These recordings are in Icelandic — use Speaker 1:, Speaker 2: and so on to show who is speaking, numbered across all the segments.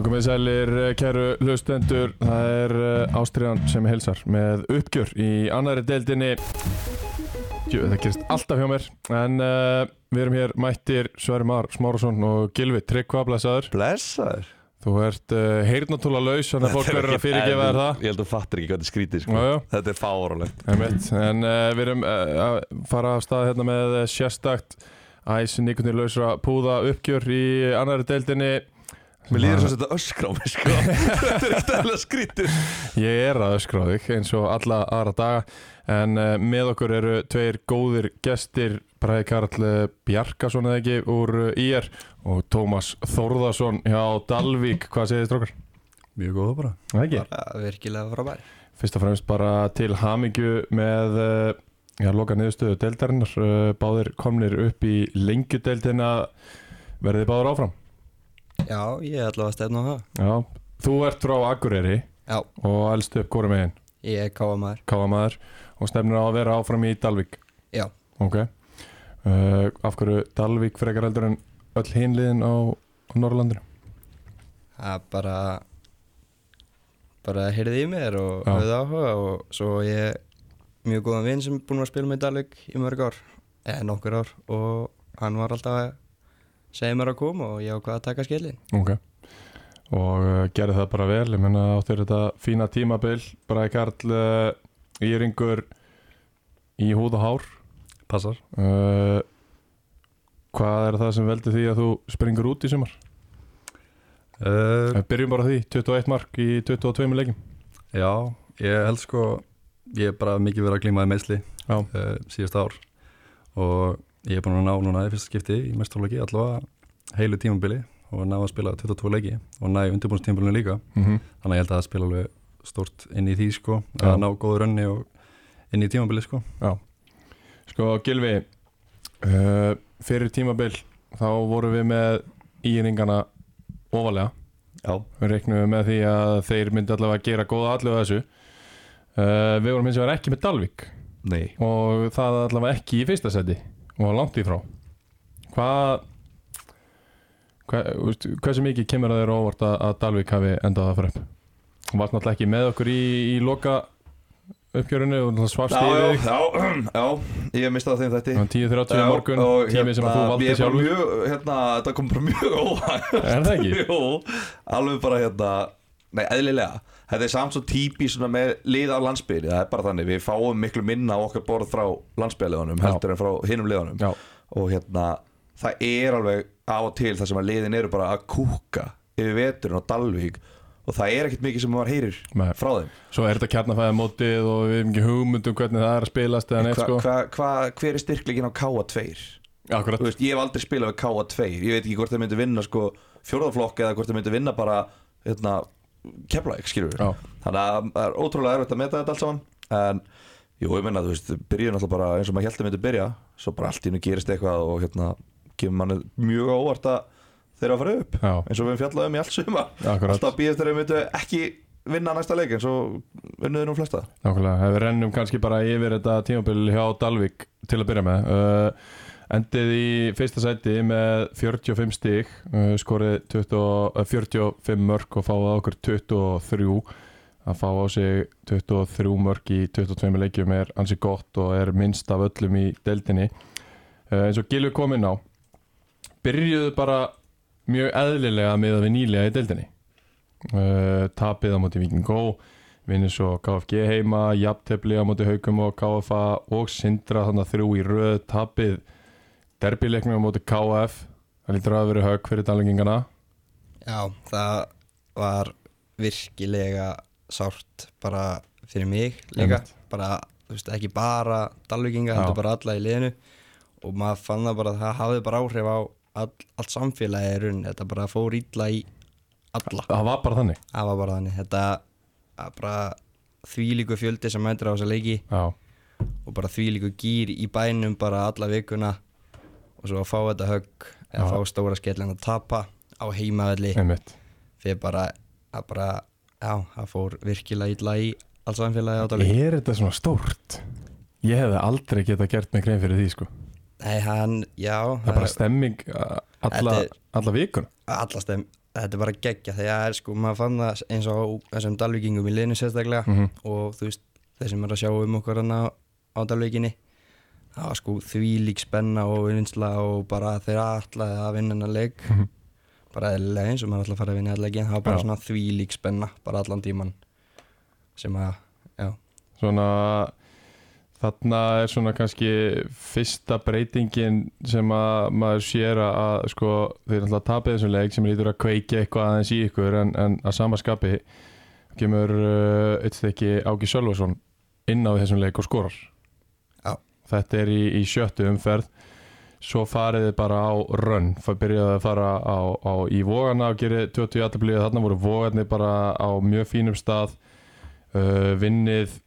Speaker 1: Það komið sælir, eh, kæru hlustendur, það er eh, Ástriðan sem heilsar með uppgjör í annari deildinni. Jú, það gerist alltaf hjá mér, en uh, við erum hér mættir Sverri Mar Smárasson og Gilvi Tryggva Blæsaður.
Speaker 2: Blessaður
Speaker 1: Þú ert uh, heyrnatúla laus, þannig að fólk verður að fyrirgefa þér það.
Speaker 2: Ég held að þú fattir ekki hvað þetta skrítið sko.
Speaker 1: Já.
Speaker 2: Þetta er
Speaker 1: Einmitt. En uh, við erum að fara af stað hérna með sérstakt æs nýkundir lausra púða uppgjör í annari deildinni.
Speaker 2: Mér líður þess að þetta öskra á mig sko. Þetta er ekkert eðla skrítið
Speaker 1: Ég er að öskra á þig eins og alla aðra daga en uh, með okkur eru tveir góðir gestir Bræði Karl eh, Bjarkason eða ekki úr IR og Tómas Þórðarsson hjá Dalvík hvað segir þið strókar?
Speaker 2: Mjög góða bara
Speaker 1: Það ekki?
Speaker 3: bara virkilega frábær
Speaker 1: Fyrst og fremst bara til hamingju með uh, já, loka niðurstöðu deildarinnar uh, báðir komnir upp í lengjudeildina verðið báður áfram?
Speaker 3: Já, ég er allavega að stefna á það.
Speaker 1: Já, þú ert frá Akureyri
Speaker 3: já,
Speaker 1: og elst upp hvori megin?
Speaker 3: Ég er káamæður
Speaker 1: Káamaður og stefnir á að vera áfram í Dalvík?
Speaker 3: Já,
Speaker 1: Ok. Uh, Af hverju Dalvík frekar heldur en öll hinliðin á, á Norrlandinu?
Speaker 3: það bara bara heyrði í mér og höfði áhuga og svo ég mjög góðan vinn sem er búinn að spila með Dalvik í mörg ár eða nokkur ár og hann var alltaf segja mér að koma og ég ákvað að taka skellin
Speaker 1: Ok. Og uh, gerði það bara vel, ég menna áttur þetta fína tímabil, bara ekki all uh, íringur í húð og hár?
Speaker 2: Passar.
Speaker 1: Uh, Hvað er það sem veldi því að þú springur út í sumar?
Speaker 2: Uh,
Speaker 1: byrjum bara því, 21 mark í 22 leikjum.
Speaker 4: Já, ég held sko ég er bara mikið verið að glímaði meðsli síðast ár. Og ég er búin að ná núna í fyrsta skipti í mestarleiki allavega heilu tímabili og ná að spila 22 leiki og næ undirbúinstímabilinu líka.
Speaker 1: Mm -hmm.
Speaker 4: þannig að ég held að það spila alveg stort inn í því sko
Speaker 1: Já.
Speaker 4: að ná góðu rönni og inn í tímabili sko.
Speaker 1: Sko Gilvi uh, fyrir tímabil þá vorum við með íringana ofalega
Speaker 2: Já.
Speaker 1: Við reiknum með því að þeir myndi allavega að gera góða allu á þessu. Uh, við vorum eins og ekki með Dalvik.
Speaker 2: Nei.
Speaker 1: Og það allavega ekki í fyrsta seti og langt í frá. Hvað hva, hversu mikið kemur að þeir á óvart að, að Dalvik hafi endað að fara upp? Og varst náttúrulega ekki með okkur í, í loka uppgjörinu og náttúrulega svafst
Speaker 2: Já, já, ég hef mistað þeim þetta
Speaker 1: 10.30 morgun, tími sem að þú valdi sjálfur.
Speaker 2: mjög, hérna, Þetta kom bara mjög óvægt
Speaker 1: er það ekki?
Speaker 2: Jú, alveg bara hérna Nei, eðlilega Þetta er samt svo típi með lið af landsbyðinni Það er bara þannig, við fáum miklu minna á okkar borð frá landsbyðaliðunum
Speaker 1: Já.
Speaker 2: heldur en frá hinum liðunum.
Speaker 1: Já,
Speaker 2: og hérna, það er alveg á og til það sem að liðin eru bara að kúka yfir veturinn á Dalvík. Og það er ekkert mikið sem maður heyrir
Speaker 1: Nei.
Speaker 2: frá þeim.
Speaker 1: Svo er þetta kjarnafæða mótið og við hefum ekki hugmyndum hvernig það er að spilast eða neitt sko.
Speaker 2: hva, hva, Hver er styrklegin á K2?
Speaker 1: Akkurat,
Speaker 2: veist, ég hef aldrei spilað við K2 Ég veit ekki hvort þeir myndi vinna sko, fjórðaflokk eða hvort þeir myndi vinna bara hérna, keflaðik, skilur við Þannig að það er ótrúlega erfitt að meta þetta allt saman En, jú, ég menna, þú veist, byrjun alltaf bara eins og maður held að myndi byrja Svo bara allt í hennu gerist eitthvað og hérna Kemur manni mjög óvart að þeir eru að fara upp
Speaker 1: já,
Speaker 2: Eins og við höfum fjallað um í allt suma Alltaf býðast þeir myndu ekki vinna næsta leik eins og unnuður nú flesta.
Speaker 1: Nákvæmlega, við rennum kannski bara yfir þetta tímabil hjá Dalvik til að byrja með. Uh, Endið í fyrsta sæti með 45 stík uh, skorið 20, uh, 45 mörg og fáið á okkur 23 að fá á sig 23 mörg í 22 leikjum er ansi gott og er minnst af öllum í deildinni. Uh, eins og Gilvi kom inn á byrjuðu bara mjög eðlilega með að við nýlega í deildinni. Uh, tapið á móti Viking Go vinnur svo KFG heima jafntefli á móti Haukum og KFA og Sindra þannig að þrjú í röð tapið derbyleiknum á móti KF það lítur að vera högg fyrir dalingingana
Speaker 3: já, það var virkilega sárt bara fyrir mig líka. Bara, þú veist, ekki bara Dalvíkinga,
Speaker 1: Já.
Speaker 3: heldur bara alla í liðinu. Og maður fann það bara að það hafði bara áhrif á all, allt samfélagi í raun, þetta bara fór illa í alla,
Speaker 1: það var bara þannig.
Speaker 3: Það var bara þannig. Þetta bara þvílíku fjöldi sem mætir á þessa leiki.
Speaker 1: Já,
Speaker 3: og bara því líku gýr í bænum bara alla vikuna og svo að fá þetta högg eða
Speaker 1: Já.
Speaker 3: fá stóra skellin að tapa á
Speaker 1: einmitt.
Speaker 3: Fyrir bara að bara, já, það fór virkilega illa í alls samfélagi á Dalvík
Speaker 1: Er þetta svona stórt? Ég hefði aldrei geta gert mig grein fyrir því sko.
Speaker 3: Nei, hann, já
Speaker 1: Það er bara stemming uh, alla, alla vikun
Speaker 3: alla stem, þetta er bara geggja. Þegar er sko, maður fann það eins og þessum dalvíkingum í liðinu sérstaklega
Speaker 1: mm
Speaker 3: og þú veist, þeir sem er að sjá um okkur á dalvíkinni það var sko því lík spenna og vinsla og bara þeir ætlaði að vinna hennar leik
Speaker 1: Mhm.
Speaker 3: bara eðlilega eins og maður að fara að vinna hennar leikin það var bara
Speaker 1: Já.
Speaker 3: svona því lík spenna bara allan tíman sem að, já,
Speaker 1: Svona Þarna er svona kannski fyrsta breytingin sem að maður sér að, sko, þeir náttúrulega tapið þessum leik sem lítur að kveiki eitthvað aðeins í ykkur en, en að sama skapi kemur uh, eitt stykki Ági Sölvason inn á þessum leik og skorar. Þetta er í, í sjöttu umferð. Svo farið þið bara á rönn. Það byrjaði að fara á, á, í vógarna og gerði 20 aðtablíð þarna voru vógarnir bara á mjög fínum stað. Uh, vinnið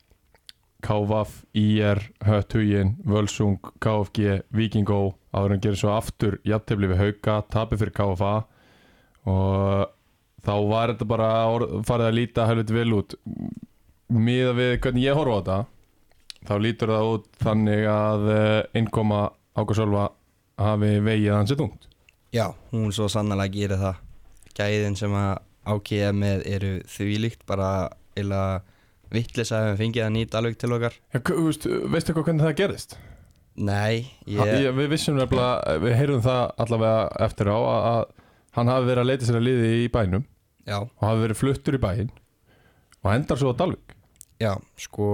Speaker 1: KVF, IR, Höttugin, Völsung, KFG, Vikingó áður en gerir svo aftur jafntefli við Hauka, tapir fyrir KFA og þá var þetta bara farið að líta helviti vel út. Miða við hvernig ég horfa á þetta þá lítur það út þannig að eh, innkoma Ákvæðsölva hafi vegið hans þungt.
Speaker 3: Já, hún svo sannlega gerir það. Gæðin sem að ákýða með eru þvílíkt bara eila vittlis að við fengið að nýta alveg til okkar.
Speaker 1: Veist, Veistu eitthvað hvernig það gerist?
Speaker 3: Nei, ég,
Speaker 1: Ég, við vissum nefnilega, við heyrðum það allavega eftir á að, að hann hafi verið að leita sér að liði í bænum
Speaker 3: já,
Speaker 1: og hafi verið fluttur í bæinn og endar svo á Dalvik.
Speaker 3: Já, sko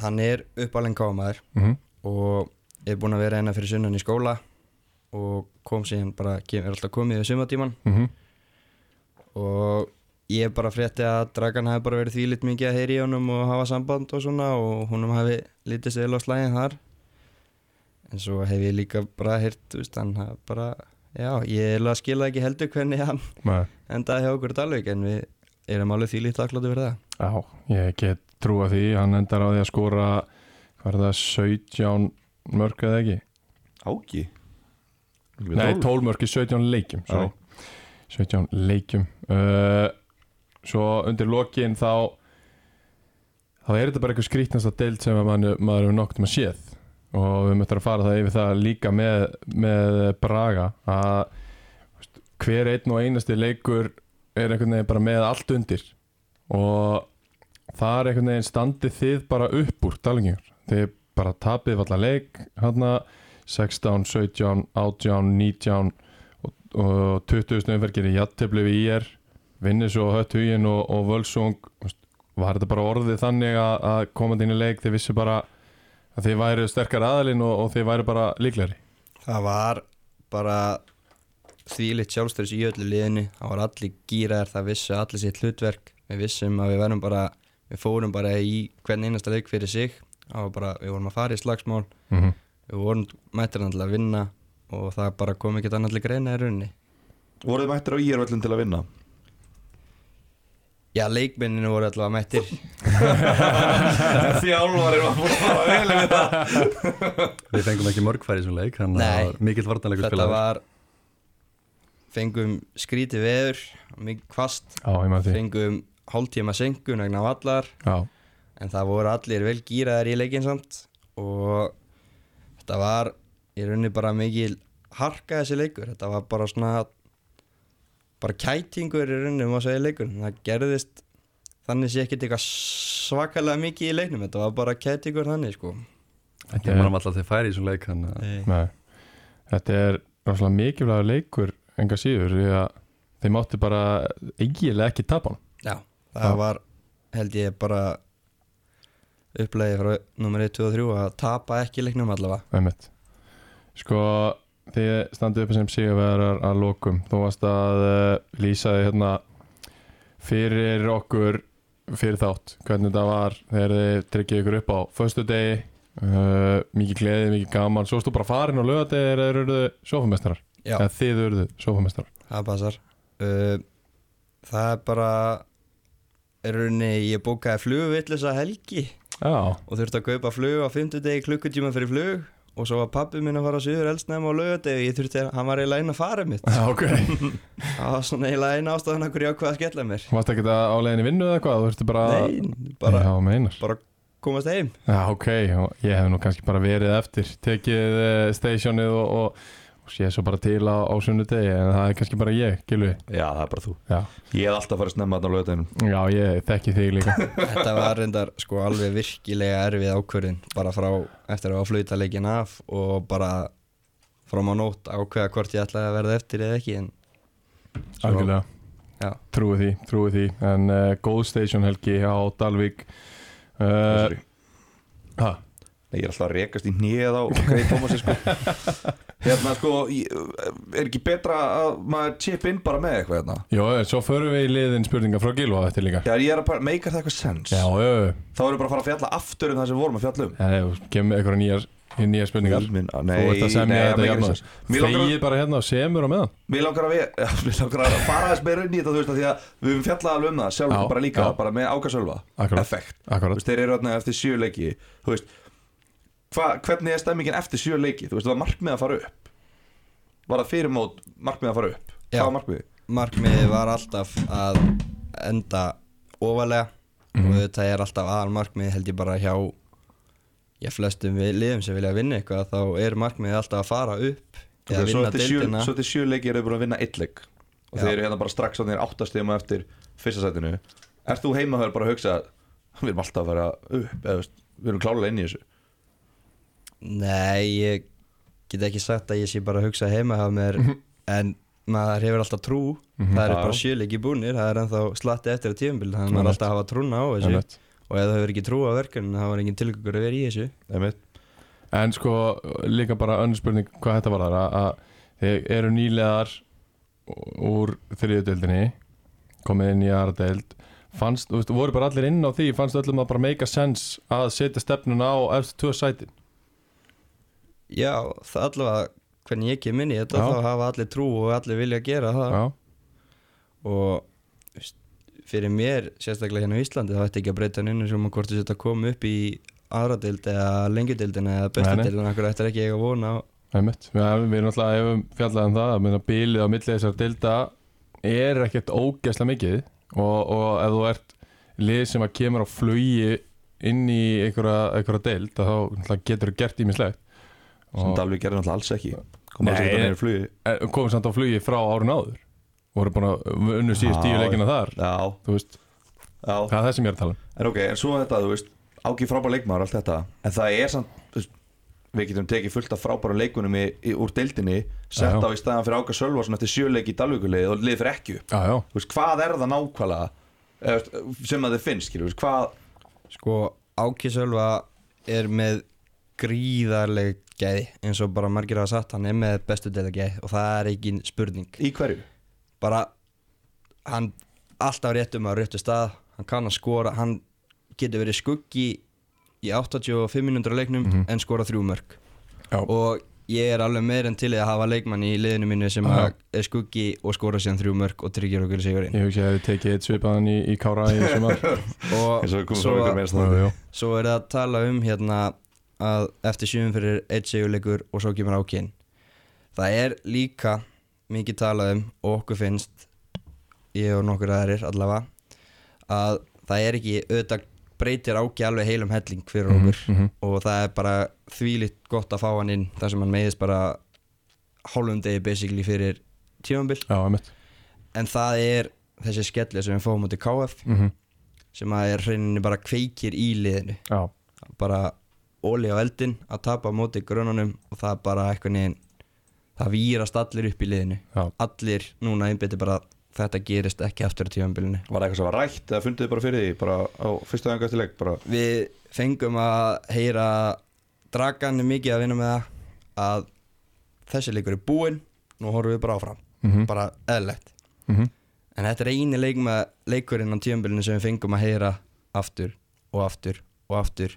Speaker 3: hann er uppalinn kámaður
Speaker 1: mm -hmm.
Speaker 3: og er búinn að vera einna fyrir sunnan í skóla og kom síðan bara, er alltaf komið í sumatíman
Speaker 1: Mm
Speaker 3: og ég bara frétti að Dragan hafi bara verið þvílitt mikið að heyri í honum og hafa samband og svona og húnum hafi lítið sér á slæðin þar. En svo hef ég líka bara heyrt, hann hafi bara já, ég er að skila ekki heldur hvernig hann endaði hjá okkur Dalvik en við erum alveg þvílitt þakkláttu fyrir það.
Speaker 1: Já, ég get trúa því. Hann endar á því að skora hvað er það, 17 mörg eða ekki?
Speaker 2: Áki?
Speaker 1: Nei, 12 mörg í 17 leikjum sorry. 17 leikjum. Uh, Svo undir lokin þá þá er þetta bara eitthvað skrítnasta deild sem að maður, maður hefur nokkuð með séð. Og við möttum að fara það yfir það líka með, með Braga að hver einn og einasti leikur er einhvern veginn bara með allt undir. Og það er einhvern veginn standið þið bara upp úr dalengjur þið bara tapið allar leik hérna 16, 17, 18, 19 og, og 20 umferð gerir jættefli við IR vinnir svo hött hugin og, og völsung. Var þetta bara orðið þannig að, að komandi inn í leik? Þið vissu bara að þið væri sterkar aðalinn og, og þið væri bara líklegri.
Speaker 3: Það var bara þvílitt sjálfstöðs í öllu liðinu. Það var allir gýraðar, það vissu allir sitt hlutverk. Við vissum að við verðum bara við fórum bara í hvern einasta leik fyrir sig. Það var bara, við vorum að fara í slagsmál.
Speaker 1: Mm -hmm.
Speaker 3: við vorum mættir að vinna og það bara kom ekkert annað til greina í rauninni.
Speaker 2: Voruð þið mættir á íjarvöllin til að vinna?
Speaker 3: Já, leikmenninu voru allavega mættir.
Speaker 2: Þjálfarið var búin að fara vel með þetta.
Speaker 4: Við fengum ekki mörgfæri í þessum leik Þannig að það var mikill vartanleikur
Speaker 3: þetta
Speaker 4: spilaður.
Speaker 3: var fengum skrítið veður mikið kvast,
Speaker 1: Já, ég maður því.
Speaker 3: Fengum hálftíma senkun vegna vallar.
Speaker 1: Já,
Speaker 3: en það voru allir vel gýraðar í leikin samt. Og þetta var í rauninni bara mikil harka þessi leikur, þetta var bara svona bara kætingur í rauninni má segja í leikur, það gerðist þannig sé ekkert eitthvað svakalega mikið í leiknum, þetta var bara kætingur þannig sko.
Speaker 1: Þetta
Speaker 4: Ég
Speaker 1: er,
Speaker 4: manum alltaf til færi í þessum leik að
Speaker 1: nei, þetta er rosalega mikilvægur leikur enga síður því að þeir mátti bara eiginlega ekki tapa hann
Speaker 3: Já, það var held ég bara upplegið frá nummer 1, 2 og 3 að tapa ekki leiknum allavega.
Speaker 1: Einmitt. Sko, þið standið upp sem sigurvegarar að lokum. Þú varst að uh, lýsa þið hérna fyrir okkur fyrir þátt, hvernig þetta var þegar þið tryggið ykkur upp á föstu degi uh, mikið gleði, mikið gaman. Svo varstu bara farin og lögadegi eða eru þið sofamestrar, eða þið eru sofamestrar
Speaker 3: það passar. Uh, Það er bara rauninni, ég bókaði flugvillisa helgi.
Speaker 1: Já,
Speaker 3: og þurfti að kaupa flug á 50 degi klukkutíma fyrir flug. Og svo var pappi minn að fara á Suður eldsnæmi á laugardegi. Og ég þurfti að, hann var eiginlega einn að fara mitt.
Speaker 1: Já, ok.
Speaker 3: Það var svona eiginlega einn ástæðan að hverju ákvað að skella mér.
Speaker 1: Varst ekki það á leiðinni vinnu eða þurfti bara
Speaker 3: Nei, bara,
Speaker 1: Já,
Speaker 3: bara komast heim.
Speaker 1: Já, ok, og ég hef nú kannski bara verið eftir Tekið uh, stationið og, og, og sé svo bara til á, á sunnudegi En það er kannski bara ég, Gilvi
Speaker 2: Já, það er bara þú.
Speaker 1: Já,
Speaker 2: Ég hef alltaf farið snemma þarna á lögadeginum
Speaker 1: já ég þekki þig líka.
Speaker 3: Þetta var reyndar sko alveg virkilega erfið ákvörðin bara frá eftir að hafa flauta leikin af og bara fram á nótt ákveða hvort ég ætlaði að verða eftir eða ekki
Speaker 1: Algjörlega.
Speaker 3: Já.
Speaker 1: Trúi því, trúi því. En uh, góð station helgi á Dalvík. Uh,
Speaker 2: Sorry.
Speaker 1: ha,
Speaker 2: Nei, ég er alltaf að rekast í hnið á Grey Thomasi sko Hérna sko, ég- er ekki betra að maður chip in bara með eitthvað hérna?
Speaker 1: Jó, en svo förum við í liðin spurninga frá Gilva eftir líka.
Speaker 2: Já, ég er að bara, meikar það eitthvað sens
Speaker 1: Já, já, já.
Speaker 2: Þá erum við bara að fara að fjalla aftur um það sem við vorum að fjalla um.
Speaker 1: Já, já, kemur eitthvað nýjar, nýjar spurningar.
Speaker 2: Minn,
Speaker 1: Þú ert að semja
Speaker 2: nei,
Speaker 1: þetta
Speaker 2: meikar
Speaker 1: jafnvæg
Speaker 2: sens.
Speaker 1: Þegið bara hérna og semur á meðan.
Speaker 2: Mér langar að við, já, mér langar að fara aðeins meira inn í þetta, þú veist, að því að við höfum fjallað alveg um það sjálf,
Speaker 1: Já,
Speaker 2: bara líka, bara með ákasölva, effekt. Þú veist, þeir eru þarna eftir sjö leiki, þú veist, hva, hvernig er stemmingin eftir sjö leiki, þú veist, var markmið að fara upp? Var það fyrir mót markmið að fara upp?
Speaker 3: Já.
Speaker 2: Hvað var markmiðið?
Speaker 3: markmiðið var alltaf að enda ofalega
Speaker 1: Mhm.
Speaker 3: og þetta er alltaf aðal markmiðið held ég bara hjá já, flestum við liðum sem vilja vinna eitthvað þá er markmiðið alltaf að fara upp eða vinna deildina
Speaker 2: svo eftir sjö leiki eru þau búin að vinna eitt leik og þeir eru hérna bara strax á þeir áttastegum eftir fyrsta sætinu. Ert þú heima að bara að hugsa, við erum alltaf að fara upp, eða, við erum klálega inn í þessu?
Speaker 3: Nei, ég get ekki sagt að ég sé bara að hugsa heima hjá mér en maður hefur alltaf trú. Það eru
Speaker 2: Já.
Speaker 3: bara sjöleiki búnir, það er ennþá slatti eftir að tíðumbil, þannig að maður er alltaf að hafa trúna á þessu. Og ef það hefur ekki trú á verkefninu þá er engin tilgöngur að vera í þessu.
Speaker 1: En sko, líka bara önnur spurning hvað þetta var þar að, að þið eru nýlegar úr þriðudeldinni komið inn í aðra deild. Fannst, þú veist, voru bara allir inn á því fannst öllum að bara make a sense að setja stefnuna á eftir tvö sætin
Speaker 3: Já, það allavega hvernig ég kem inn í þetta
Speaker 1: Já.
Speaker 3: þá hafa allir trú og allir vilja gera það.
Speaker 1: Já,
Speaker 3: og veist, fyrir mér, sérstaklega hérna á Íslandi þá ætti ekki að breyta hann inn sem að hvort þú setja að koma upp í aðradeild eða lengjudeildina eða
Speaker 1: Nei, nei.
Speaker 3: bestadeildina, okkur ættir ekki eiga vona á.
Speaker 1: Einmitt. Við, við erum alltaf, ef við fjallaðum það að bílið á milli þessar deilda er ekkert ógeðslega mikið. Og, og ef þú ert lið sem að kemur á flugi inn í einhverja, einhverja deild að þá getur þú gert ímislegt
Speaker 2: sem Dalvik gerði náttúrulega alls ekki. Kom alls ekki þannig í flugi.
Speaker 1: komum samt á flugi frá árun áður. Voru búin að unnu síðust tíu leikina þar.
Speaker 2: já,
Speaker 1: þú veist,
Speaker 2: já.
Speaker 1: það er það sem ég er að tala um.
Speaker 2: En ok, en svo þetta, þú veist ágif frábær leikmaður allt þetta. En það er samt, veist við getum tekið fullt af frábæra leikunum í, í, úr deildinni sett
Speaker 1: Já,
Speaker 2: á í staðan fyrir Áka Sölvarsson eftir sjöleiki í Dalvíkulið og lið fyrir ekki upp
Speaker 1: já, já,
Speaker 2: þú veist, hvað er það nákvæmlega sem að þið finnst, skilur, þú veist, hvað
Speaker 3: Sko, Áki Sölva er með gríðarleg gæði eins og bara margir hafa sagt, hann er með bestu deila gæði og það er ekki spurning
Speaker 2: í hverju?
Speaker 3: bara hann alltaf réttum á réttu stað hann kann að skora, hann getur verið skuggi í 85 minútur leiknum
Speaker 1: Mhm.
Speaker 3: en skora þrjú mörg
Speaker 1: Já.
Speaker 3: og ég er alveg meir en til að hafa leikmann í liðinu mínu sem að er skuggi og skora síðan þrjú mörg og tryggir okkur sigurinn
Speaker 1: ég hugsi að þið tekið eitt svipaðan í, í Kára
Speaker 3: og svo,
Speaker 1: Jú, jú.
Speaker 3: svo er það að tala um hérna að eftir sjöfum fyrir eitt sigurleikur og svo kemur ákinn. Það er líka mikið talað um og okkur finnst ég og nokkur aðrir allavega að það er ekki auðvitað breytir áki alveg heilum helling fyrir
Speaker 1: Mhm,
Speaker 3: okkur.
Speaker 1: mhm.
Speaker 3: og það er bara þvílitt gott að fá hann inn þar sem hann meiðist bara hálfum degi basically fyrir tímambil
Speaker 1: já, einmitt.
Speaker 3: En það er þessi skelli sem við fáum út í KF
Speaker 1: mm
Speaker 3: sem að er reyninni bara kveikir í liðinu.
Speaker 1: Já,
Speaker 3: bara óli á eldin að tapa móti grunanum og það er bara eitthvað neginn það výrast allir upp í liðinu.
Speaker 1: Já,
Speaker 3: allir núna einbytti bara þetta gerist ekki aftur á tímanbylunni
Speaker 2: var það eitthvað sem var rætt eða fundið þið bara fyrir því bara á fyrstu bara,
Speaker 3: við fengum að heyra dragan mikið að vinna með það að þessi leikur er búinn nú horfum við bara áfram.
Speaker 1: Mm
Speaker 3: bara eðlegt
Speaker 1: -hmm.
Speaker 3: en þetta er eini leik með leikurinn á tímanbylunni sem við fengum að heyra aftur og aftur og aftur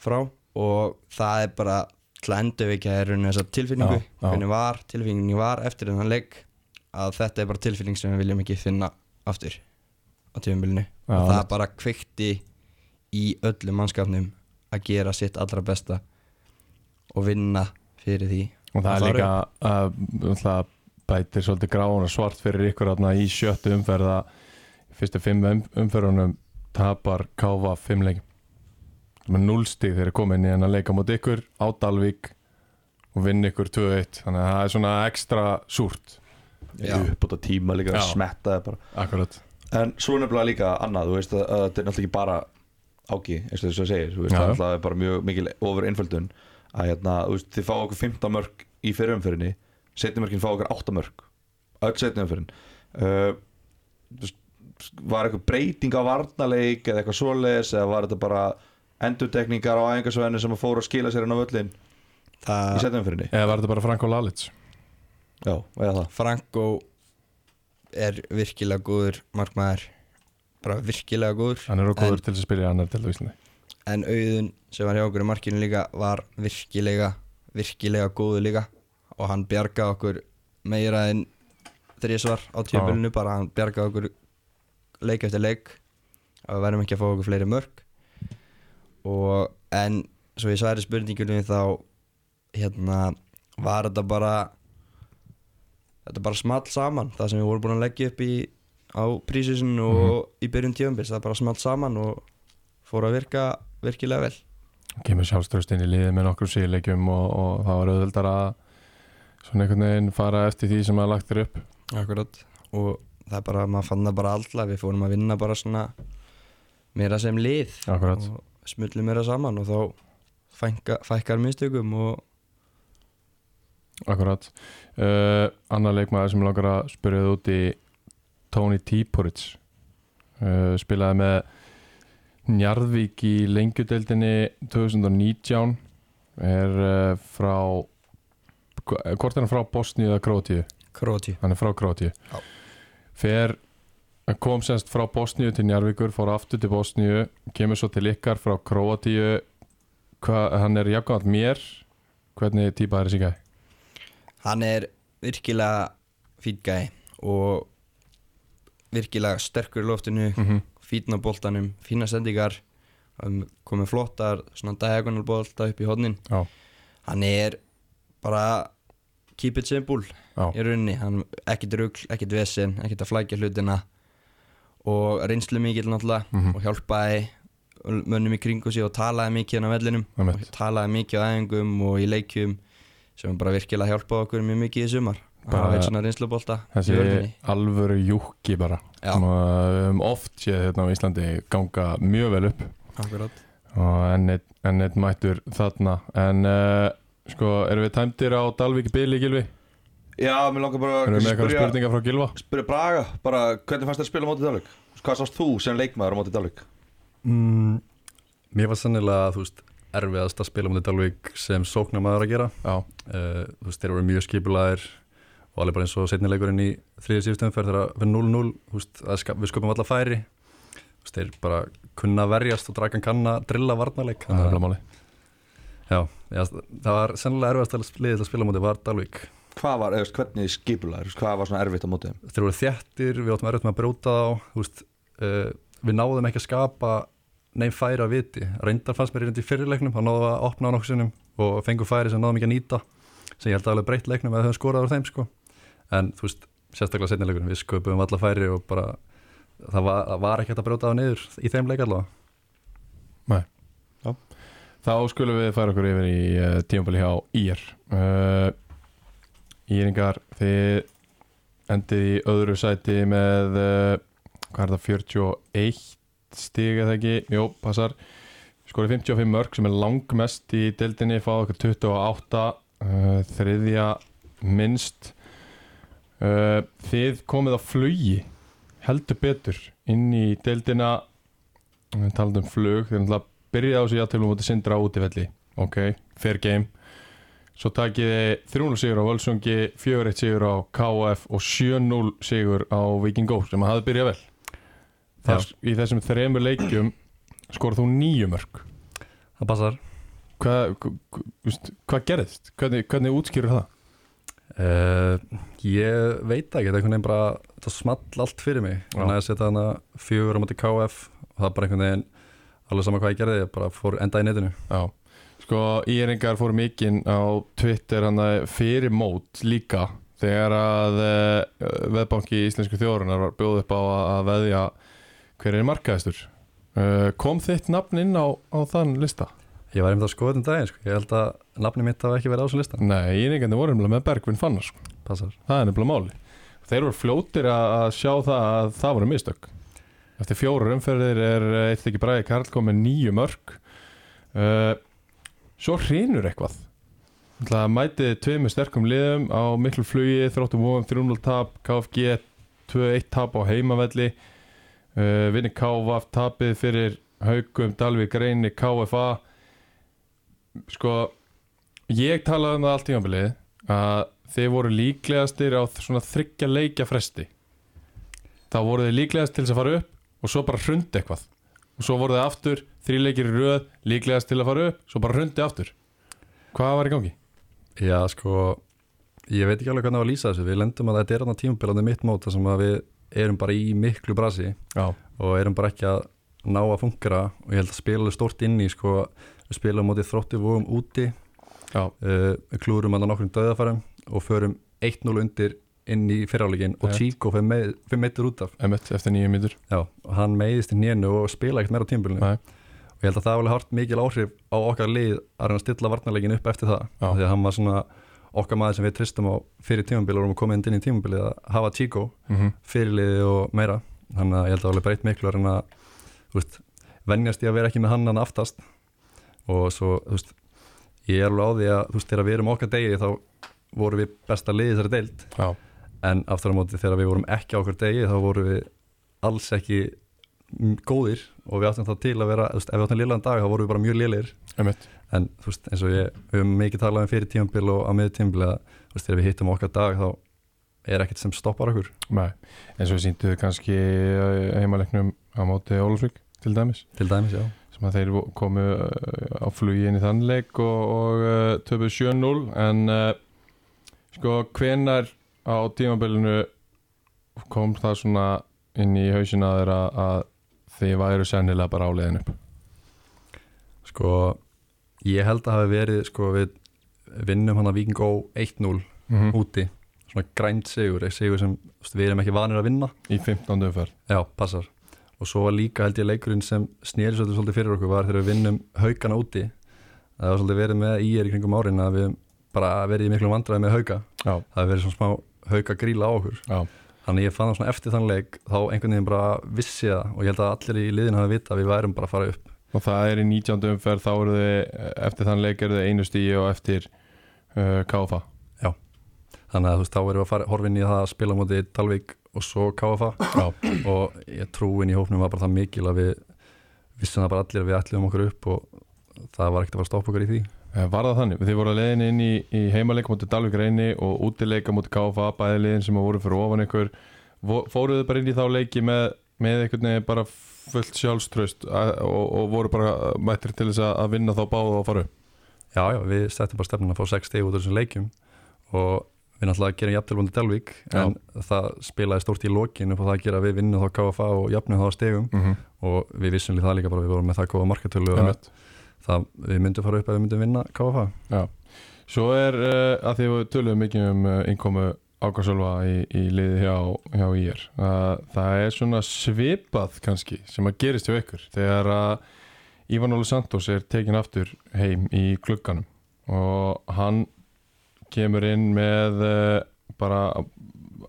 Speaker 3: frá og það er bara til að endurvekja er raunin þessa tilfinningu
Speaker 1: Já, já.
Speaker 3: hvernig var, tilfinningin var eftir þennan leik að þetta er bara tilfinning sem við viljum ekki finna aftur á
Speaker 1: Já,
Speaker 3: og það
Speaker 1: einmitt.
Speaker 3: bara kveikti í öllum mannskapnum að gera sitt allra besta og vinna fyrir því
Speaker 1: og það er
Speaker 3: Það er-
Speaker 1: líka að uh, bætir svolítið gráun og svart fyrir ykkur þarna í sjöttu umferða fyrstu fimm um, umferðunum tapar Káfa fimm leikjum með núlstig þeir eru komin í hennar leika mot ykkur á Dalvík og vinn ykkur 2-1 þannig að það er svona ekstra súrt.
Speaker 3: Já.
Speaker 2: upp á þetta tíma líka að smetta það bara.
Speaker 1: Akkurat.
Speaker 2: En svo nefnilega líka annað, þú veist að, að þetta er náttúrulega ekki bara ági, eins og þess að segir, þú veist,
Speaker 1: Já.
Speaker 2: það er bara mjög mikil ofur einföldun að hérna, þú veist, þið fá okkur 15 mörg í fyrirumfyrinni, setjumörkin fá okkur 8 mörg, öll setjumörkin uh, þú veist, var eitthvað breyting á varnaleik eða eitthvað svoleiðis, eða var þetta bara endurtekningar á æfingarsvæðinu sem að fóru að skila sér inn á völlin í
Speaker 3: það,
Speaker 2: setjumörkinni?
Speaker 1: eða var þetta bara Franko Lalic
Speaker 2: Já, eða það.
Speaker 3: Franko er virkilega góður markmaður. Bara virkilega góður.
Speaker 1: Hann er okkur til þess að spila í annar til Íslandi.
Speaker 3: En auðun sem var hjá okkur í markinu líka var virkilega virkilega góður líka. Og hann bjargaði okkur meira en þrísvar á tíubilinu bara hann bjargaði okkur leik eftir leik. Að við verðum ekki að fá okkur fleiri mörg og en svo ég sværi spurningunum þá hérna var þetta bara þetta bara small saman það sem við vorum búin að leggja upp í á prísísun og í byrjun tíumbils það bara small saman og fór að virka virkilega vel.
Speaker 1: Kemur sjálfströst inn í liðið með nokkrum síðleikjum og, og það var auðvöldar að svona einhvern veginn fara eftir því sem að lagt er upp.
Speaker 3: Akkurat. Og það er bara, maður fann það bara alltaf við fórum að vinna bara svona meira sem lið.
Speaker 1: Akkurat.
Speaker 3: og smullum meira saman og þá fænka, fækkar mistökum og
Speaker 1: Akkurat. Uh, Annar leikmaður sem langar að spyrja þið út í Tony Típorits uh, spilaði með Njarðvík í lengjudeildinni 2019 er uh, frá hvort er hann frá Bosníu eða Krótíu?
Speaker 3: króti
Speaker 1: Hann er frá Krótíu fer hann kom semst frá Bosníu til Njarðvíkur fór aftur til Bosníu kemur svo til ykkar frá Krótíu hann er jafnkvæmt mér hvernig típa er þessi gæði?
Speaker 3: hann er virkilega fýt gæ og virkilega sterkur í loftinu
Speaker 1: Mm -hmm.
Speaker 3: fýtn á boltanum, fína sendingar komið flottar svona diagonal bolta upp í hodnin
Speaker 1: Já.
Speaker 3: hann er bara keep it simple
Speaker 1: Já.
Speaker 3: í rauninni, hann ekkert rugl, ekkert vesen ekkert að flækja hlutina og reynslu mikill náttúrulega
Speaker 1: Mhm.
Speaker 3: og hjálpaði mönnum í kringu sig og talaði mikið á vellinum. Og talaði mikið á æfingum og í leikjum sem bara virkilega hjálpaði okkur mjög mikið í sumar.
Speaker 1: Bara-
Speaker 3: veit svona reynslubolta í
Speaker 1: þessi alvöru júkki bara við höfum oft séð hérna á Íslandi ganga mjög vel upp. Enn eitt, mættur þarna. En uh, sko, erum við tæmdir á Dalvík Bili Gilvi?
Speaker 2: Já, mér langar bara
Speaker 1: Erum við eitthvað
Speaker 2: spyrja,
Speaker 1: spurningar frá Gilva?
Speaker 2: spyrja Braga bara, hvernig fannst þér að spila á móti Dalvik? Hvað sást þú sem leikmaður á móti Dalvik?
Speaker 4: mm, Mér var sannilega, þú veist, erfiðast að spila mútið Dalvík sem sóknarmaður að gera.
Speaker 1: Já,
Speaker 4: uh, Þú veist, þeir voru mjög skipulaðir og alveg bara eins og setnileikurinn í þriði síðustum fyrir þegar við 0-0 þú veist, að skap, við sköpum alla færi. Þú veist, þeir bara kunna verjast og dragan kanna drilla varnarleik.
Speaker 1: Það er alveg máli
Speaker 4: Já, já, það var sennilega erfiðast að liðið til að spila mútið var Dalvík
Speaker 2: Hvað var, eða, hvernig skipular, hvað var svona erfitt á móti þeim?
Speaker 4: þeir voru þjættir, við áttum erfitt með að brjóta þá þú veist, uh, við náðum ekki að skapa neinn færi að viti. Reyndar fannst mér í fyrirleiknum, þá náðum við að opna á nokkuð sinnum og fengum færi sem náðum ekki að nýta sem ég held að alveg breytt leiknum að þau skorað úr þeim sko. en þú veist, sérstaklega setni leikunum við sköpum alla færi og bara það var, það var ekki hægt að brjóta það niður í þeim leik allavega.
Speaker 1: Þá skulum við færa okkur yfir í uh, tímabili hjá IR uh, Íringar þið endið í öðru sæti með uh, hvað er það, 41 stig eða ekki, jú, passar. Skorið 55 mörg sem er langmest í deildinni, fáðu okkur 28 uh, þriðja minnst. Uh, þið komið á flugi heldur betur inn í deildina. Við talaðum um flug, þeir náttúrulega byrjaði á sig játtöflum mútið sindra á útifelli ok, fair game svo takið þið 3-0 sigur á Völsungi 4-1 sigur á KF og 7-0 sigur á Viking Go sem hafði byrjað vel. Þar, í þessum þremur leikjum skorð þú nýju mörg
Speaker 4: það passar.
Speaker 1: Hvað hva, gerðist? hvernig, hvernig útskýrur það?
Speaker 4: uh, ég veit ekki, það er einhvern veginn bara það small allt fyrir mig. Þannig að setja hana fjögur á móti KF og það er bara einhvern veginn alveg sama hvað ég gerði, ég bara fór enda í netinu.
Speaker 1: Já, sko Íringar fóru mikinn á Twitter hann að fyrir mót líka þegar að uh, veðbanki íslensku þjórunar var bjóð upp á að, veðja hver er markaðistur uh, kom þitt nafn inn á, á þann lista?
Speaker 4: Ég var einmitt að skoða þetta daginn, sko. ég held að nafni mitt hafa ekki verið á þessu lista
Speaker 1: Nei, Íringarnir voru nefnilega með Bergvin Fannar sko. Það er nefnilega máli þeir voru fljótir að, sjá það að það voru mistök eftir fjórar umferðir er eitt ekki bræði Karl kom með nýju mörg uh, svo hrinur eitthvað. Það mætið tveimur sterkum liðum á miklu flugi, þróttum vóum 3-0 tap, KFG 2-1 tap á heimavelli. Uh, vinni KVF tapið fyrir Haugum, Dalvík, Reyni, KFA sko ég talaði um það allt í ámbilið að þeir voru líklegastir á svona þryggja leikja fresti. Þá voru þeir líklegast til þess að fara upp og svo bara hrundi eitthvað og svo voru þeir aftur, þrýleikir í röð líklegast til að fara upp, svo bara hrundi aftur. Hvað var í gangi?
Speaker 4: Já, sko, ég veit ekki alveg hvernig að lýsa þessu, við lendum að þetta er þarna tímabilandi mitt mót þar sem að við erum bara í miklu brasi
Speaker 1: Já,
Speaker 4: og erum bara ekki að ná að fungera og ég held að spila stórt inn í sko, við spilum mótið þrótti vóum úti. Uh, klúrum að nokkrum döðafærum og förum 1-0 undir inn í fyrráleikin og. Chico fyrir með, fyrir meittur út af
Speaker 1: emitt eftir nýju mítur
Speaker 4: Já, og hann meiðist í nénu og spila ekkert meira á tímabilinu
Speaker 1: Nei.
Speaker 4: og ég held að það var hart mikil áhrif á okkar lið að reyna að stilla varnarleikin upp eftir það
Speaker 1: Já.
Speaker 4: því að hann var svona okkar maður sem við tristum á fyrir tímabili og erum koma inn í tímabili að hafa Chico
Speaker 1: mm -hmm.
Speaker 4: fyrirliði og meira þannig að ég held að það var breytt miklu að reyna veist, venjast í að vera ekki með hann aftast og svo veist, ég er alveg á því að þú veist, þegar við erum okkar degi þá vorum við besta liði þessari deild
Speaker 1: Já,
Speaker 4: en aftur á móti þegar við vorum ekki á okkar degi þá vorum við alls ekki góðir og við áttum það til að vera, veist, ef við áttum liðlan dag þá vorum við bara mjög liðlir en þú veist, eins og ég, við höfum mikið talað um fyrir tímabil og á miður tímabil að þú veist, þegar við hittum okkar dag þá er ekkert sem stoppar okkur.
Speaker 1: Nei, eins og við sínduðu kannski uh, heimaleiknum á móti Ólusvík til dæmis.
Speaker 4: Til dæmis,
Speaker 1: sem að þeir komu uh, á flugi inn í þann leik og, og uh, töpuð 7-0 en uh, sko hvenar á tímabilinu kom það svona inn í hausina þeirra að þið væru sennilega bara áleiðin upp?
Speaker 4: Sko, ég held að hafi verið sko, við vinnum hann að Viking Ó 1-0
Speaker 1: mm
Speaker 4: úti. Svona grænt sigur, eitt sigur sem við erum ekki vanir að vinna.
Speaker 1: Í 15. umferð.
Speaker 4: Já, passar. Og svo var líka held ég leikurinn sem snýri svolítið fyrir okkur var þegar við vinnum haugana úti. Það var svolítið verið með í er í kringum árin að við bara verið í miklu vandræði með hauga
Speaker 1: Já,
Speaker 4: það verið svona smá hauga gríla á okkur.
Speaker 1: Já,
Speaker 4: þannig ég fann það svona eftir þann leik þá einhvern veginn bara vissi það og ég held að allir í liðin hafi vita að við værum bara að fara upp.
Speaker 1: Og það er í 19. umferð þá eru þið, eftir þann leik eru þið einu stíi og eftir uh, KFA
Speaker 4: þannig að þú veist þá erum við að fara horfinn í það að spila á móti Dalvík og svo KFA
Speaker 1: Já,
Speaker 4: og ég trúin í hófnum var bara það mikil að við vissum það bara allir að við ætlum okkur upp og það var ekkert að fara að stoppa okkur í því
Speaker 1: Var það þannig? Þið voru að leiðin inn í, í heimaleika mútið Dalvik reyni og útileika mútið KFA bæði liðin sem voru fyrir ofan ykkur Fóruðu bara inn í þá leiki með, með einhvern veginn bara fullt sjálfströst og, og voru bara mættir til þess að- vinna þá báða og fara upp
Speaker 4: Já, já, við settum bara stefnun að fá 6 steg út af þessum leikjum og við náttúrulega gerum jafntilbúndi Dalvík
Speaker 1: Já.
Speaker 4: en það spilaði stórt í lokin upp á það að gera við vinnum þá KFA og jafnum þá á stegum
Speaker 1: mm -hmm.
Speaker 4: og við vissum líka það líka bara við vorum með það það, við myndum fara upp ef við myndum vinna KFA
Speaker 1: Já, svo er uh, að því við töluðum mikið um uh, innkomu ákvæmsölva í, í liði hjá, hjá IR uh, það er svona svipað kannski sem að gerist hjá ykkur þegar að Ívan Óli Santos er tekin aftur heim í klukkanum og hann kemur inn með uh, bara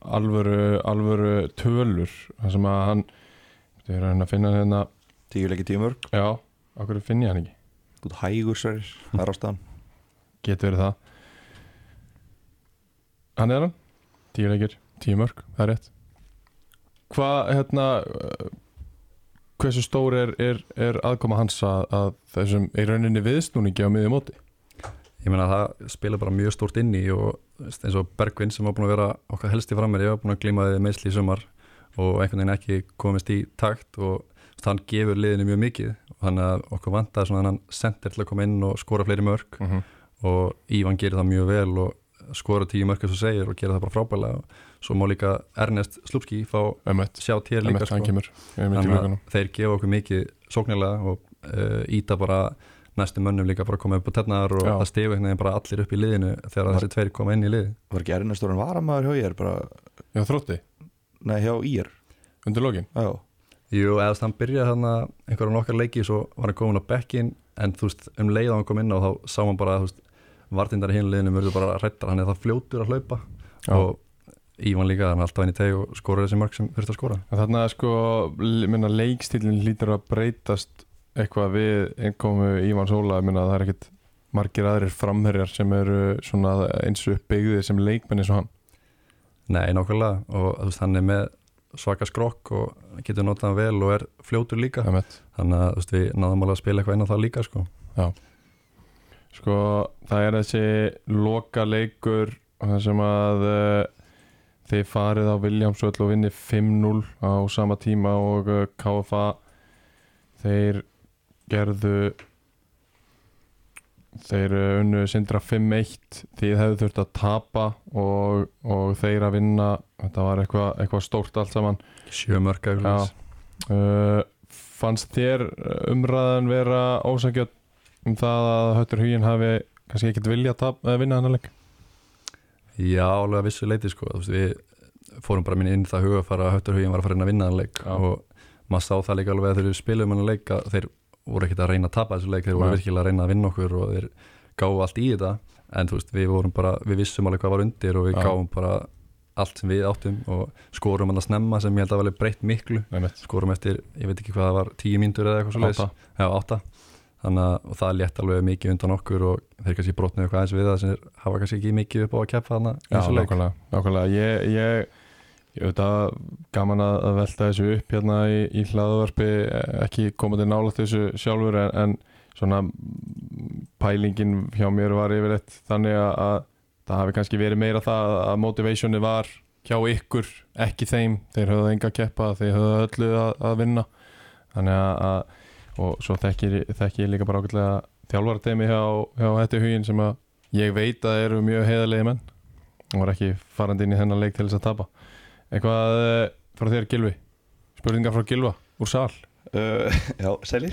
Speaker 1: alvöru, alvöru tölur þar sem að hann það er að finna hérna
Speaker 2: Tíu leiki tíu mörg,
Speaker 1: já, okkur finn ég hann ekki
Speaker 2: út hægur sverir, það er ástæðan
Speaker 1: Getur verið það. Hann er hann. Tíu leikir, tíu mörg, það er rétt. Hvað, hérna Hversu stór er, er, er aðkoma hans að, að þessum í rauninni viðsnúningi á miðjum móti?
Speaker 4: Ég meina að það spila bara mjög stórt inn í og eins og Bergvin sem var búin að vera okkar helsti frammeir, ég var búin að glíma þið meðsli í sumar og einhvern veginn ekki komist í takt og hann gefur liðinu mjög mikið þannig að okkur vantaði svona hann sendir til að koma inn og skora fleiri mörg
Speaker 1: mm -hmm.
Speaker 4: og Ívan gerir það mjög vel og skora tíu mörg eins og segir og gerir það bara frábælega og svo má líka Ernest Slupski fá
Speaker 1: Emmett,
Speaker 4: sjá tér líka sko. þannig að þeir gefa okkur mikið sóknarlega og uh, íta bara næstu mönnum líka bara að koma upp á tennar og
Speaker 1: Já.
Speaker 4: það einhvern veginn bara allir upp í liðinu þegar
Speaker 2: Var-
Speaker 4: þessi tveir koma inn í lið.
Speaker 2: Var ekki Ernestórun varamæður hjá ég bara,
Speaker 1: Já, þrótti,
Speaker 2: nei hjá ír.
Speaker 1: Undir lokin?
Speaker 2: Já,
Speaker 4: Jú, eða þú veist, hann byrjaði þarna einhverjum nokkar leiki svo var hann komin á bekkin en þú veist, um leið á hann kom inn og þá sá hann bara, veist, vartindar í hinu liðinu mörgur bara rættar, hann er það fljótur að hlaupa
Speaker 1: Já.
Speaker 4: og Ívan líka, hann er alltaf inn í teg og skoraði þessi mörg sem þurfti að skora.
Speaker 1: En Þarna sko, minna, leikstílinn lítur að breytast eitthvað við innkomu Ívans Óla, ég minna það er ekkit margir aðrir framherjar sem eru svona eins og uppbyggðið sem leikmenn eins og hann.
Speaker 4: Nei, nákvæmlega. Og þú veist, hann er með svaka skrokk og getur notað vel og er fljótur líka. Þannig að veist, við náðum alveg að spila eitthvað inn á það líka sko.
Speaker 1: Sko, það er þessi loka leikur það sem að uh, þið farið á Williamsvöll og vinni 5-0 á sama tíma og uh, KFA þeir gerðu þeir uh, unnu sindra 5-1 því hefðu þurft að tapa og, og þeir að vinna þetta var eitthvað, eitthvað stórt allt saman
Speaker 4: sjö mörg
Speaker 1: Já.
Speaker 4: eitthvað
Speaker 1: uh, fannst þér umræðan vera ósækjöld um það að Höttur Huginn hafi kannski ekkert vilja að eða vinna þennan leik
Speaker 4: Já, alveg að vissu leiti sko. Veist, við fórum bara minn inn það huga að að höttur hugin var að fara inn að vinna þann leik
Speaker 1: Já.
Speaker 4: og maður sá það líka alveg að þeir spilum hann leik að þeir voru ekkert að reyna að tapa þessu leik þeir voru virkilega að reyna að vinna okkur og þeir gáðu allt í þetta. En þú veist, við vorum bara, við vissum alveg hvað var undir og við
Speaker 1: Já.
Speaker 4: gáum bara allt sem við áttum og skorum hann að snemma sem ég held að var breytt miklu.
Speaker 1: Nei,
Speaker 4: skorum eftir, ég veit ekki hvað það var tíu mínútur eða eitthvað svo leiðis
Speaker 1: Átta.
Speaker 4: Já, átta. Þannig að og það létt alveg mikið undan okkur og þeir kannski brotnið eitthvað eins við það sem hafa kannski ekki mikið upp á að keppa þarna
Speaker 1: Já, nákvæmlega, nákvæmlega. Ég, ég, ég veit að gaman að velta þessu upp hérna í, í hlaðvarpi ekki komandi nálægt þessu sjálfur en, en svona pælingin hjá mér var yfirleitt þannig að, að það hafi kannski verið meira það að motivationi var hjá ykkur, ekki þeim. Þeir höfðu enga að keppa, þeir höfðu öllu að, að vinna. Þannig að, að og svo þekki, ég líka bara ákveðlega þjálfarteimi hjá, hjá hættu hugin sem að ég veit að eru mjög heiðarlegi menn og var ekki farandi inn í þennan leik til þess að tapa eitthvað eh, frá þér Gilvi spurningar frá Gilva úr sal?
Speaker 2: Uh, já, sælir.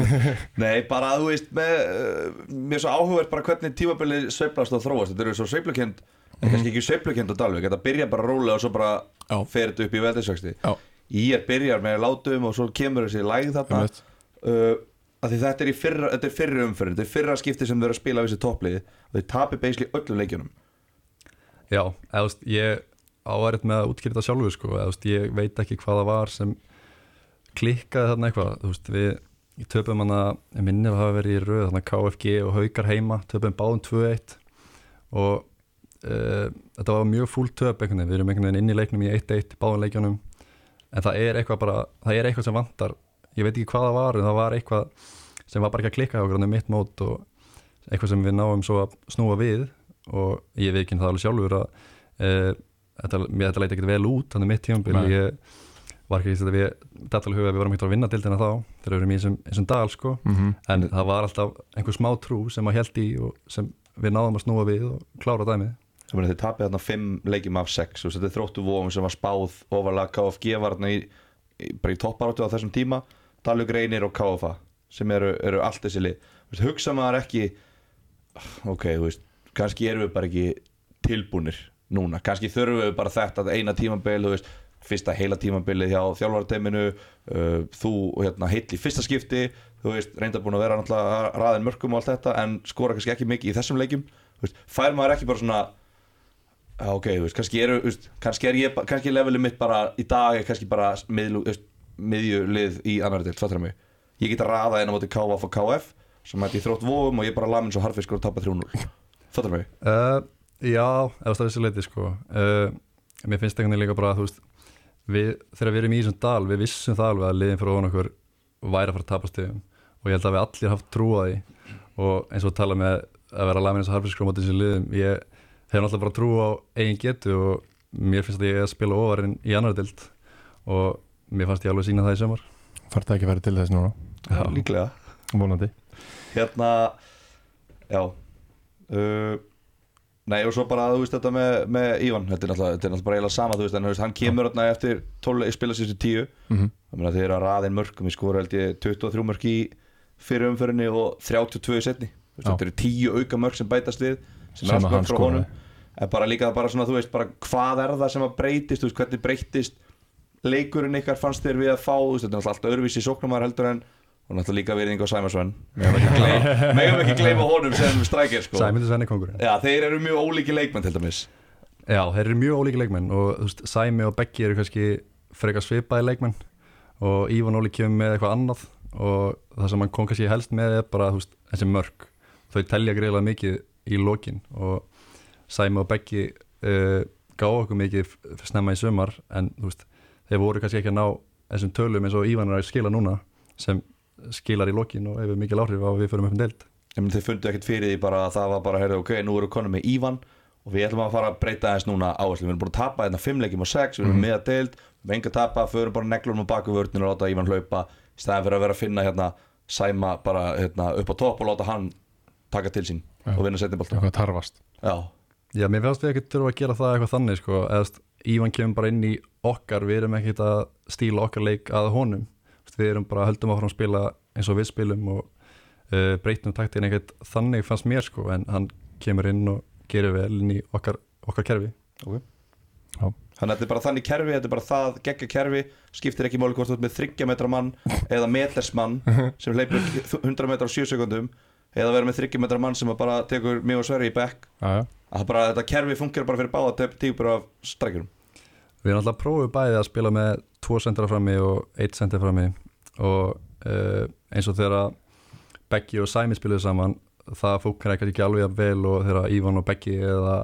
Speaker 2: Nei, bara að þú veist með, uh, Mér er svo áhugverð bara hvernig tímabilið sveiflast og þróast. Þetta eru svo sveiflukend en kannski ekki sveiflukend á Dalvik Þetta byrja bara rólega og svo bara
Speaker 1: Já.
Speaker 2: fer þetta upp í. Í er byrjar með látum og svo kemur þessi lægð þarna. Uh, þetta er, í fyrra, þetta er fyrra umferðin Þetta er fyrra skipti sem þau eru að spila við þessi toppliði og þau tapir beisli öllum leikjunum.
Speaker 4: Já, eða ég áærit með að útskýra þetta sjálfur sko, eða veist, ég veit ekki hvað það var sem klikkaði þarna eitthvað, veist, við töpum hann að, ég minni að hafa verið í röð þannig að KFG og Haukar heima töpum báðum 2-1 og uh, þetta var mjög fúl töp einhvern veginn, við erum einhvern veginn inn í leiknum í 1-1 báðum leikjunum, en það er eitthvað bara, það er eitthvað sem vantar. Ég veit ekki hvað það var, en það var eitthvað sem var bara ekki að klikka hjá okkur, þannig mitt mót og eitthvað sem við náum svo að snúa við. Og ég veit ekki það alveg sjálfur að uh, þetta, mér þetta leiti ekkert vel út þannig mitt tímabil.
Speaker 1: Nei.
Speaker 4: ég var ekki þetta við þetta alveg huga við varum ekkert að vinna dildina þá þegar við erum í þessum, dal sko.
Speaker 1: Mm -hmm.
Speaker 4: en það var alltaf einhver smá trú sem að held í og sem við náðum að snúa við og klára dæmið.
Speaker 2: Þeir tapir þarna fimm leikjum af sex og þetta er þróttu vóum sem var spáð ofalega KFG var þarna í, í, bara í topparáttu á þessum tíma. Dalvik reynir og KFA sem eru, eru allt þessi lið. Hugsa maður ekki ok, þú veist, kannski erum við bara ekki tilbúnir núna. Kannski þurfum við bara þetta eina tímabil þú veist, fyrsta heila tímabilið hjá þjálfarteiminu uh, þú hérna, heill í fyrsta skipti þú veist, reynda búin að vera náttúrulega raðin mörgum og allt þetta en skora kannski ekki mikið í þessum leikjum. Þú veist, fær maður ekki bara svona ok, þú veist, kannski, þú veist, kannski er ég, kannski er levelið mitt bara í dag er kannski bara miðlu, veist, miðjulið í annar del, fattur mig? Ég get að raða einn á móti KF og KF sem hætti þrótt vóum og ég bara lamin svo harfiskur og tapa 3-0 fattur mig?
Speaker 4: Uh, Já, eða þessi leiti sko. Uh, mér finnst einhvern veginn líka bara að þú veist við, þegar við erum í þessum dal, við vissum það alveg að liðin fyrir ofan okkur væri að fara að tapa stegum og ég held að við allir haft trú á því. Og eins og tala með að vera lamin eins og harfiskur á þessi liðum ég hef náttúrulega bara trú á eigin getu og mér finnst að ég er að spila ofarinn í annar dild og mér fannst ég alveg sína það í sömur
Speaker 1: Fær það ekki að vera til þess núna?
Speaker 4: Já.
Speaker 2: líklega. Hérna, já uh, nei og svo bara þú veist þetta með, með Ívan þetta er náttúrulega, er bara eiginlega sama þú veist en veist, hann kemur hérna eftir 12 spila sér 10
Speaker 1: mm -hmm.
Speaker 2: Það meina þeir eru að raðin mörgum í skora held ég 23 mörg í fyrir umförinni og 32 í setni veist, þetta eru 10 auka mörg sem bætast við sem,
Speaker 1: Sem
Speaker 2: er
Speaker 1: að
Speaker 2: allt
Speaker 1: hann
Speaker 2: mörg frá honum. En bara líka bara svona, þú veist, bara hvað er það sem að breytist, þú veist, hvernig breytist leikurinn ykkar fannst þér við að fá þú veist, þetta er náttúrulega allt öðruvísi sóknumar heldur en og náttúrulega líka verið Ingo Sæmarsson megum ekki, gleyma, honum sem strækir sko.
Speaker 4: Sæmundur Svenni kongurinn
Speaker 2: Já, þeir eru mjög ólíki leikmenn til dæmis.
Speaker 4: Já, þeir eru mjög ólíki leikmenn og veist, Sæmi og Beggi eru kannski frekar svipaði leikmenn og Ívan Óli kemur með eitthvað annað og það sem hann kom kannski helst með er bara veist, þessi mörg þau telja greiðlega mikið í lokin og Sæmi og Beggi uh, gáðu okkur mikið snemma í sumar en veist, þeir voru kannski ekki að ná þessum tölum eins og Ívan er að skila núna sem skilar í lokin og hefur mikil áhrif á að við förum upp um deild.
Speaker 2: Þeir fundu ekkert fyrir því bara að það var bara heyrðu, ok, nú eru konum með Ívan og við ætlum að fara að breyta aðeins núna áherslu við erum búin að tapa hérna fimm leikjum og sex við erum
Speaker 1: Mhm.
Speaker 2: með að deild, við erum enga að tapa förum bara neglunum á baku vörninu og láta Ívan hlaupa í staðan fyrir að vera að finna hérna sæma bara hérna, upp á topp og láta hann taka til sín
Speaker 1: Já.
Speaker 2: og vinna
Speaker 1: tarfast.
Speaker 2: Já,
Speaker 4: Já, mér finnst við ekki þurfa að gera það eitthvað þannig sko, eða Ívan kemur bara inn í okkar, við erum ekkert að stíla okkar leik að honum við erum bara höldum áfram að spila eins og við spilum og uh, breytum taktin ekkert þannig fannst mér sko, en hann kemur inn og gerir vel inn í okkar, okkar kerfi.
Speaker 2: Þannig að þetta er bara þannig kerfi, þetta er bara það geggja kerfi, skiptir ekki máli hvort þú ert með 30 metra mann eða metersmann sem hleypur 100 metra á 7 sekundum eða vera með 30 metra mann sem að bara tekur og Sverri í bekk. Að bara, þetta kerfi funkar bara fyrir báða típur af strækjurum
Speaker 4: Við erum alltaf prófið bæði að spila með tvo sentra frammi og eitt sentra frammi. Og uh, eins og þegar Beggi og Sæmi spiluðu saman það fúkar ekkert ekki alveg jafn vel og þegar Ívan og Beggi eða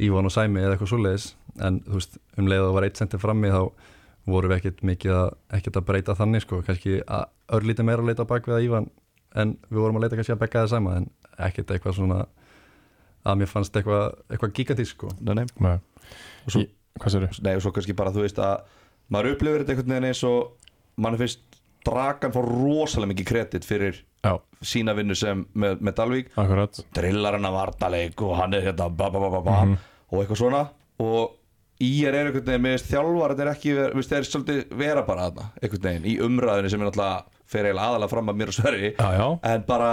Speaker 4: Ívan og Sæmi eða eitthvað svoleiðis. En þú veist, um leið að það var eitt sentra frammi þá vorum við ekkert mikið að, ekkert að breyta þannig sko, kannski að örlítið meira að leita bak við að Ívan en við vorum að leita kannski að Begga það sama en ekkert eitthvað svona að mér fannst eitthvað, eitthvað gigantísk sko.
Speaker 2: Nei, nei,
Speaker 1: nei.
Speaker 2: Og svo-
Speaker 1: sér
Speaker 2: nei og svo kannski bara þú veist að maður upplifir þetta einhvern veginn eins og mann finnst dragan fór rosalega mikið kredit fyrir
Speaker 1: Já,
Speaker 2: sína vinnu sem með, með Dalvík.
Speaker 1: Akkurat.
Speaker 2: Drillar hann að vartaleik og hann er hérna ba, ba, ba, ba, ba,
Speaker 1: Mhm.
Speaker 2: og eitthvað svona. Og í er einhvern veginn með þjálfar þetta er ekki, veist, þeir svolítið vera bara þarna einhvern veginn í umræðinu sem er náttúrulega fer eiginlega aðalega fram að mér og Sverri. En bara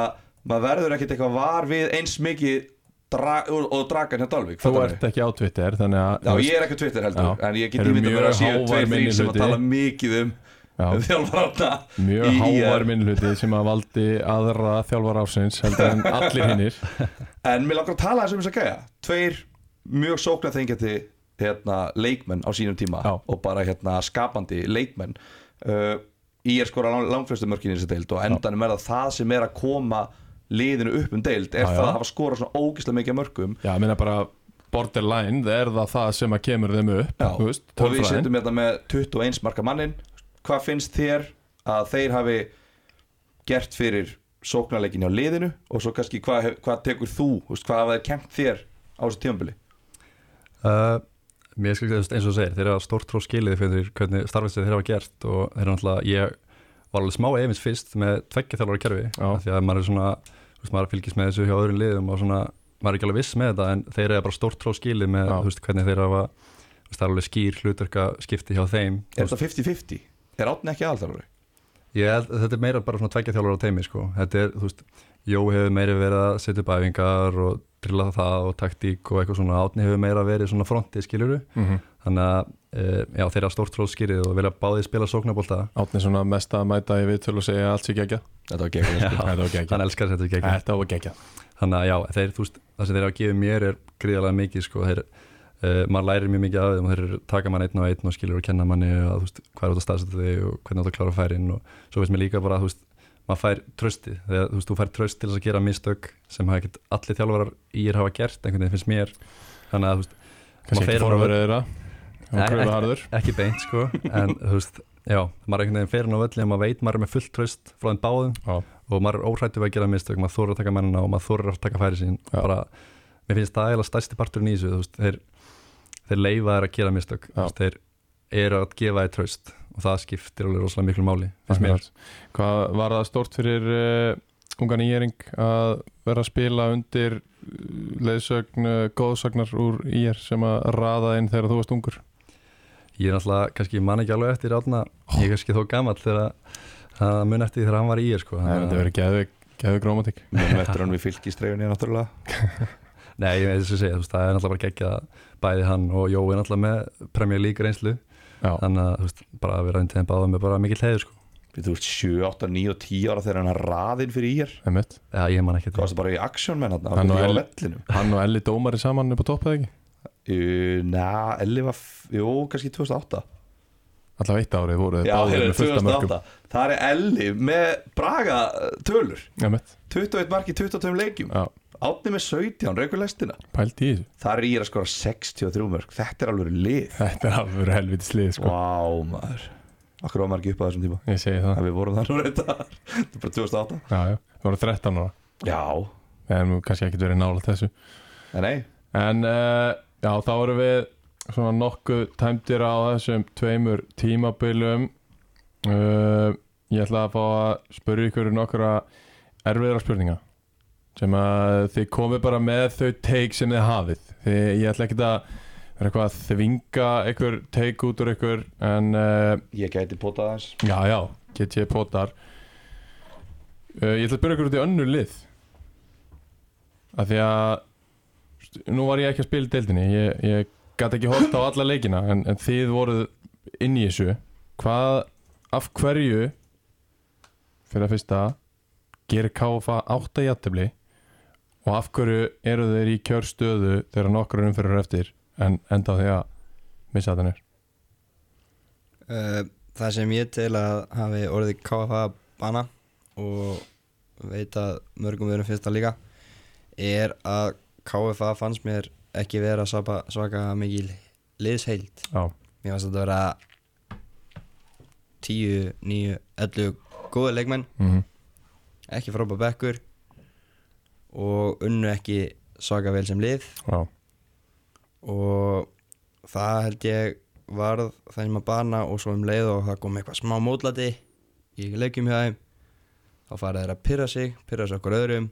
Speaker 2: maður verður ekkert eitthvað var við eins mikið dra, og, og dragan hjá Dalvík
Speaker 1: þú ert ekki á Twitter að
Speaker 2: Já, ég er ekki á Twitter heldur,
Speaker 1: Já.
Speaker 2: en ég get ímyndað mér
Speaker 1: mjög
Speaker 2: að séu tveir þrír sem að tala mikið um,
Speaker 1: Já.
Speaker 2: þjálfarana
Speaker 1: mjög hávar minnluti sem að valdi aðra þjálfar ásins heldur en allir hinnir
Speaker 2: En mér langar að tala þessum þess að gæja. Tveir mjög sóknar þengjandi hérna, leikmenn á sínum tíma
Speaker 1: Já.
Speaker 2: og bara hérna, skapandi leikmenn. Uh, Í er skora lang, langflestu mörkin í þessu deild og endanum er það það sem er að koma liðinu upp um deild er
Speaker 1: Já,
Speaker 2: það
Speaker 1: já.
Speaker 2: að hafa skorað svona ógislega mikið af mörkum.
Speaker 1: Já, ég meina bara borderline, það er það það sem að kemur þeim upp veist,
Speaker 2: og við setjum hérna með 21 marka mannin hvað finnst þér að þeir hafi gert fyrir sóknarleikin hjá liðinu? Og svo kannski hvað, hef- hvað tekur þú, veist, hvað hafa þeir kempt þér á þessu tímabili?
Speaker 4: Uh, mér ekki eins og þú segir, þeir hafa stórt tró skilið fyrir hvernig starfistið þeir hafa gert og þeir eru náttúrulega, ég var alveg smá efins fyrst með tveggja þjálfara kerfi því að maður er svona, veist, maður fylgist með þessu hjá öðrum liðum og svona, maður er ekki alveg viss með þetta en þeir eru bara stórt tró skilið með, þú veist, hvernig þeir hafa þú veist, það er alveg skýr hlutverka skipti hjá þeim
Speaker 2: Er þetta 50-50? Er átni ekki aðalþjálfari?
Speaker 4: Ég þetta er meira bara svona tveggja þjálfara á teimi sko. Þetta er, þú veist, Jó hefur meira verið að setja upp æfingar og drilla það og taktík og eitthvað svona átni hefur meira verið svona frontið skiluru
Speaker 1: Mhm.
Speaker 4: þannig að já, þeir eru stórt tróðskýrið og vilja báðið spila sóknabólta
Speaker 1: Átni svona mest að mæta í viðtölu og segja allt sér gegja
Speaker 2: Þetta var gegn.
Speaker 1: Þetta var gegja
Speaker 4: hann elskar þetta ekki
Speaker 1: Þetta var gegja
Speaker 4: þannig að já, þeir, þú veist, það sem þeir hafa gefið mér er gríðarlega mikið sko, þeir, e, maður lærir mjög mikið af þeim og þeir eru- taka mann einn og einn og skilur og kenna manni að, þú veist, hvað er átt að staðsetja þig og hvernig átt að klára færin og svo veist mér líka bara að þú veist, maður fær trösti þegar þú veist, þú fær tröst til að gera mistök sem hafa ekkert allir þjálfarar í er hafa gert einhvern veginn finnst mér. Þannig að þú veist, Maður fer á
Speaker 1: forverið pröfa
Speaker 4: ekki- beint sko en þú veist, já, maður er einhvern veginn fyrir á völli og maður veit maður er með fullt tröst frá þeim báðum
Speaker 1: Já.
Speaker 4: og maður er óhrættu við að gera mistök maður þórar að taka mennina og maður þórar að taka færi sín. Bara, mér finnst það eiginlega stærsti parturinn í þessu þú veist, þeir, þeir leifa þær að gera mistök þú veist, þeir eru að gefa þér tröst og það skiptir alveg rosalega miklu máli finnst mér.
Speaker 1: Hvað var það stort fyrir uh, ungan íring að vera að spila undir uh, leiðsögn uh, góðsagnar úr ír sem að raða inn þegar þú varst ungur
Speaker 4: ég er náttúrulega, kannski man ekki alveg eftir átna, ég er kannski þó gamall þegar það mun eftir því þegar hann var í ég sko að-
Speaker 1: verið geðu, geðu grómatík
Speaker 2: Mjög eftir hann við fylgistreifinni náttúrulega.
Speaker 4: Nei, ég veist að segja, þú veist, það er náttúrulega bara geggja bæði hann og Jói náttúrulega með Premier League reynslu.
Speaker 1: Já,
Speaker 4: þannig að veist, bara að vera undir þeim báðum er bara mikill heiður sko.
Speaker 2: Þú veist 7, 8, 9 og 10 ára þegar hann er raðinn fyrir ír
Speaker 1: einmitt.
Speaker 4: Já, ég man ekki
Speaker 2: í hann
Speaker 1: Hann og Elli Dómari saman upp á topp eða ekki?
Speaker 2: Uh, Næ, Elli var, f- jú, kannski 2008
Speaker 1: Alltaf eitt árið voru
Speaker 2: Já, heyrðu,
Speaker 1: með fullt af mörgum
Speaker 2: 2008 Það er Elli með Braga uh, tölur.
Speaker 1: Einmitt,
Speaker 2: 21 mark í 22 leikjum.
Speaker 1: Já,
Speaker 2: Átni með 17, raukur lestina.
Speaker 1: Pælt í þessu.
Speaker 2: Það er ír að skora 63 mörg Þetta er alveg lið.
Speaker 1: Þetta er alveg helviti slið sko.
Speaker 2: Vá maður. Akkur var maður ekki upp á þessum tíma?
Speaker 1: Ég segi það.
Speaker 2: En við vorum það nú reynda Þetta er bara 2008
Speaker 1: Já, já, það voru 13 ára.
Speaker 2: Já,
Speaker 1: En kannski ekki verið nála þessu.
Speaker 2: En nei.
Speaker 1: En uh, já, þá erum við svona nokkuð tæmdir á þessum tveimur tímabilum. Uh, Ég ætla að fá að spyrja ykkur nokkra erfiðra spurninga sem að þið komið bara með þau teik sem þið hafið. Þið, ég ætla ekki að vera eitthvað að þvinga ykkur teik út úr ykkur en uh,
Speaker 2: Ég gæti potað aðeins.
Speaker 1: Já, já, get ég potar. Uh, Ég ætla að spyrja ykkur út í önnur lið. Af því að st- nú var ég ekki að spila deildinni ég, ég gæti ekki hótt á alla leikina en, en þið voruð inn í þessu. Hvað, af hverju fyrir að fyrsta gerir KFA átta jættibli og af hverju eru þeir í kjörstöðu þegar nokkur umfyrir eftir en enda því að missa þetta nýr
Speaker 3: Uh, það sem ég til að hafi orðið KFA bana og veit að mörgum við erum fyrst að líka er að KFA fannst mér ekki vera svaka, svaka mikil liðsheild
Speaker 1: Já,
Speaker 3: mér fannst þetta vera 10, 9, 11 góða leikmenn.
Speaker 1: Mm
Speaker 3: ekki frábæð bekkur og unnu ekki svaka vel sem lið.
Speaker 1: Já,
Speaker 3: og það held ég varð sem að bana og svo um leið og það kom eitthvað smá mótlati í leikjum hjá þeim þá fara þeir að pyrra sig, pyrra sig okkur öðrum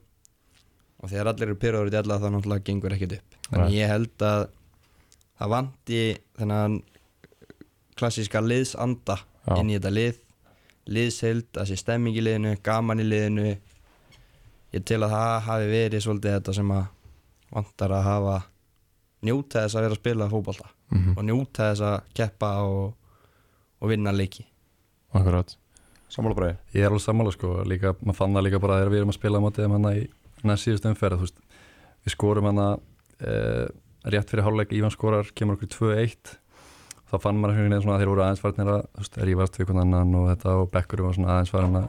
Speaker 3: og þegar allir eru pyrraður í alla þá náttúrulega gengur ekkert upp. Þannig
Speaker 1: Nei.
Speaker 3: ég held að það vanti þennan klassíska liðsanda
Speaker 1: Já.
Speaker 3: inn í þetta lið. Liðsheild, það sé stemming í liðinu gaman í liðinu. Ég tel að það hafi verið svolítið þetta sem að vantar að hafa njóta þess að vera að spila fótbolta.
Speaker 1: Mm
Speaker 3: og njóta þess að keppa og, og vinna leiki.
Speaker 1: Akkurat.
Speaker 2: Sammála bræði
Speaker 4: Ég er alveg sammála sko, líka, maður fann það líka bara þegar við erum að spila á mótið um hana í næst síðust umferð, við skorum hana e, rétt fyrir hálfleik Ívan skorar, kemur okkur 2-1 þá fann maður einhvern veginn svona að þeir voru aðeins farnir að, rífast við hvernig annan og þetta og bekkurum var svona aðeins farin að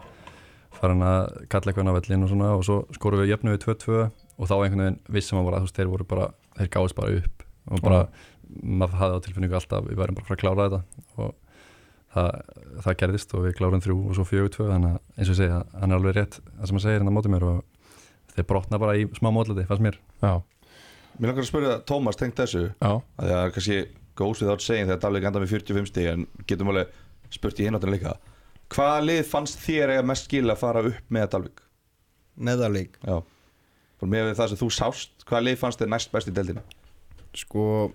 Speaker 4: farin að kalla eitthvað á vellin og svona og svo skorum við jöfnum við 2-2 og þá einhvern veginn vissum þú veist, þeir voru bara þeir gáðist bara upp og bara maður hafði á tilfinningu alltaf, við værum bara að fara að klára þetta og það, það gerðist og við klárum þrjú og svo fjögur tvö þannig að eins og ég segja, hann er alveg rétt það sem hann segir hérna á móti mér og þeir brotna bara í smá mótliti, fannst mér.
Speaker 1: Já,
Speaker 2: Mér langar að spyrja Tómas tengt þessu.
Speaker 1: Já,
Speaker 2: að það er kannski goes without saying þegar Dalvik enda með 45 stíg en getum alveg spurt í hináttin líka. Hvaða lið fannst þér eiga mest skil að fara upp með Dalvik?
Speaker 3: meðalík
Speaker 2: Já. Bara með það sem þú sást, hvaða lið fannst þér næst best í deildinu?
Speaker 3: sko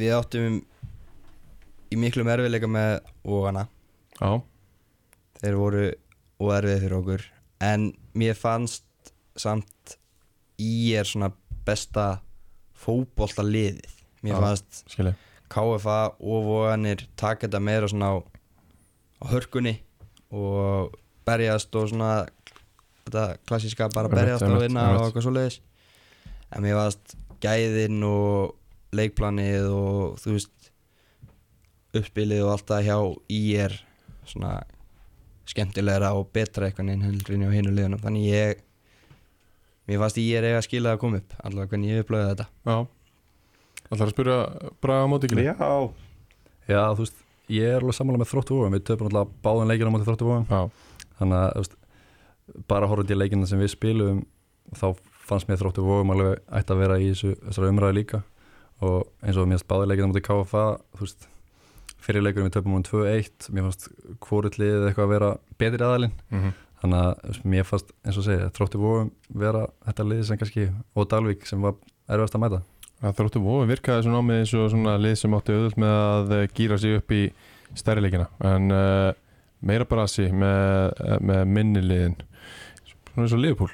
Speaker 3: við áttum í miklu erfiðleika með ógana
Speaker 1: já,
Speaker 3: þeir voru óerfið fyrir okkur. En mér fannst samt í er svona besta fótbolta liðið. Mér
Speaker 1: Já.
Speaker 3: fannst
Speaker 1: skilji
Speaker 3: KFA og voganir taka þetta meira svona á, á hörkunni og berjast og svona þetta klassíska bara berjast og
Speaker 1: einmitt,
Speaker 3: vinna og eitthvað svoleiðis. En mér fannst gæðin og leikplanið og þú veist uppspilið og allt það hjá í er svona skemmtilegra og betra eitthvað en heldur inn á hinu liðunum. Þannig ég mér fannst í er eiga að skila að koma upp allavega hvernig ég upplöði þetta.
Speaker 1: Já. Það að spyrja Braga á móti ekki
Speaker 2: Já.
Speaker 4: Já, þú veist, ég er alveg sammála með þróttu vóum við töfum alltaf báðan leikina á móti þróttu vóum
Speaker 1: Já,
Speaker 4: þannig að, þú veist, bara horfandi í leikina sem við spilum þá fannst mér þróttu vóum alveg ætti að vera í þessu, þessari umræði líka. Og eins og mér báðan leikina á móti KFA þú veist, fyrir leikurinn við töfum um 2-1 mér fannst að þannig að mér fannst eins og segja þróttu vóum vera þetta lið sem kannski og Dalvik sem var erfast að mæta.
Speaker 1: Það þróttu vói virkaði svona á mig eins og svona lið sem átti auðvöld með að eh, gíra sig upp í stærri leikina. En uh, meira brasi með, með minni liðin. Svona eins og Liverpool.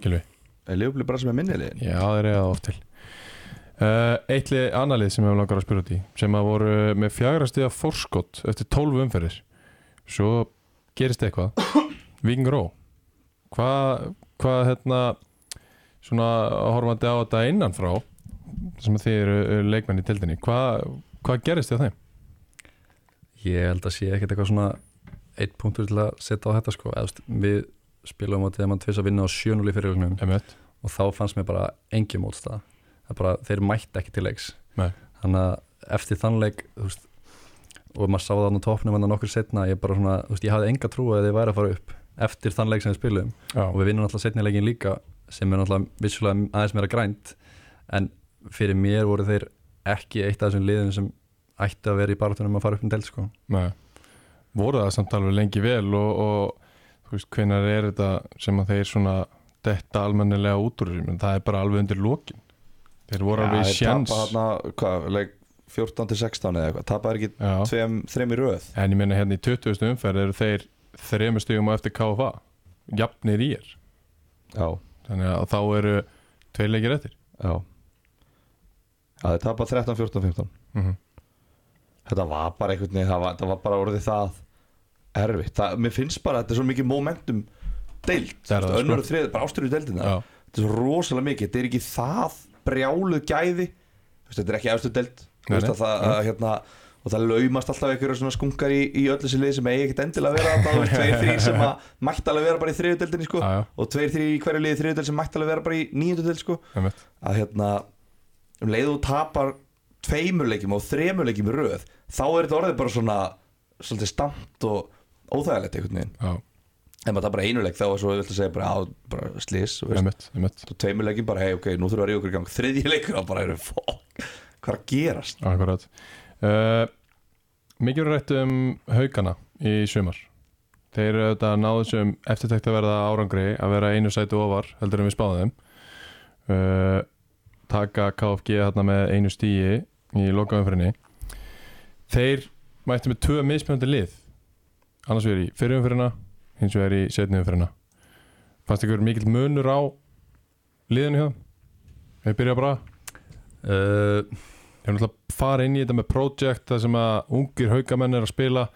Speaker 1: Gilvi
Speaker 2: Er Leopold bara sem er minnilegin?
Speaker 1: Já, þeir eru það oft til. Uh, Eitt lið, annað lið sem ég hef langar að spyrja út í sem að voru með fjagra stiða forskott eftir 12 umferðir. Svo gerist eitthvað Víking Ró hvað, hvað hérna svona horfandi á þetta innanfrá sem þið eru leikmenn í tildinni hvað, hvað gerist á þeim?
Speaker 4: Ég held að sé ekkert eitthvað svona eitt punktur til að setja á þetta sko. Eðast, við spilum á þegar mann tvis að vinna á sjönuleg fyrirlegnum
Speaker 1: Emmett
Speaker 4: og þá fannst mér bara engi mótstað það bara, þeir mætti ekki til leiks.
Speaker 1: Nei.
Speaker 4: þannig að eftir þann leik þú veist, og maður sá það á topnum en nokkur setna, ég bara svona, veist, ég hafði enga trú að þeir væri að fara upp eftir þann leik sem við spilum
Speaker 1: Já,
Speaker 4: og við vinnum alltaf setni leikin líka sem er alltaf vissulega aðeins meira grænt en fyrir mér voru þeir ekki eitt af þessum liðum sem ætti að vera í barátunum að fara upp um del sko.
Speaker 1: Nei. voru það samt alveg lengi vel og, og þú veist, hvenær er þetta sem að þeir svona detta almennilega út úr þessu, menn það er bara alveg undir lokin þeir voru alveg í sjans
Speaker 2: Tapa þarna, hvað, leik 14 til 16 eða eitthvað Tapa er ekki
Speaker 1: Já.
Speaker 2: tveim, þreim í röð
Speaker 1: en ég meina hérna í 20. umferð eru þeir þremur stigum á eftir KFA jafnir í er.
Speaker 2: Já,
Speaker 1: þannig að þá eru tveir leikir eftir.
Speaker 2: Já. Já, þeir tapa 13, 14, 15
Speaker 1: mm -hmm.
Speaker 2: Þetta var bara einhvern veginn, það var, það var bara orðið það erfitt. Það, Mér finnst bara að þetta er svo mikið momentum deilt.
Speaker 1: Það er það, sko.
Speaker 2: Önnur og þrið, bara ástyrju deildina.
Speaker 1: Já,
Speaker 2: Þetta er svo rosalega mikið, þetta er ekki það brjáluð gæði. Þetta er ekki
Speaker 1: nei.
Speaker 2: að það, að, hérna, Og það laumast alltaf einhverja svona skunkar í, í öllu sér lið sem eigi ekkert endilega að vera þú veist, Tveir, þrýr sem að mætti alveg vera bara í þriðu deildinni sko. Og tveir, þrýr í hverju liði þriðu deild sem mætti alveg vera bara í deild sko. Að hérna um leið og tapar tveimur leikjum og í röð þá er þetta orðið bara svona svolítið stamt og óþægilegt einhvern veginn. Ef maður tapar einu leik þá er svo að segja bara, á, bara slís og leikjum bara hei ok, nú þurfum við að ríða okkur í gang. Og bara eru fokk hvað er að gerast?
Speaker 1: Akkurat uh, Mikið verið rætt um haugana í sumar. Þeir eru auðvitað náðu sem eftirtækt að verða árangri að vera einu sæti ofar heldur en við spáðum uh, taka KFG hérna með einu stíi í lokaumfyrinni Þeir mættu með tvö mismjöndi lið. Annars vegar í fyrirumfyrina hins vegar í setniumfyrina Fannst ykkur mikill munur á liðinu hjá þeim? Við byrja bara.
Speaker 4: Uh,
Speaker 1: Er náttúrulega að fara inn í þetta með project það sem að ungir haugamenn er að spila.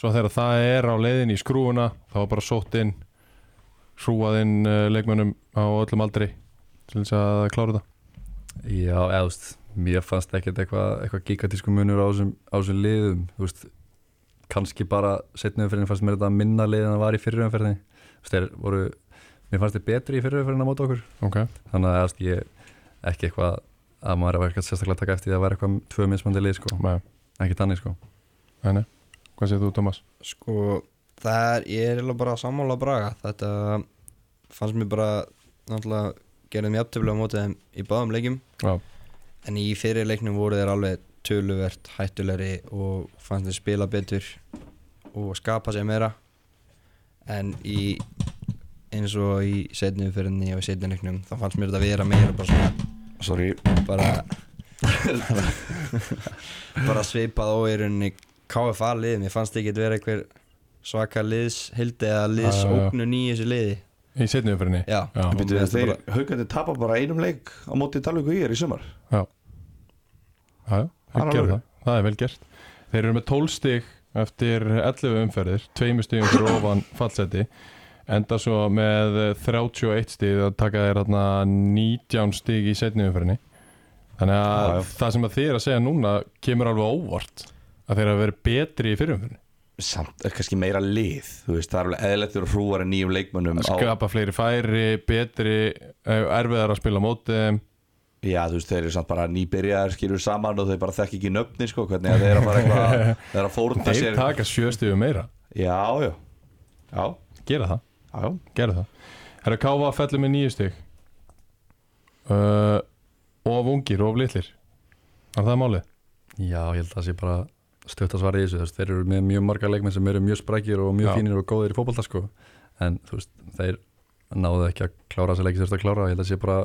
Speaker 1: Svo þegar það er á leiðin í skrúuna þá er bara sótt inn hrúað inn uh, leikmönnum á öllum aldri til þess að klára þetta.
Speaker 4: Já, veist, mér fannst ekkert eitthvað eitthva gigantísku munur á þessum, liðum, veist kannski bara setni umferðin fannst mér þetta minna lið en það var í fyrir umferðin þú veist, þeir voru, mér fannst þeir betri í fyrir umferðin á móta okkur,
Speaker 1: Ok,
Speaker 4: þannig að veist, ég ekki eitthvað að maður er eitthvað sérstaklega að taka eftir því að það var eitthvað tvö mismandi lið, sko,
Speaker 1: með,
Speaker 4: ekki tannig, sko.
Speaker 1: Nei, nei. Hvað segir þú, Thomas?
Speaker 3: Sko, það er, ég er bara sammála að braga. Þetta fannst mér bara náttúrulega gerðum jafntöflega á móti þeim í báðum leikjum.
Speaker 1: Já,
Speaker 3: En í fyrir leiknum voru þeir alveg töluvert hættulegri og fannst þeir spila betur og skapa sér meira. En í eins og í setnum fyrirni og í setnum leiknum þá fannst mér þetta vera meira bara svona
Speaker 2: sorry.
Speaker 3: Bara bara svipað og í rauninni KFA liðið, mér fannst ekki að vera einhver svaka liðshildi eða liðsóknun í þessu liði.
Speaker 1: Í setni umfyrinni
Speaker 3: já,
Speaker 1: Já,
Speaker 3: finnst
Speaker 2: þeir
Speaker 3: bara-
Speaker 2: haugandi tapa bara einum leik á móti Dalvík og ég er í sumar.
Speaker 1: Já, já,
Speaker 2: Það
Speaker 1: þeir það, það er vel gert. Þeir eru með 12 stig eftir 11 umferðir, tveimur stigum fyrir ofan fallseti enda svo með 31 stig að taka þeir hérna 19 stig í setni umferðinni. Þannig að
Speaker 2: Já, já.
Speaker 1: það sem að þið er að segja núna kemur alveg á óvart að þeir hafa verið betri í fyrirumferðinni
Speaker 2: samt kannski meira lið þú veist, það er alveg og hrúar en nýjum leikmönnum á,
Speaker 1: skapa fleiri færi, betri eh, erfiðar að spila á móti þeim.
Speaker 2: Já þú veist, þeir eru samt bara nýbyrjaðar skilur saman og þeir bara þekk ekki nöfni sko, hvernig að þeir eru að fara eitthvað þeir eru að fórna
Speaker 1: þeir
Speaker 2: sér
Speaker 1: taka sjö stigum meira.
Speaker 2: Já, já, já,
Speaker 1: gera það
Speaker 2: já, já.
Speaker 1: gerðu það Herra Káfa fellur með nýju stig uh, of ungir, of litlir er það málið?
Speaker 4: Já, ég held að það sé bara stögt að svara í þessu, þeir eru með mjög marga leikmenn sem eru mjög sprækir og mjög
Speaker 1: Já.
Speaker 4: fínir og góðir í fótbolta sko, en þú veist, þeir náðu ekki að klára þessi leiki þurft að klára, ég held að sé bara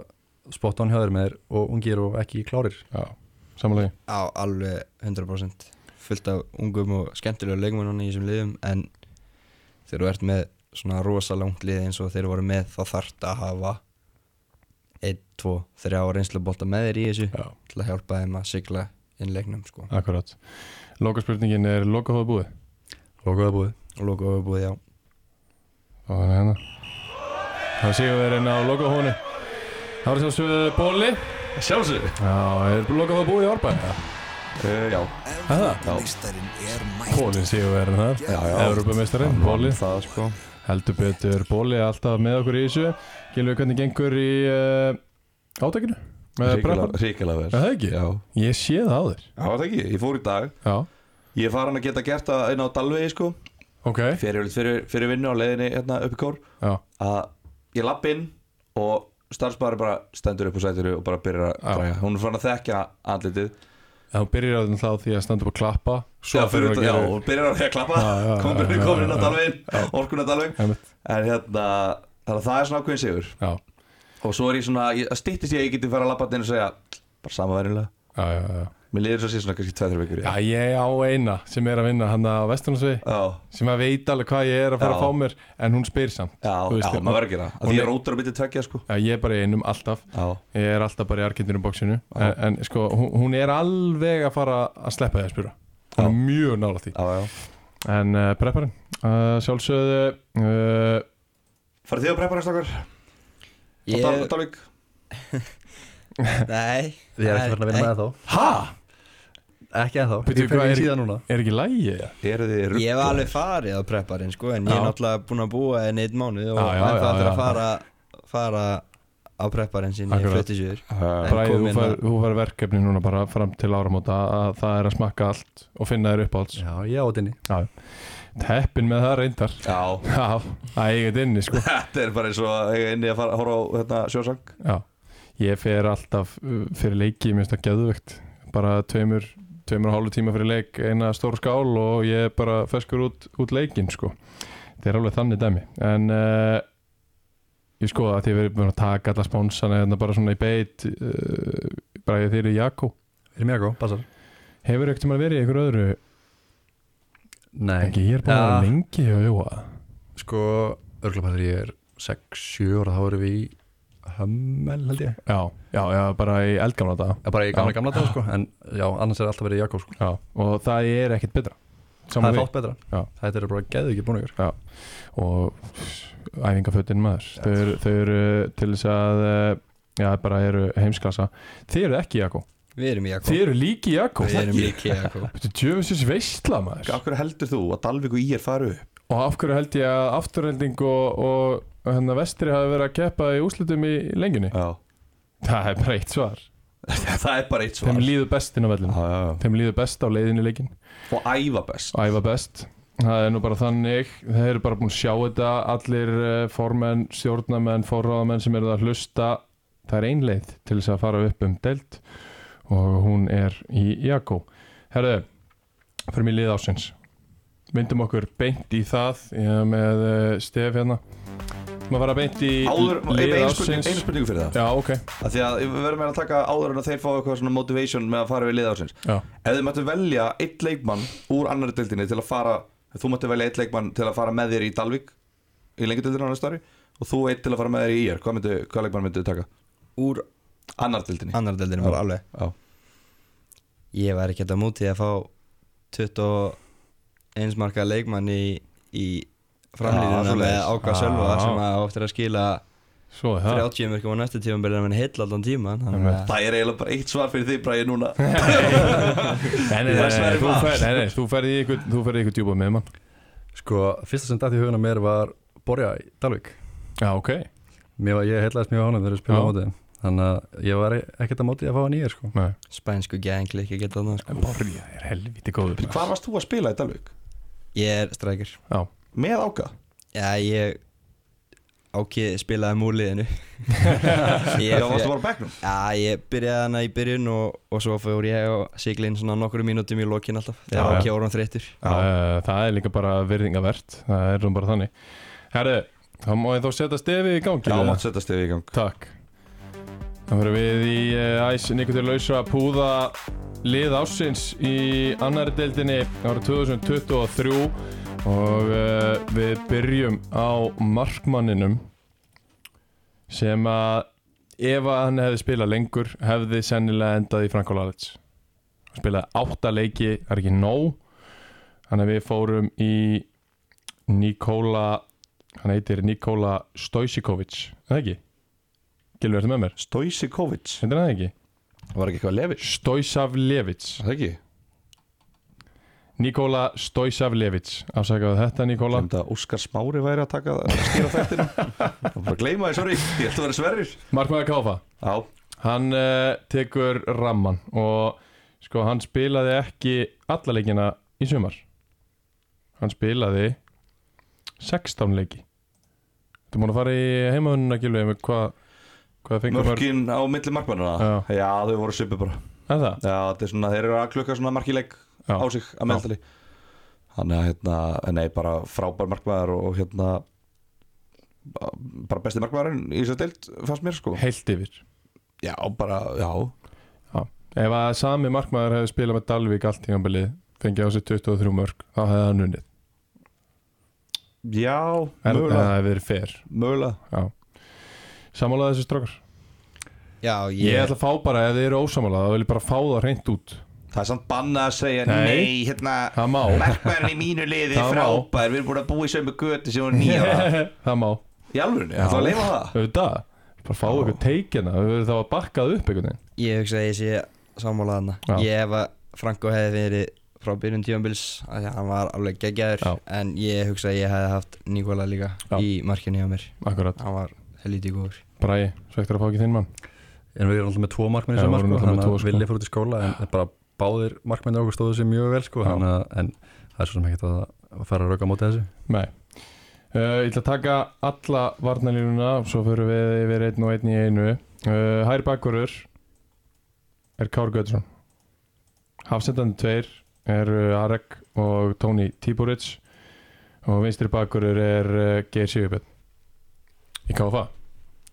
Speaker 4: spot on hjá þeir með þeir og ungir og ekki klárir
Speaker 1: Já, samanlegi
Speaker 3: á alveg 100% fullt af ungum og skemmtilega leikmennunum í þessum liðum en þegar þú ert með svona rosalangt lið eins og þeir voru með þá þarft að hafa 1, 2, 3 reynslu bolta með þér í þessu
Speaker 1: Já,
Speaker 3: til að hjálpa þeim að sigla inn leiknum sko.
Speaker 1: akkurat. Lokaspurningin er lokahóða búið?
Speaker 4: Logoða búið.
Speaker 3: Og loka ofubúið, já.
Speaker 1: Og þannig hérna. Það séu við reyna á lokahóðinu Það var sjálfsögðu bóli.
Speaker 2: Sjálfsög
Speaker 1: Já, er lokahóða búið í Árbæ?
Speaker 2: uh, Já,
Speaker 5: Evrópumeistarinn er mættur
Speaker 1: Bólin séu við reyna þar.
Speaker 2: Já, já.
Speaker 1: Evrópumeistarinn, Bóli.
Speaker 2: Það sko
Speaker 1: Heldur betur. Bóli alltaf með okkur í þessu. Gilvið hvernig gengur í uh, átakinu?
Speaker 2: Ríkilega
Speaker 1: Er
Speaker 2: vel.
Speaker 1: Það ekki?
Speaker 2: Já,
Speaker 1: Ég sé það á þér.
Speaker 2: Já það ekki, ég fór í dag.
Speaker 1: Já,
Speaker 2: Ég er farin að geta gert það inn á Dalvegi sko.
Speaker 1: Ok.
Speaker 2: Fyrir, fyrir, fyrir vinnu á leiðinni hérna upp í kór.
Speaker 1: Já,
Speaker 2: Að ég lapp inn og starfsbæri bara stendur upp á sætinu og bara byrjar að
Speaker 1: Já.
Speaker 2: græja Hún er farin að þekkja andlitið
Speaker 1: þá byrjar það þá því að standa upp og klappa.
Speaker 2: Já,
Speaker 1: fyrir að
Speaker 2: já, hún byrjar að klappa.
Speaker 1: Já, já,
Speaker 2: Komin
Speaker 1: já, já,
Speaker 2: komin inn á
Speaker 1: já,
Speaker 2: Dalvegin, orkun á
Speaker 1: Einmitt.
Speaker 2: En hérna, að það er svona ákveðin sigur.
Speaker 1: Já,
Speaker 2: Og svo er ég svona, ég, að styttist ég að ég geti fara að lappa inn og segja Bara sama verðinlega
Speaker 1: já, já, já
Speaker 2: Mér liður svo að sé svona kannski 2-3 vikur í
Speaker 1: Já, ég á eina sem er að vinna hann á Vesturlandsvegi
Speaker 2: Já,
Speaker 1: sem að veit alveg hvað ég er að fara
Speaker 2: Já.
Speaker 1: að fá mér en hún spyr samt
Speaker 2: já, já maður verður að gera
Speaker 1: hún
Speaker 2: Því ég
Speaker 1: er-
Speaker 2: rótur að byrja tveggja sko.
Speaker 1: Já, ég er bara í einum alltaf.
Speaker 2: Já,
Speaker 1: Ég er alltaf bara í arkindinu bóksinu en, en sko, hún, hún er alveg að fara að sleppa því að spyrja. Hún er mjög nála því.
Speaker 2: Já, já.
Speaker 1: En uh, prepparinn, uh, sjálfsögðu uh,
Speaker 2: Farið þið að preppa næst okkar?
Speaker 3: Ég,
Speaker 2: Dalvik
Speaker 3: nei.
Speaker 4: Ég er ekki farin að vinna með þá?
Speaker 1: Hæ?
Speaker 4: Ekki ennþá,
Speaker 1: Bíddu,
Speaker 4: ég
Speaker 1: er-
Speaker 4: síðan núna.
Speaker 1: Er ekki lægi? Já?
Speaker 3: Ég hef alveg farið á prepparinn sko en ég er
Speaker 1: Já.
Speaker 3: náttúrulega búinn að búa enn eitt mánuð og
Speaker 1: Já, já, já,
Speaker 3: það
Speaker 1: já.
Speaker 3: að fara, fara á prepparinn sín í fluttisjur
Speaker 2: Já,
Speaker 1: Bræði,
Speaker 3: kom
Speaker 1: þú fær,
Speaker 3: að-
Speaker 1: þú fær verkefni núna bara fram til áramóta að það er að smakka allt og finna þér uppáhalds.
Speaker 4: Já, ég á þetta inni
Speaker 1: Teppin með það reyndar.
Speaker 2: Já,
Speaker 1: Já, það er ekkert inni sko.
Speaker 2: Þetta er bara eins og inni að fara að horfa á hérna, sjósang.
Speaker 1: Já, ég fer alltaf uh, fyrir leiki, mér finnst það geðvögt bara tveimur, tveimur og hálfu tíma fyrir leik eina stór skál og ég bara feskur út, út leikin sko. Þetta er alveg þannig dæmi. En uh, ég skoða að við erum búin að taka alla spónsana hérna bara svona í beit uh, bara ég þeir í Jakko
Speaker 4: að góð, passar.
Speaker 1: Hefur ekkert um að vera í einhverju öðru?
Speaker 4: Nei,
Speaker 1: ekki, ég er bara
Speaker 4: Ja.
Speaker 1: lengi og jóa
Speaker 4: sko, örgulega þegar ég er 6-7 ára þá erum við í Hömmel held ég.
Speaker 1: Já, já, já, bara í eldgamla daga.
Speaker 4: Já, bara í gamla
Speaker 1: Já.
Speaker 4: gamla dag sko En já, annars er alltaf verið Jakob sko.
Speaker 1: Já, og það er ekkert betra.
Speaker 4: Það
Speaker 1: Saman
Speaker 4: er
Speaker 1: við.
Speaker 4: fátt betra.
Speaker 1: Já.
Speaker 4: Þetta er bara geðu ekki búin ykkur
Speaker 1: og æfingafötin maður þau, eru- þau eru til þess að eh, já, bara eru heimsklassa. Þið eru ekki Jakko,
Speaker 3: Við erum í Jakko
Speaker 1: þið eru líki Jakko
Speaker 3: Við erum líki Jakko
Speaker 1: þetta er djöfisins veistla maður.
Speaker 2: Hverju heldur þú að Dalvik og Ír faru upp?
Speaker 1: Og af hverju held ég að afturhending og, og hérna vestri hafi verið að keppa í úslitum í lengjunni?
Speaker 2: Já.
Speaker 1: Það er bara eitt svar.
Speaker 2: Það er bara eitt svar.
Speaker 1: þeim líður best inn á vellinu
Speaker 2: Já, já, já.
Speaker 1: þeim líður best á leiðinni leikin
Speaker 2: Og æfa best.
Speaker 1: Æfa best. Það er nú bara þannig. Þeir eru bara búin að sjá þetta. Allir uh, formenn, stjórnamenn, forráðamenn sem eru að hlusta. Það er ein leið til þess að fara upp um deilt og hún er í Jakko herðu, fyrir mig lið ásins myndum okkur beint í það með uh, stef hérna. Maður fara beint í
Speaker 2: Áður, einu spurning, spurningu fyrir það.
Speaker 1: Já, ok,
Speaker 2: Af Því að við verðum að taka áður en að þeir fá eitthvað svona motivation með að fara við lið ásins
Speaker 1: já,
Speaker 2: Ef þið mættu velja eitt leikmann úr annari deildinni til að fara Þú mættu velja eitt leikmann til að fara með þér í Dalvik Í lengjadildinu á næsta ári Og þú eitt til að fara með þér í IR Hvað, myndu, hvað leikmann myndu taka?
Speaker 3: Úr
Speaker 2: Annar deildinni.
Speaker 3: annar deildinu bara alveg.
Speaker 2: Já.
Speaker 3: Ég var ekki að múti að fá 21 marka leikmann í, í
Speaker 2: svoleiðis.
Speaker 3: með Áka. Sölva sem að áttir að skila
Speaker 1: svo er það
Speaker 3: 30 mörgum á næstu tíma byrjar hann heill allan að
Speaker 2: Það er eiginlega bara eitt svar fyrir því Bræði núna.
Speaker 1: Nei, nei,
Speaker 2: Það
Speaker 1: þú ferði í ykkur djúpa með mann
Speaker 4: Sko, fyrsta sem dætt í huguna mér var Borja í Dalvik
Speaker 1: já, ok,
Speaker 4: Mér var, ég heitlaðist mjög á honum þegar við spila á móti Þannig að ég var ekkert að móti að fá hann í er sko.
Speaker 3: Spænsku gængli ekki geta þarna sko.
Speaker 1: Borja er helviti góður.
Speaker 2: Hvar varst þú að spila í Dalvik?
Speaker 3: Ég er strækir.
Speaker 1: Já,
Speaker 2: Með Áka?
Speaker 3: Já, ég Áki spilaði múliðinu.
Speaker 2: Já, varstu bara á bekknum?
Speaker 3: Já, ég byrjaði hana í byrjun og, og svo fór ég og sigla inn svona nokkru mínútum í lokin alltaf. Þegar
Speaker 1: já.
Speaker 3: Áki voru hann þreyttur
Speaker 1: það, það er líka bara virðingavert. Það er nú bara þannig. Herri, þá má ég þá setja stefið í gangi
Speaker 2: Já, mátt setja stefið í gang.
Speaker 1: Takk. Það fyrir við í uh, æs Nikotur Lausa að púða lið ásins í annari deildinni árið 2023 og uh, við byrjum á markmanninum sem að ef að hann hefði spilað lengur hefði sennilega endað í Franko Lalitz hann spilaði átta leiki, það er ekki nóg þannig að við fórum í Nikola hann heitir Nikola Stojsikovic er það ekki? Gilvi, ertu með mér?
Speaker 2: Stojsikovic
Speaker 1: Heitir hann ekki?
Speaker 2: Var ekki eitthvað Levic?
Speaker 1: Stojsavljevic
Speaker 2: Það ekki?
Speaker 1: Nikola Stojsavljevic Afsakaðu þetta Nikola.
Speaker 2: Glemd að Óskar Smári væri að taka að stýra þættinu Það var bara að gleyma því, sorry. Ég ætla að vera sverrir.
Speaker 1: Markmaður Káfa
Speaker 2: Já,
Speaker 1: Hann uh, tekur ramman og sko hann spilaði ekki alla leikina í sumar. Hann spilaði 16 leiki. Þú múin að fara í heimaðununa Gilvi með hvað hvað fengum mörg
Speaker 2: mörkin á milli markmannuna
Speaker 1: Já.
Speaker 2: Já, þau voru svipu bara.
Speaker 1: Er það?
Speaker 2: Já, er svona, þeir eru að klukka svona markileik
Speaker 1: Já.
Speaker 2: á sig að meðaltali. Þannig að hérna, nei, bara frábær markmaður og hérna bara besti markmaðurinn í þess að deilt fannst mér sko.
Speaker 1: Heilt yfir.
Speaker 2: Já, bara, já.
Speaker 1: Ef að sami markmaður hefði spilað með Dalvík allt tímanbilið fengið á sig 23 mörg þá hefði hann unnið.
Speaker 2: Já,
Speaker 1: Er, það
Speaker 2: mögulega,
Speaker 1: hefði verið fer.
Speaker 2: Mögulega
Speaker 1: Samálaði þessi strókar
Speaker 3: Já,
Speaker 1: Ég
Speaker 3: ég,
Speaker 1: ætla að fá bara, ef þið eru ósamálaði þá vil ég bara fá það reynd út.
Speaker 2: Það er samt banna að segja
Speaker 1: Nei.
Speaker 2: Nei, hérna
Speaker 1: Það má.
Speaker 2: Markmaðurinn í mínu liði
Speaker 1: Það má.
Speaker 2: frábær Við erum búin að búa í sömu götu sem hún nýja
Speaker 1: Það. Má.
Speaker 2: Í alvörunni, ætla að leifa það?
Speaker 1: Auðvitað. Bara fá ykkur teikina. Við verðum þá að bakkað upp einhvern veginn.
Speaker 3: Ég hugsa að ég sé sammálaðana
Speaker 1: Já.
Speaker 3: Ég hef að Franko hefði verið frá byrjun tíumbils Hann var alveg geggjaður.
Speaker 1: Já.
Speaker 3: En ég hugsa að ég hefði haft Nikola líka
Speaker 1: Já.
Speaker 3: í markinu hjá mér.
Speaker 1: Akkurat.
Speaker 3: Hann var helítið góður.
Speaker 1: Bræði, svektur að fá ekki þinn mann.
Speaker 4: En við erum alltaf með tvo markmenn
Speaker 1: erum
Speaker 4: markmenn
Speaker 1: náttúrulega með
Speaker 4: Þannig
Speaker 1: tvo,
Speaker 4: að
Speaker 1: sko.
Speaker 4: vilja fór út í skóla En en bara báðir markmennir okkur stóðu sér mjög vel sko, þannig að- En það er svo sem ekki að fara að rauka á móti þessu.
Speaker 1: Nei. Uh, Ég ætla að taka alla varnalínuna Svo fyrir við yfir einn og einn í einu. Uh, Hæri bakkurur Er Kár Göttsson Hafsendandi tveir er uh, Arek og Tóni Tíburic og vinstri bakkurur er uh, Geir Sigurbjörn. Í KFA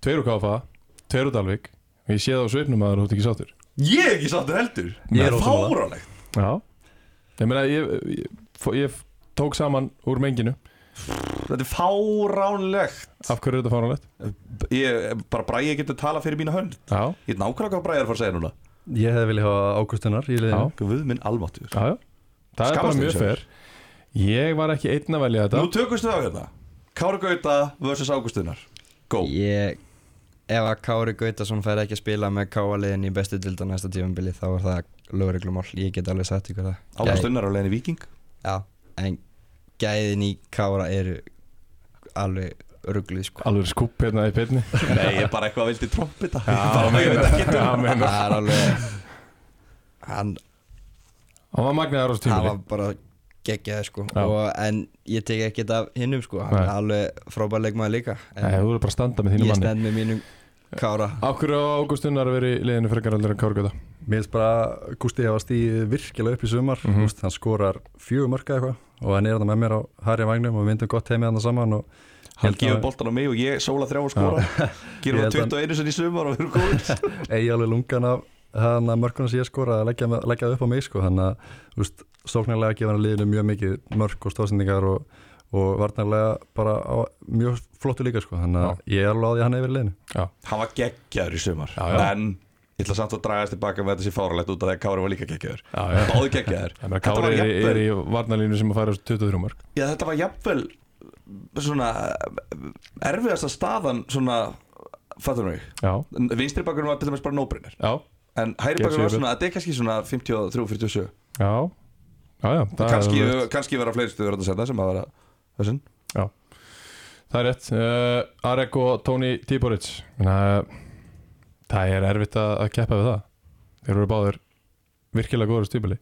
Speaker 1: Tveir úr KFA, tveir úr Dalvik. Og ég sé það á svipnum að það er út ekki sáttur.
Speaker 2: Ég er ekki sáttur heldur.
Speaker 4: Ég er
Speaker 2: Það fárálegt
Speaker 1: Já. Ég meina, ég, ég, ég, tók saman úr menginu.
Speaker 2: Þetta er fáránlegt.
Speaker 1: Af hverju er þetta fáránlegt?
Speaker 2: Ég, bara Bræði getur tala fyrir mína hönd.
Speaker 1: Já,
Speaker 2: Ég er nákvæmlega hvað Bræði er að fara að segja núna.
Speaker 4: Ég hefði viljað hafa liðinu.
Speaker 2: Guð minn almáttur.
Speaker 1: Það er bara
Speaker 2: Skammast
Speaker 1: mjög fer Ég var ekki einn að velja þetta.
Speaker 2: Nú tökumst við á hérna. Kári Gauta vs. Ágústunar Go.
Speaker 3: Ég, ef að Kári Gautason fær ekki að spila með Káaliðin í bestu dilda næsta tífambili þá er það lögreglumál, ég get alveg sagt ykkur það. Gæ-
Speaker 2: Ágústunar á leiðinni Viking
Speaker 3: Já, en gæðin í Kára eru alveg ruggluð sko.
Speaker 1: Alveg skúp hérna í petni
Speaker 2: Nei, ég er bara eitthvað vildi trompita
Speaker 1: Já,
Speaker 3: Það er alveg hann,
Speaker 1: Hann var magnaður á þessu
Speaker 3: hann
Speaker 1: tímili
Speaker 3: var bara geggjaði sko. Og, en ég tek ekki þetta af hinnum sko. Hann er alveg frábær leikmaður líka.
Speaker 1: Nei, þú verður bara að standa með þínu
Speaker 3: ég
Speaker 1: manni.
Speaker 3: stend með mínum Kára
Speaker 1: Af hverju á Ágústunnar að vera í liðinu frekar allir en Kárgöta?
Speaker 4: Mér finnst bara Gústi hefa stíð virkilega upp í sumar mm
Speaker 1: Mhm.
Speaker 4: Hann skorar fjögur mörka eitthvað Og hann er þarna með mér á Harry Vagnum Og við myndum gott heimið hann saman og
Speaker 2: Hann
Speaker 4: að-
Speaker 2: gefur boltan á mig og ég sóla þrjá og skora Gerum það
Speaker 4: held að-
Speaker 2: 21 sinni í sumar og við erum góður
Speaker 4: eigi alveg lungan af hann að mörkunum sem ég skora að leggja, leggja upp á mig sko. þannig að þú veist, stóknarlega gefa hann liðinu mjög mikið mörk og stóðsendingar og, og varnarlega bara á, mjög flottu líka sko. þannig að ég er alveg á því að hann er yfir liðinu.
Speaker 2: Hann var geggjaður í sumar.
Speaker 1: Já, já.
Speaker 2: En ég ætla samt að dragast tilbaka með þetta sé fáralegt út af því að Kári var líka geggjaður.
Speaker 1: Já, já.
Speaker 2: Báði geggjaður
Speaker 1: Kári er,
Speaker 2: jafnvel-
Speaker 1: er í varnalínu sem að fara á 23 mörg
Speaker 2: Já, þetta var jafnvel svona erfiðasta staðan svona fattur mig.
Speaker 1: Já,
Speaker 2: Vinstri bakurinn var til dæmis bara
Speaker 1: já,
Speaker 2: En hæri bakurinn var svona, þetta er kannski svona 53-47
Speaker 1: já. Já, já, er
Speaker 2: kannski vera fleiri stuður að setja sem að vera þessum
Speaker 1: Það er rétt. Uh, Arek og Tóni Tíboric uh, Það er erfitt að, að keppa við það. Þeir eru báður virkilega góður stýpili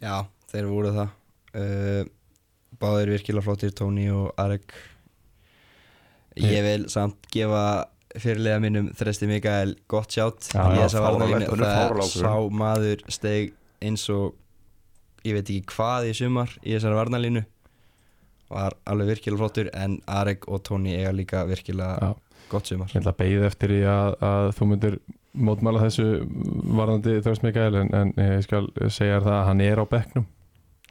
Speaker 3: Já, þeir voru það. Uh, Báðir virkilega flottir Tóni og Arek. Ég vil samt gefa fyrirlega minnum Þresti Mikael gott sjátt.
Speaker 1: Já, já,
Speaker 2: er
Speaker 3: Það sá maður steg eins og ég veit ekki hvað í sumar í þessari varnalínu var alveg virkilega flottur en Arek og Tóni eiga líka virkilega
Speaker 1: Já.
Speaker 3: gott sumar
Speaker 1: Ég ætla að beigða eftir því að, að þú myndir mótmála þessu varðandi Þröst Mikael en, en ég skal segja það að hann er á.
Speaker 3: Já,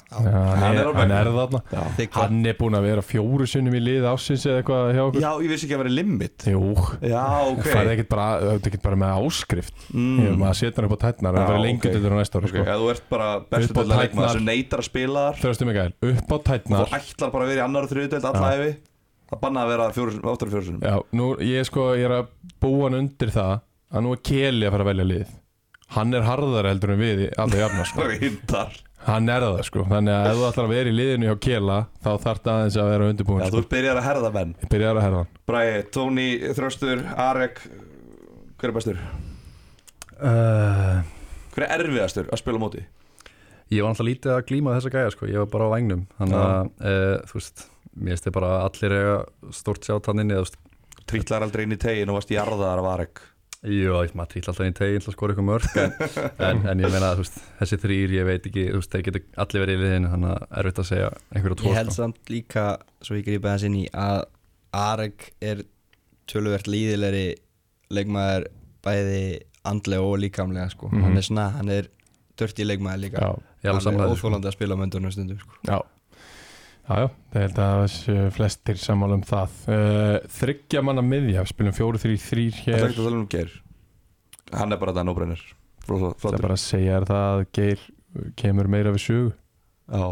Speaker 1: hann,
Speaker 2: Hann
Speaker 1: er,
Speaker 2: á
Speaker 1: hann er þarna. Hann er búinn að vera fjóru sinnum í lið ásins eða eitthvað hjá okkur.
Speaker 2: Já, ég vissi ekki að vera limit.
Speaker 1: Jú,
Speaker 2: Já, ok.
Speaker 1: það er ekkert bara, bara með áskrift.
Speaker 2: Mm.
Speaker 1: Maður setja hann upp á tætnar Það verður lengur til þetta næsta ári
Speaker 2: Ok,
Speaker 1: sko.
Speaker 2: ef þú ert bara bestu
Speaker 1: á
Speaker 2: til að
Speaker 1: tærnar.
Speaker 2: sem neytar að spila þar.
Speaker 1: Þröstu Mikael, upp á
Speaker 2: og
Speaker 1: tætnar
Speaker 2: þú ætlar bara að vera í annar og
Speaker 1: Já.
Speaker 2: efi það banna að vera áttur og fjóru sinum
Speaker 1: Já, nú ég sko, ég er að búa hann undir það að nú er Keli að fara að velja lið. Hann er harðar heldur en við í alltaf jafna sko. Hann er það sko, þannig að ef þú ætlar að vera í liðinu hjá Kela þá þarf það aðeins að vera undirbúin
Speaker 2: Já,
Speaker 1: sko.
Speaker 2: þú byrjar að herða menn
Speaker 1: Ég byrjar að herða hann
Speaker 2: Bræði, Tóni, Þröstur, Arek Hver er bestur?
Speaker 4: uh,
Speaker 2: Hver er erfiðastur að spila móti?
Speaker 4: Ég var alltaf lítið að glíma þessa gæja sko. Ég var bara á vægnum Þannig að, uh, þú veist Mér finnst þið bara allir eiga stórt sjátt hann veist.
Speaker 2: Trítlar aldrei inn í tegin og varst jarðaðar af Arek
Speaker 4: Jú, ég maður trýll alltaf í teginn til að skora eitthvað mörg en, en, en ég meina, veist, þessi þrýr ég veit ekki, þú veist, þeir getur allir verið í liðinu þannig að erfitt að segja einhverja tvo
Speaker 3: Ég held
Speaker 4: sko.
Speaker 3: samt líka, svo ég grípa þess inn í að Arek er töluvert líðilegri leikmaður bæði andlega og líkamlega sko.
Speaker 1: Mhm.
Speaker 3: hann er svona, hann er dörti leikmaður líka
Speaker 1: Já,
Speaker 4: er
Speaker 3: hann er
Speaker 4: sko.
Speaker 3: óþólandi að spila á möndunum stundum sko.
Speaker 1: já Já, já, það held að þessu flestir sammála um það. Uh, Þryggja manna miðja, spilum fjóru, þrý, þrýr
Speaker 2: Það
Speaker 1: hér.
Speaker 2: er ekki að tala um Geir. Hann er bara þetta nóbrennir
Speaker 1: Það er bara að segja það að Geir kemur meira við sögu.
Speaker 2: Já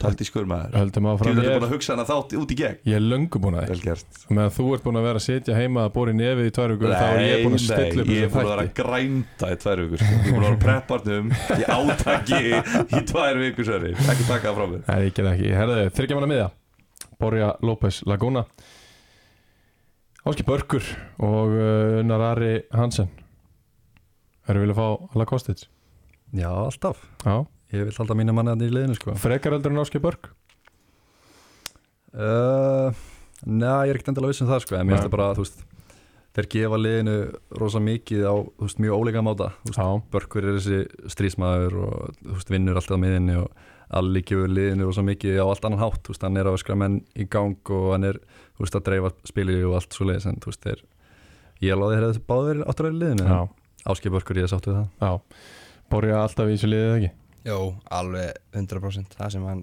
Speaker 2: Taktískur maður.
Speaker 1: Höldum áfram.
Speaker 2: Gildur er
Speaker 1: ég
Speaker 2: búin að hugsa hana þátt út í gegn?
Speaker 1: Ég er löngu búin að
Speaker 2: Vel
Speaker 1: það
Speaker 2: gert
Speaker 1: Meðan þú ert búin að vera að sitja heima að bóra í nefið í tvær vikur Þá er ég búin að stilla upp
Speaker 2: ég er búin að vera að grænda í tvær vikur sko. Ég er búin að vera að prepparnum í átaki í tvær vikur Ekki taka það frá mér.
Speaker 1: Nei, ég get ekki. Herðu, þryggja manna miðja. Borja López Laguna. Áski Börkur og Unnar Ari Hansen. Erum við að fá alla kostið?
Speaker 4: Já, alltaf.
Speaker 1: Já,
Speaker 4: Ég vil halda mínu manni að í liðinu sko.
Speaker 1: frekar heldur en Áski Börk
Speaker 4: uh, Nei, ég er ekkert endilega viss um það sko. en mér finnst það bara, þú veist þeir gefa liðinu rosa mikið á veist, mjög óleika máta. Börkur er þessi strísmaður og veist, vinnur alltaf miðinni og allir gefur liðinu rosa mikið á allt annan hátt. Veist, hann er að öskra menn í gang og hann er að dreifa spilið og allt svo leiðis en þeir ég alveg þeir hefði báður áttur að vera liðinu Áskei Börkur ég sáttu við það.
Speaker 1: Já. Borja alltaf í þessu liðið ekki
Speaker 3: Jó, alveg 100% það sem hann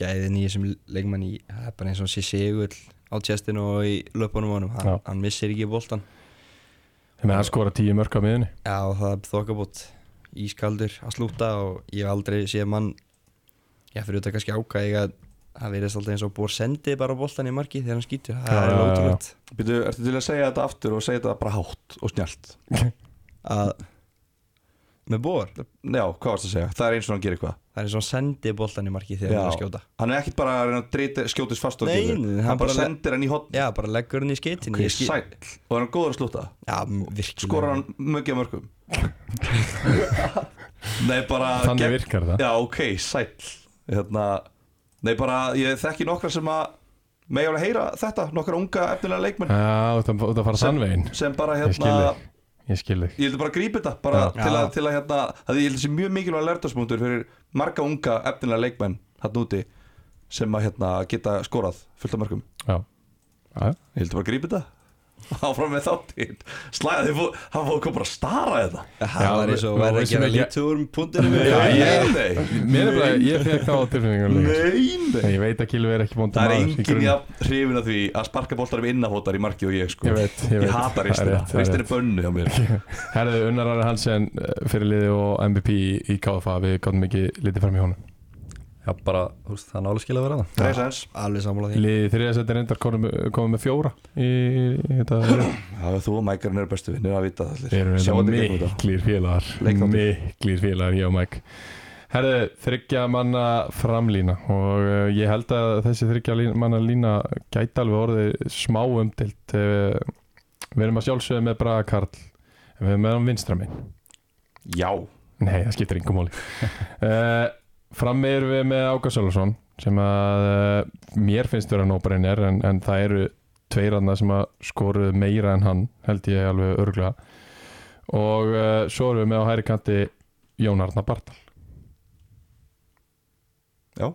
Speaker 3: gæði nýja sem leikmann í það er bara eins og sé segull á tjestinu og í löpunum honum. Hann, hann missir ekki boltan
Speaker 1: Þegar með að skora tíu mörk á miðunni
Speaker 3: Já, það er þokkabót ískaldur að slúta og ég hef aldrei séð mann já, fyrir þetta kannski ákæði að það verðist alltaf eins og búið sendi bara boltan í marki þegar hann skýtur, það
Speaker 1: Já,
Speaker 3: er ótrúlegt.
Speaker 2: Býtu, ertu til að segja þetta aftur og segja þetta bara hátt og snjált
Speaker 3: að með bor,
Speaker 2: Já, hvað varst að segja? Það er eins og hann gerir hvað
Speaker 3: það er eins og hann sendi boltan í marki þegar hann er að skjóta.
Speaker 2: Hann er ekkit bara að reyna að drita, skjótist fast og
Speaker 3: Nei,
Speaker 2: Hann
Speaker 3: hann
Speaker 2: bara
Speaker 3: bara
Speaker 2: sendir hann í hotn
Speaker 3: Já, bara leggur hann í skeitin
Speaker 2: Ok, sæll. Og hann er góður að slúta?
Speaker 3: Já, virkilega.
Speaker 2: Skora hann mjög að mörgum Nei, bara
Speaker 1: Þannig
Speaker 2: gegn-
Speaker 1: virkar það.
Speaker 2: Já, ok, sæll. Hérna, Nei, bara ég þekki nokkra sem að Megi alveg heyra þetta, nokkra unga efnilega leikmenn.
Speaker 1: Já, þú ert að fara
Speaker 2: Sem-
Speaker 1: sannvegin
Speaker 2: Sem bara
Speaker 1: Ég skil
Speaker 2: hérna.
Speaker 1: Ég skil þig.
Speaker 2: Ég vildi bara grípa þetta bara
Speaker 3: Já.
Speaker 2: til, að, til að hérna að Ég held þessi mjög mikilvæg lærdagsmúntur fyrir marga unga efnilega leikmenn hann úti sem að hérna geta skorað fullt af mörgum
Speaker 1: Já, já,
Speaker 2: Ég vildi bara grípa þetta áfram með þáttinn. Slæði, hann fóðu kom bara að stara þetta.
Speaker 3: Það
Speaker 1: Já,
Speaker 3: var eins og
Speaker 1: við
Speaker 3: að gera úr pundinu
Speaker 2: Nei,
Speaker 1: Mér er bara, ég fekk þá á
Speaker 2: nei
Speaker 1: Ég veit að Kilvi er ekki
Speaker 2: Það er
Speaker 1: maður í
Speaker 2: engin
Speaker 1: grunninn.
Speaker 2: jafn hrifin af því að sparka boltar við innafótar í marki og ég sko.
Speaker 1: Ég veit, ég veit.
Speaker 2: Ég hata
Speaker 1: Það er
Speaker 2: ristina,
Speaker 1: rétt, það er
Speaker 2: er bönnu hjá mér.
Speaker 1: Herðu, Unnar Ari Hansen eh, fyrirliði og MVP í- í KFA Við gáttum ekki litið fram í honum
Speaker 4: Já, bara, þú veist, það er nálega skil að vera það
Speaker 2: Reisens
Speaker 3: Alveg sammála því.
Speaker 1: Liðið þriðasætti reyndar komum komum með fjóra í, í þetta Við
Speaker 2: Já, þú og Mækarinn eru bestu vinnir að vita það allir
Speaker 1: erum
Speaker 2: Sjáum
Speaker 1: þetta
Speaker 2: þetta í gegnum þetta.
Speaker 1: miklir félagar. Miklir félagar, ég og Mike. Herðu, þryggja manna framlína og uh, ég held að þessi þryggja manna lína gæti alveg orðið smá umtilt uh, Við erum að sjálfsögðu með Braga Karl við erum með hann vinstra minn
Speaker 2: Já.
Speaker 1: Nei, það skiptir yngum máli. Uh, Frammi erum við með Áka Sölvason sem að uh, mér finnst vera nóbreinir en, en það eru tveir aðna sem að skoru meira en hann held ég alveg örglega og uh, svo erum við með á hæri kanti Jón Arnar Bartal.
Speaker 2: Já.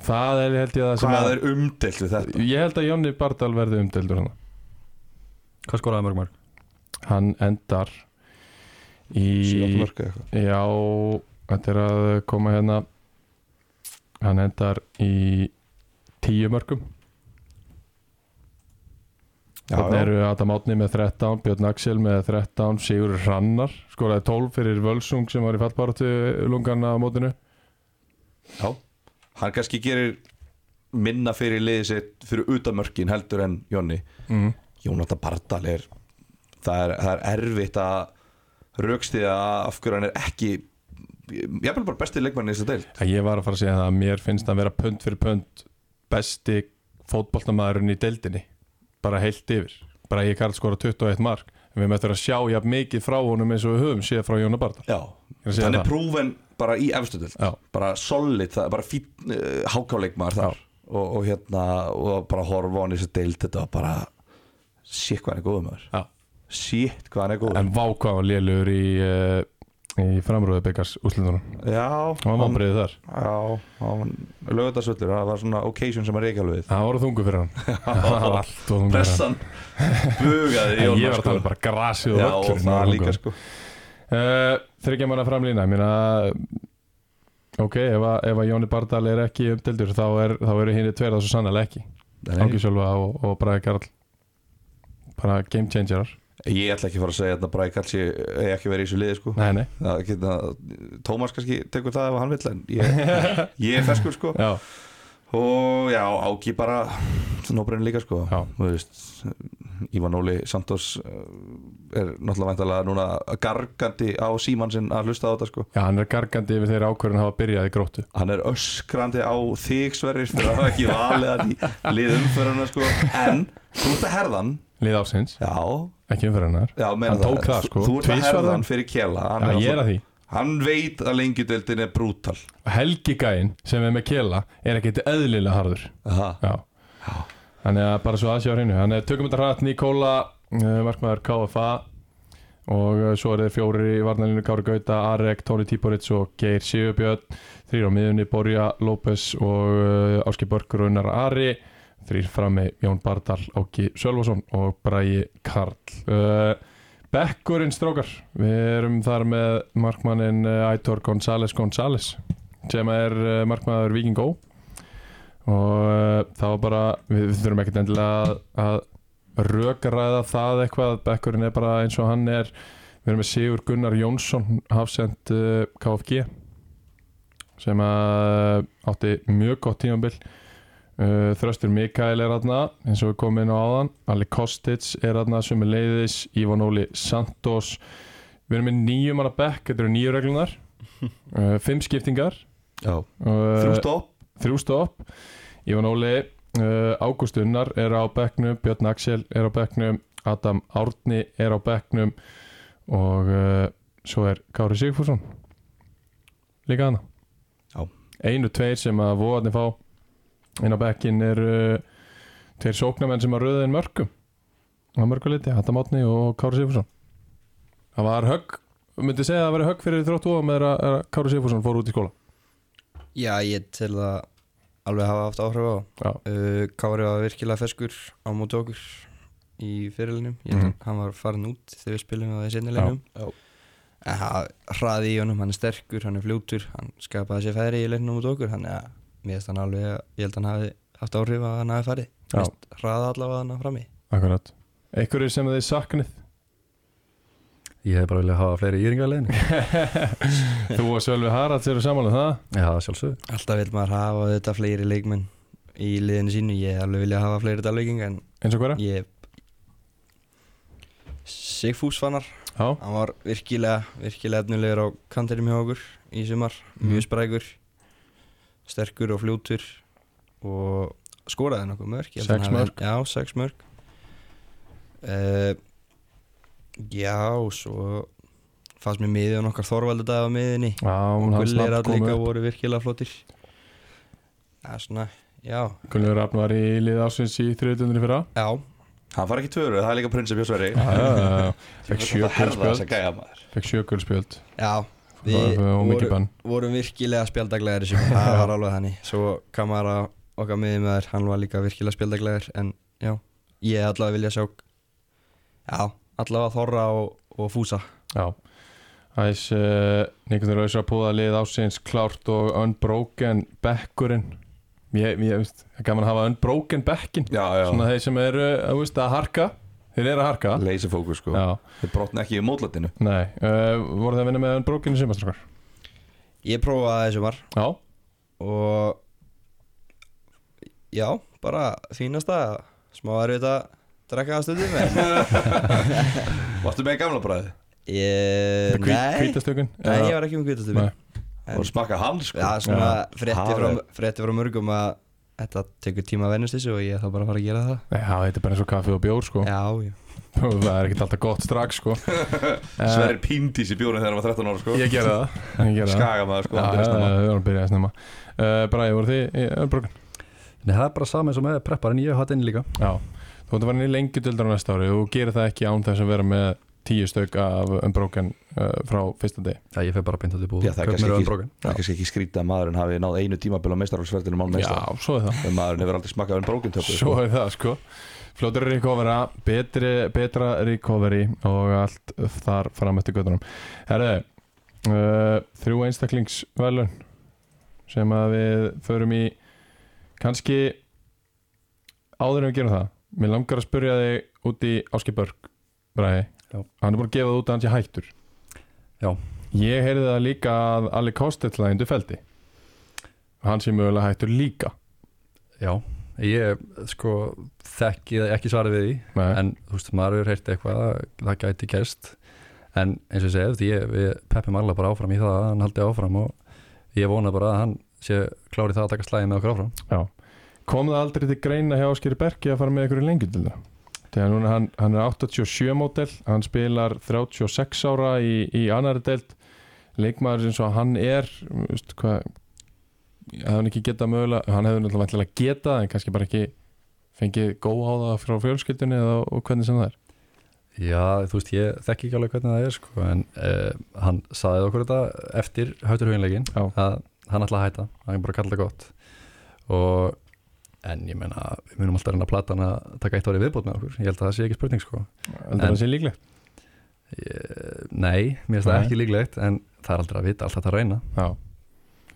Speaker 1: Það er held ég það sem
Speaker 2: Hvað
Speaker 1: að
Speaker 2: er umdelt við þetta?
Speaker 1: ég held að Jónni Bardal verði umdeldur hann
Speaker 4: Hvað skoraði mörg mörg?
Speaker 1: hann endar í
Speaker 2: Sjöfnmörk eitthvað.
Speaker 1: Já, þetta er að koma hérna hann endar í tíu mörgum Þannig eru Adam Átni með 13, Björn Axel með 13, Sigur Hrannar skoraði 12 fyrir Völsung sem var í fallbáratu lungarna á mótinu.
Speaker 2: Já, hann kannski gerir minna fyrir liðið sitt fyrir utamörkin heldur en Jonni.
Speaker 1: Mm.
Speaker 2: Jónatan Bardal er það er, það er erfitt að raukstiða af hverju hann er ekki ég er bara besti leikmann í þessu deild.
Speaker 1: Ég var að fara að segja það að mér finnst að vera pund fyrir pund besti fótboltamaðurinn í deildinni. Bara heilt yfir. Bara ég kallt skora 21 mark. En við möttum að sjá jafn mikið frá honum eins og við höfum séð frá Jóna Bardal
Speaker 2: Já,
Speaker 1: það.
Speaker 2: prúven bara í efstu deild.
Speaker 1: Já.
Speaker 2: bara solid, bara fín uh, hákáleikmaður þar. Og, og hérna og bara horfa hann í þessu deild þetta var bara shit hvað hann er góður maður.
Speaker 1: Já.
Speaker 2: shit hvað hann er góður.
Speaker 1: En vá hvað hann lélugur í, uh, í framrúðu byggars úsliðunum
Speaker 2: Já,
Speaker 1: hann var vonbreiðið þar.
Speaker 2: Já, hann lögðarsvöllur það var svona occasion sem að reykja alveg
Speaker 1: það voru þungu fyrir hann. Það var allt og þungu hann
Speaker 2: Pressan bugaði í honum,
Speaker 1: ég var að
Speaker 2: sko.
Speaker 1: um bara grasið og
Speaker 2: Já,
Speaker 1: völlurinn
Speaker 2: og það líka sko.
Speaker 1: Uh, Þryggja manna framlýna Mér að Ok, ef að, Jóni Bardal er ekki umdeldur þá, er, þá eru hinn tveir það svo sannlega ekki. Ági Sjölva og, og Bræði Karl. Bara game changerar
Speaker 2: Ég ætla ekki að fara að segja að Bræði Kalsi eigi ekki verið í þessu liði sko.
Speaker 1: Nei, nei,
Speaker 2: það geta, Tómas kannski tekur það ef hann vill en ég, ég er ferskur sko.
Speaker 1: Já,
Speaker 2: og já, Ági bara nóbrenn líka sko. Veist, Ívan Óli Santos uh, er náttúrulega væntalega núna gargandi á síman sinn að hlusta á þetta sko.
Speaker 1: Já, hann er gargandi yfir þeirra ákvörðin að hafa byrjað í gróttu.
Speaker 2: Hann er öskrandi á þig Sverrir fyrir að hafa ekki valið hann í liðumföruna sko. En þú ert að herðan
Speaker 1: Lið ásins,
Speaker 2: já,
Speaker 1: ekki
Speaker 2: já meina
Speaker 1: Hann tók það, sko.
Speaker 2: þú ert að herðan fyrir kjela hann,
Speaker 1: að því.
Speaker 2: Hann veit að lengjudeldin er brútal.
Speaker 1: Og Helgi Gæinn sem er með kela er ekkit eðlilega harður. Þannig að bara svo aðsjá hreinu. Þannig að tökum þetta hratt Nikóla uh, Markmaður KFA Og uh, svo er þeir fjórir í varnalínu Kári Gauta, Arek, Tóni Tíborits og Geir Sigurbjörn. Þrýr á miðunni Borja López og uh, Áski Börkur og Unnar Ari Þrýr frammi Jón Bardal, Áki Sölvason og Bræi Karl. Uh, Bekkurinn strókar Við erum þar með markmannin uh, Aitor González González sem er uh, markmaður Viking Go og það var bara við, þurfum ekkert endilega að, að rökaræða það eitthvað. Bekkurinn er bara eins og hann er. Við erum með Sigur Gunnar Jónsson hafsend KFG sem að átti mjög gott tímabil uh, Þröstur Mikael er aðna eins og við komum inn á áðan. Ali Kostic er aðna sem er leiðis Ivan Óli Santos. Við erum með nýjum manna bekk þetta eru nýju reglunar uh, fimm skiptingar.
Speaker 2: Já,
Speaker 1: uh,
Speaker 2: þrjú stopp.
Speaker 1: Ívan Óli, uh, Ágúst Unnar er á bekknum, Björn Axel er á bekknum Adam Árni er á bekknum og uh, svo er Kári Sigfússon. Líka
Speaker 2: Já.
Speaker 1: einu tveir sem að voðarnir fá inn á bekkin er uh, tveir sóknarmenn sem að röða inn mörgum á mörguliti, Adam Árni og Kári Sigfússon. Það var högg myndi segja að það var högg fyrir þróttu og með að að Kári Sigfússon fór út í skóla.
Speaker 3: Já, ég til það alveg hafa haft áhrif á. Uh, Kári var virkilega feskur á móti okkur í
Speaker 1: Mhm.
Speaker 3: að hann var farin út þegar við spilum á því sinnilegnum
Speaker 2: Já.
Speaker 3: en það hraði í honum, hann er sterkur, hann er fljótur hann skapaði sér færi í leiknum út okkur þannig að mér finnst hann alveg ég held að hann hafi haft áhrif að hann hafi farið. Mér finnst hraða allavega hann frammi.
Speaker 1: Akkurat. Einhverjir sem þið saknið?
Speaker 4: Ég hef bara viljað hafa fleiri íringar í leiðinu
Speaker 1: Þú og Sölvi Haralds eru saman um það?
Speaker 4: Já, sjálfsög
Speaker 3: alltaf vil maður hafa þetta fleiri leikmenn í liðinu sínu, ég hef alveg vilja hafa fleiri dalvíking en
Speaker 1: eins og hverja?
Speaker 3: ég Sigfús fannar.
Speaker 1: Já,
Speaker 3: hann var virkilega, virkilega efnulegur á kantinum hjá okkur í sumar.
Speaker 1: Mhm.
Speaker 3: mjög sprækur sterkur og fljótur og skoraði nokkuð mörg
Speaker 1: Sex mörk.
Speaker 3: já, sex mörg uh, já, svo fannst mér miðið og nokkar Þorvaldur dag á miðinni
Speaker 1: já
Speaker 3: og Gullir
Speaker 1: kom
Speaker 3: líka
Speaker 1: upp.
Speaker 3: voru virkilega flottir. Það er svona, já.
Speaker 1: Gunnur Rafn var í lið ásins í þriðutundinni fyrra.
Speaker 3: Já,
Speaker 2: hann far ekki tvöru, það er líka prinsip
Speaker 1: já. Fekk
Speaker 2: Ég
Speaker 1: sjö
Speaker 2: veit að herða þessa
Speaker 1: gulspjöld
Speaker 2: gæja maður.
Speaker 1: Fekk sjö gulspjöld
Speaker 3: já Við
Speaker 1: og mikið
Speaker 3: voru-
Speaker 1: bann
Speaker 3: vorum virkilega spjaldaglegar í sumar, það var alveg þannig. Svo Kamara okkar miðið með þær, hann var líka virkilega spjaldaglegar En já, ég allavega vilja sjá Já, allavega Þorra og, og Fúsa.
Speaker 1: Já. Æs, uh, Nikoldur Lausra púða lið ásins klárt og unbroken bekkurinn. Ég, ég veist, það er gaman að hafa unbroken
Speaker 2: já,
Speaker 1: Svona þeir sem eru, að, veist, að harka Þeir eru að harka.
Speaker 2: Lazy fókus sko.
Speaker 1: Já,
Speaker 2: Þeir brotna ekki í mótlætinu.
Speaker 1: Nei, uh, voru það að vinna með í sumastrakkar?
Speaker 3: Ég prófaði þessu var
Speaker 1: Já,
Speaker 3: og já, bara fínasta smá erfitt að drekka að stundum en
Speaker 2: Varstu með gamla bræði?
Speaker 3: ég, nei,
Speaker 1: hvítastökun?
Speaker 3: Nei, ég var ekki með kvítastöðum
Speaker 1: Nei.
Speaker 2: Og smakka hann sko.
Speaker 3: Já, svona frétti frá,
Speaker 2: Það
Speaker 3: frétti frá mörgum að þetta tekur tíma að vennast þessu og ég þá bara að fara að gera það.
Speaker 1: Já, þetta er bara eins og kaffi og bjór sko.
Speaker 3: Já, já.
Speaker 1: Það er ekkert alltaf gott strax sko.
Speaker 2: Sverrir píndís í bjórið þegar hann var 13 ára sko.
Speaker 1: Ég gerði það. Ég gerði það.
Speaker 2: Skaga maður sko
Speaker 1: Já, við varum að byrja að snemma. Uh, Bræði, voru þið í unbroken?
Speaker 4: Nei, það er bara sama eins og með preppar en ég hatt inn líka.
Speaker 1: Já, þú ert að fara inn í lengjudöldar á næsta ári. Og gerir það ekki án þess að vera með tíu stök af unbroken uh, frá fyrsta deg
Speaker 4: Já, ég feg bara beint út í búð
Speaker 2: Já, það er kannski er kannski ekki skrítið að maðurinn hafi náð einu tímabil á meistarálsverðinu mál
Speaker 1: Já,
Speaker 2: meistar
Speaker 1: svo er það.
Speaker 2: En maðurinn hefur aldrei smakkað um brókin töpu
Speaker 1: Svo er það sko. Fljótur recovera, betri, betra recovery og allt þar fram eftir göttunum Herðu, uh, þrjú einstaklingsvelun sem að við förum í. Kannski áður en við gerum það Mér langar að spyrja þig út í Áski Börg Bræði,
Speaker 4: Já.
Speaker 1: hann er búin að gefa það út að hann sé hættur
Speaker 4: Já.
Speaker 1: Ég heyrði það líka að Ali Kostell að endur feldi Hann sé mögulega hættur líka
Speaker 4: Já, ég sko þekki ekki svarið við því
Speaker 1: Nei.
Speaker 4: en þú veist, maður hefur heyrt eitthvað að það gæti gerst en eins og ég segi, þú veist, ég, við peppum alla bara áfram í það að hann haldi áfram og ég vona bara að hann sé klári það að taka slæði með okkur áfram
Speaker 1: Já. Kom það aldrei til greina hjá Áskeri Berki að fara með ykkur í lengjum til það? Þegar núna hann, hann er 87 mótel, hann spilar 36 ára í, í annari deild. Leikmaður eins og hann er veist, hvað hefði hann ekki getað mögulega hann hefði náttúrulega vantilega getað en kannski bara ekki fengið góð á það frá fjölskyldunni eða og hvernig sem það er.
Speaker 4: Já, þú veist, ég þekki ekki alveg hvernig það er sko, en uh, hann saði okkur þetta eftir
Speaker 1: Já.
Speaker 4: að hann ætla að hætta, hann bara að kalla það gott. Og en ég meina, við munum alltaf reyna að plata hann að taka eitt ári viðbót með okkur, ég held að það sé ekki spurning sko.
Speaker 1: heldur
Speaker 4: En-
Speaker 1: það sé líklegt
Speaker 4: ég, Nei, mér finnst það ekki líklegt en það er aldrei að vita, alltaf að reyna
Speaker 1: Já.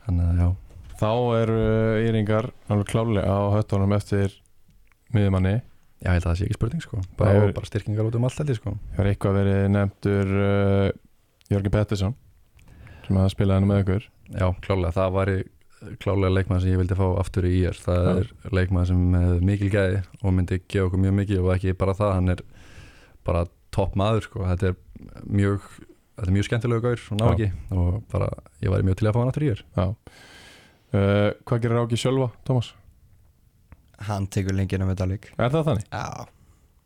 Speaker 4: þannig að já,
Speaker 1: þá eru Íringar alveg klálega á höttunum eftir miðjumanni
Speaker 4: já, ég held að það sé ekki spurning sko. bara, og bara styrkingar út um allt ég sko.
Speaker 1: hefur eitthvað verið nefndur uh, Jörgen Pettersson sem að spila henni með ykkur
Speaker 4: Já, klálega, það væri klálega leikmann sem ég vildi fá aftur í IR það
Speaker 1: Já.
Speaker 4: er leikmann sem er mikil gæði og myndi gefa okkur mjög mikið og ekki bara það, hann er bara topp maður, sko, þetta er mjög þetta er mjög skemmtilegu gaur og ná ekki og bara, ég væri mjög til að fá hann aftur í
Speaker 1: Já. Uh, hvað gerir Áki sjálfa, Tómas?
Speaker 3: Hann tekur lengina með Dalvik
Speaker 1: Er það þannig?
Speaker 3: Já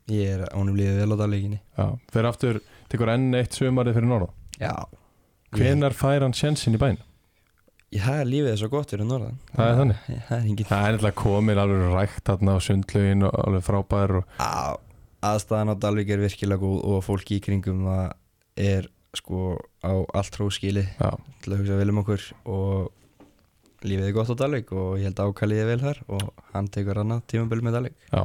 Speaker 3: Ég er ánum lífið vel á Dalvikinni
Speaker 1: Já. Fyrir aftur, tekur enn eitt sumarið fyrir norðan
Speaker 3: Já
Speaker 1: Hvenar fær hann sjensin í bæn?
Speaker 3: Lífið er svo gott fyrir norðan
Speaker 1: Það er þannig?
Speaker 3: Það er engin
Speaker 1: Það er eitthvað komið alveg rækt þarna á sundlaugin og alveg frábær og
Speaker 3: aðstæðan á Dalvik er virkilega góð og fólki í kringum það er sko á allt hróskili til að hugsa vel um okkur og lífið er gott á Dalvik og ég held að ákallið er vel þar og hann tekur annað tímabil með Dalvik
Speaker 1: já.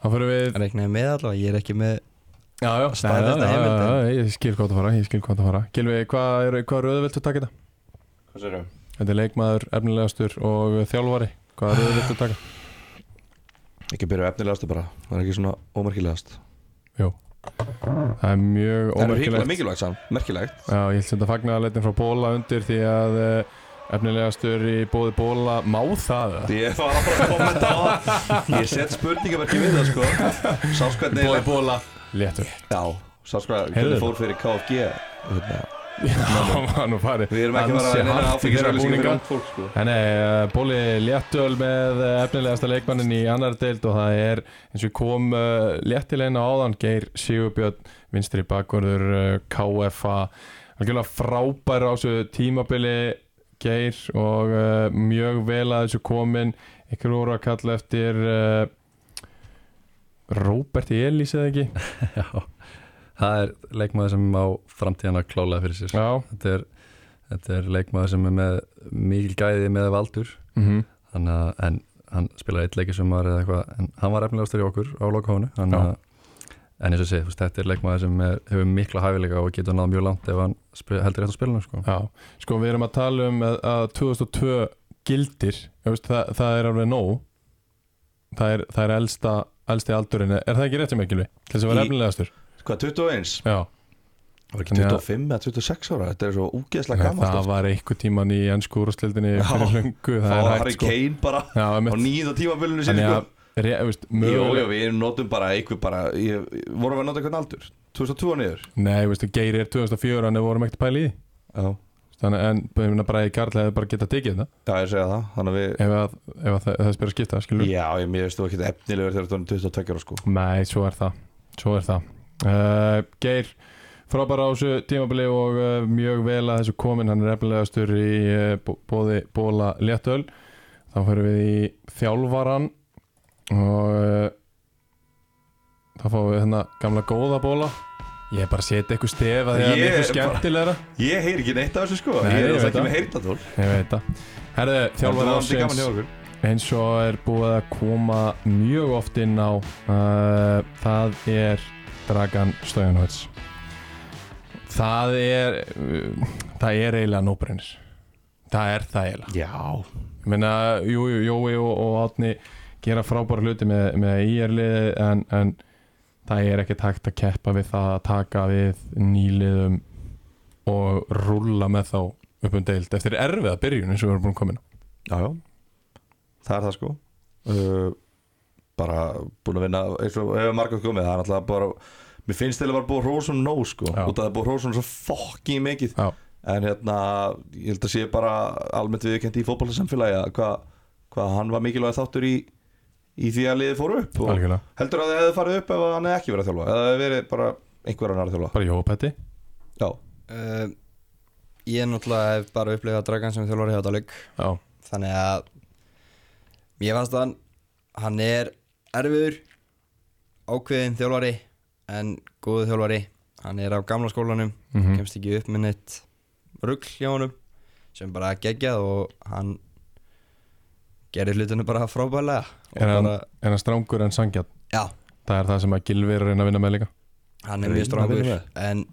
Speaker 1: Þá fyrir við
Speaker 3: Hann reiknaði með allavega, ég er ekki með
Speaker 1: Já, já, já, já, já, ég skil hvað það fara, ég skil hvað það fara Gilvi, hvað hvað röðu viltu taka þetta?
Speaker 2: Hvað sér
Speaker 1: Þetta er leikmaður, efnilegastur og þjálfari. Hvað röðu viltu taka?
Speaker 2: Ekki byrja á efnilegast bara Það er ekki svona ómerkilegast.
Speaker 1: Jú, það er mjög
Speaker 2: Það er
Speaker 1: ómerkilegt.
Speaker 2: mikilvægt samt, merkilegt.
Speaker 1: Já, ég held þetta fagnaðarleitin frá Bóla undir því að uh, efnilegastur í bóði Bóla má það?
Speaker 2: Ég var að fara að kommenta á það. Ég set spurningaverki við það sko. Hvernig
Speaker 1: Bóði Bóla, léttur.
Speaker 2: Já,
Speaker 1: þetta?
Speaker 2: fór fyrir KFG hérna.
Speaker 1: Hann nú farið
Speaker 2: Við erum ekki að fara að fyrir
Speaker 1: búninga.
Speaker 2: sko.
Speaker 1: Nei, nei, uh, Bóli léttöl með uh, efnilegasta leikmannin í annar deild og það er eins og kom uh, léttilegna áðan Geir Sigurbjörn, vinstri bakvörður uh, KFA, algjörlega frábær á þessu tímabili Geir og uh, mjög vel að þessu komin ykkur voru að kalla eftir uh, Róbert Elís eða ekki?
Speaker 4: Já, það er leikmaður sem á framtíðan að klálega fyrir sér. Þetta er þetta er leikmaður sem er með mikil gæði með valdur.
Speaker 1: Mm
Speaker 4: þannig að en hann spilaði eitt leiki sem var eða eitthvað en hann var efnilegastur í okkur á lokahónu en eins og sé, þetta er leikmaður sem er, hefur mikla hæfileika og getur náð mjög langt ef hann spil, heldur rétt á spilinu sko.
Speaker 1: Já, sko við erum að tala um að, að 2002 gildir veist, það, það er alveg nóg. Það er, það er elsta, elsti aldurinn er það ekki rétt sem ekki til þess að vera
Speaker 2: Í-
Speaker 1: efnilegastur
Speaker 2: Hvað, 21?
Speaker 1: Já,
Speaker 2: Það var ekki
Speaker 1: Þannig að-
Speaker 2: 25 eða 26 ára Þetta er svo úgeðslega
Speaker 1: það
Speaker 2: gammalt oft.
Speaker 1: var einhver tíman í ennsku úrstildinni
Speaker 2: Já.
Speaker 1: fyrir löngu, það er
Speaker 2: Harry
Speaker 1: sko
Speaker 2: Kane bara
Speaker 1: Já,
Speaker 2: á nýða sinni
Speaker 1: Þannig
Speaker 2: sko. Jó, jó, við notum bara einhver bara ég, Vorum við að nota einhvern aldur? 2002 niður?
Speaker 1: Nei, veistu, Geir er 2004 en við vorum ekkert að pæla í
Speaker 2: Já
Speaker 1: Þannig en ég meina bara í Karl hefði bara getað tekið þetta
Speaker 2: Já, ég segja það Þannig við
Speaker 1: ef, að, ef að það, það spyrir að skipta, skilur
Speaker 2: Já, ég veist þú ekki efnilegur þegar þú erum 22 ára sko
Speaker 1: Nei, svo er það Svo er það uh, Geir, frábæra á þessu tímabili og uh, mjög vel að þessu komin hann er efnilegastur í uh, bóði bóla léttöl. Þá fyrir við í þjálfaran og þá fáum við hérna gamla góða bóla ég er bara að setja eitthvað stef að það er eitthvað skemmtilegra.
Speaker 2: Ég heyr ekki neitt af þessu sko.
Speaker 1: Nei,
Speaker 2: Ég er
Speaker 1: veit
Speaker 2: ekki
Speaker 1: það.
Speaker 2: með heyrnatól
Speaker 1: ég veit það. Herðu, þjálfari
Speaker 2: Það er gaman
Speaker 1: ásins eins og er búið að koma mjög oft inn á það er Dragan Stojanovic það er uh, það er eiginlega nóbrennir. Það er það eiginlega.
Speaker 2: Já.
Speaker 1: Ég meina, jú, jú, Jói og, og Átni gera frábæra hluti með, með íjarliði en, en það er ekkert hægt að keppa við það að taka við nýliðum og rúlla með þá upp um deild eftir erfiða byrjun eins og við erum búin að koma inn á.
Speaker 2: Já, já. Það er það sko. Uh, Bara búin að vinna eins og hefur margað komið Það er alltaf bara Mér finnst þeirlega bara búið hrósum nóg sko.
Speaker 1: Já.
Speaker 2: Út af það er búið hrósum svo fucking mikið.
Speaker 1: Já.
Speaker 2: En hérna Ég held að sé bara almennt viðkend í fótballsamfélagi að Hvað hva hann var mikilvæg þáttur í Í því að liðið fóru upp og
Speaker 1: algjörlega,
Speaker 2: Heldur að þið hefði farið upp ef hann hefði ekki verið að þjálfa Eða hefði verið bara einhver annar að þjálfa.
Speaker 1: Bara Jópetti
Speaker 2: Já,
Speaker 3: uh, Ég náttúrulega hef bara upplegað Dragan sem þjálfari hjá Dalvik.
Speaker 1: Já,
Speaker 3: Þannig að Mér fannst hann Hann er erfiður Ákveðin þjálfari En góðu þjálfari. Hann er af gamla skólanum
Speaker 1: mhm.
Speaker 3: Kemst ekki upp með neitt rugl hjá honum Sem bara geggjað og hann Gerir hlutinu bara
Speaker 1: hann-
Speaker 3: bara,
Speaker 1: er hann strángur en sangjart
Speaker 3: Já,
Speaker 1: það er það sem að Gilvi er að reyna að vinna með líka?
Speaker 3: Hann er mjög
Speaker 2: að
Speaker 3: strangur
Speaker 2: vinna
Speaker 3: En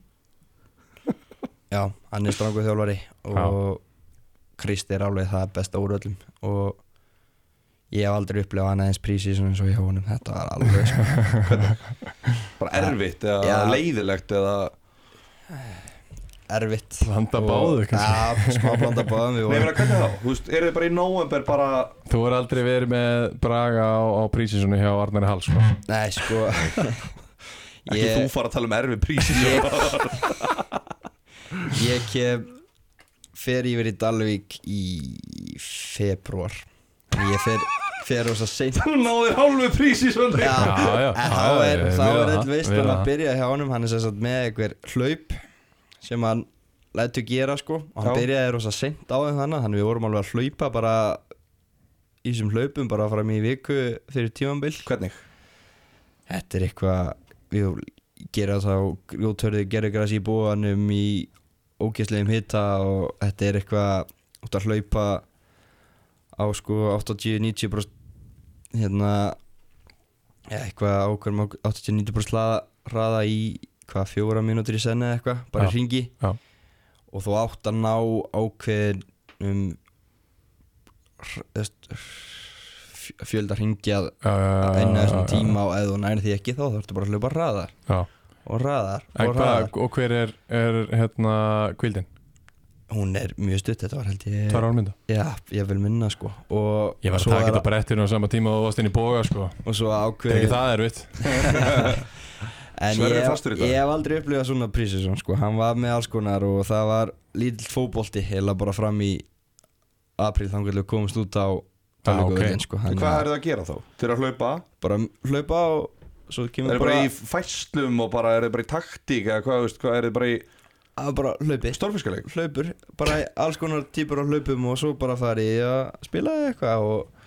Speaker 3: Já, hann er strangur þjálfari Og Krist er alveg það besta úr öllum Og Ég hef aldrei upplifað hann aðeins prísi eins og hjá honum Þetta var alveg sko
Speaker 2: bara erfitt eða
Speaker 3: Já.
Speaker 2: leiðilegt eða
Speaker 3: erfitt
Speaker 1: Blanda báðu, kannski.
Speaker 3: Já, smá blanda báðum Við
Speaker 2: Nei, ég
Speaker 3: vorum
Speaker 2: hvernig þá? Þú veist, eru þið bara í november bara
Speaker 1: þú er aldrei verið með Braga á, á prísinsonu hjá Arnari Hall sko.
Speaker 3: Nei, sko
Speaker 2: Ekki þú fara að tala um erfi prísi
Speaker 3: Ég kem Fer yfir í Dalvík í februar Ég fer Fer rosa seint.
Speaker 2: Þú náðir hálfu prísi svona
Speaker 3: Já,
Speaker 1: Já, já,
Speaker 3: en
Speaker 1: já,
Speaker 3: þá
Speaker 1: já,
Speaker 3: er,
Speaker 1: ég
Speaker 3: þá
Speaker 1: vil
Speaker 3: er
Speaker 1: það,
Speaker 3: öll veist
Speaker 1: vil
Speaker 3: að byrja hjá honum. Hann er sem sagt með einhver hlaup Sem hann lætur gera sko. Og hann
Speaker 2: Já.
Speaker 3: byrjaði rosa seint á þeim þannig Þannig við vorum alveg að hlaupa bara Í þessum hlaupum bara fram í viku Fyrir tímambil
Speaker 2: Hvernig?
Speaker 3: Þetta er eitthvað Við gera þá grjótörði gerðugræs í búanum í ógeðslegum hitta og þetta er eitthvað út að hlaupa á sko 80-90% hérna ja, eitthvað ákveðum 80-90% hraða, í hvað fjóra mínútur í senni eða eitthvað bara
Speaker 1: Já,
Speaker 3: í ringi
Speaker 1: já.
Speaker 3: og þú átt að ná ákveðum fjölda ringi að einna þessum tíma og ef þú nærið því ekki þá þarfstu bara að hlaupa hraðar. Og hraðar og
Speaker 1: hver er, er hérna kvildin?
Speaker 3: Hún er mjög stutt, þetta var held ég
Speaker 1: Tvær álmynda?
Speaker 3: já, ég vil minna sko. Og
Speaker 1: Ég var að taka
Speaker 3: er-
Speaker 1: þetta bara eftir á sama tíma og varst inn í boga sko.
Speaker 3: Og svo
Speaker 1: Það er ekki það erfitt.
Speaker 3: En ég, ég hef aldrei upplifað svona prísisum sko, hann var með alls konar og það var lítill fótbolti heila bara fram í apríl þannig að við komumst út á
Speaker 1: Ah,
Speaker 3: Dalvíkurvöllinn,
Speaker 1: ok.
Speaker 3: sko,
Speaker 2: hvað er það að gera þá? Eru að hlaupa?
Speaker 3: Bara hlaupa og svo
Speaker 2: Er
Speaker 3: kemur bara,
Speaker 2: bara í fæslum og bara er þið bara í taktík eða hvað, veist, hvað er þið bara í
Speaker 3: að bara hlaupi
Speaker 2: stórfiskaleik?
Speaker 3: hlaupur, bara alls konar típur á hlaupum og svo bara farið að spila eitthvað og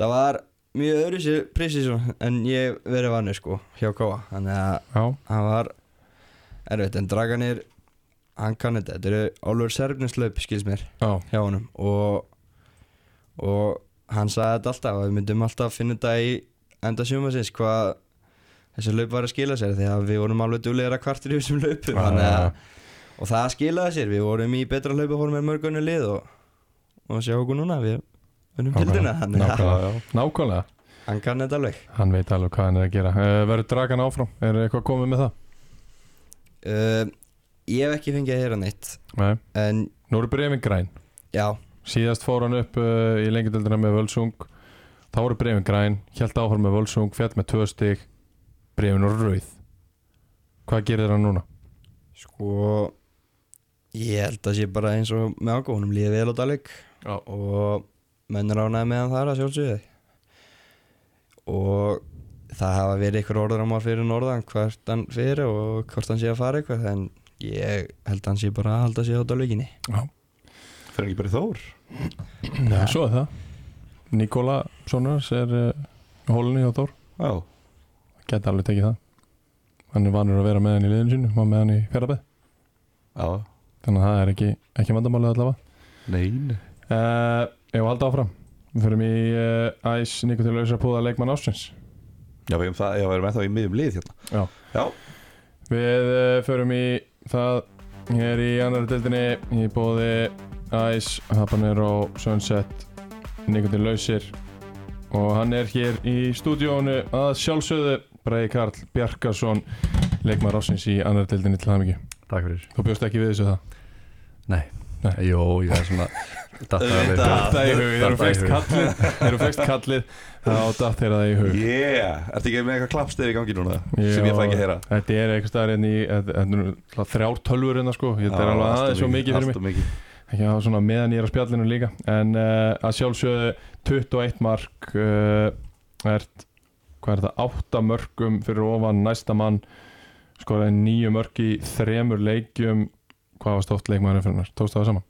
Speaker 3: það var mjög öðru sér prísisum en ég verið vannu sko hjá Káa þannig að hann var erfitt. En Draganir hann kann þetta, þetta eru Álfur Serfnislaup skils mér
Speaker 1: Já,
Speaker 3: hjá honum. Og, og hann sagði þetta alltaf að við myndum alltaf finna þetta í enda sjómasins hvað þessi laup var að skila sér því að við vorum alveg duglegir að kvartir í þessum laupum
Speaker 1: Já,
Speaker 3: þannig að, og það skilaði sér, við vorum í betra hlaupahorm en mörgunni lið og, og sjá okkur núna, við vunum að
Speaker 1: nákvæmlega, nákvæmlega.
Speaker 3: Hann kann þetta alveg.
Speaker 1: Hann veit alveg hvað hann er að gera. Uh, Verður dragan áfram, er eitthvað komið með það?
Speaker 3: uh, Ég hef ekki fengið að heyra neitt.
Speaker 1: Nei,
Speaker 3: en
Speaker 1: nú eru brefin græn.
Speaker 3: Já,
Speaker 1: Síðast fór hann upp uh, í lengjadöldina með Völsung. Þá voru brefin græn Hjælt áfram með Völsung, fjall með tvö stig. Brefin og rauð. Hvað gerir hann núna?
Speaker 3: sko ég held að sé bara eins og með ágóðunum líði vel á Dalvik.
Speaker 1: Já.
Speaker 3: og mennur ánæði með hann þar að sjálfsögðu. Og það hafa verið ykkur orðramar fyrir norðan hvert hann fyrir og hvort hann sé að fara eitthvað en ég held að hann sé bara að halda sig á Dalvikinni.
Speaker 2: Fyrir ekki bara Þór?
Speaker 1: Já, svo er það. Nikola Sónars er uh, hólunni hjá Þór.
Speaker 2: Já,
Speaker 1: Gæti alveg tekið það. Hann er vanur að vera með hann í liðinu sínu Var með hann í fjarrabæð
Speaker 2: já,
Speaker 1: Þannig að það er ekki, ekki vandamálið allavega.
Speaker 2: Nein
Speaker 1: uh, Ég var halda áfram? Við förum í uh, æs Nikola Lausar Púða leikmann ásins
Speaker 2: Já, við erum, það, já, við erum ennþá í miðjum lið hérna.
Speaker 1: Já.
Speaker 2: Já,
Speaker 1: Við uh, förum í það Hér í annar deildinni Í bóði æs Habanero Sunset. Nikola Lausir. Og hann er hér í stúdíónu að sjálfsögðu. Bræði Karl Bjarkarsson leikmann ásins í annar deildinni til það mikið
Speaker 4: Takk fyrir.
Speaker 1: Þú bjóst ekki við þessu það?
Speaker 4: Nei,
Speaker 1: Nei.
Speaker 4: Jó, ég er svona datt það í hug.
Speaker 1: Þegar þú fegst kallið þá datt þeirra það í hug.
Speaker 2: Yeah. Ertu ekki með eitthvað klappstef í gangi núna sem ég fæ ekki að heyra?
Speaker 1: Þetta er eitthvað staðar hérna í þrjár tölvur hérna sko. Þetta er alveg aðeins svo mikið fyrir mig. Ekki hafa svona meðan ég er á spjallinu líka. En uh, að sjálfsögðu 21 mark uh, er, Hvað er það? 8 mörgum fyrir ofan næsta mann Skoraði nýju mörg í þremur leikjum. Hvað var stótt leikmaður fyrir hennar? Tókst það saman?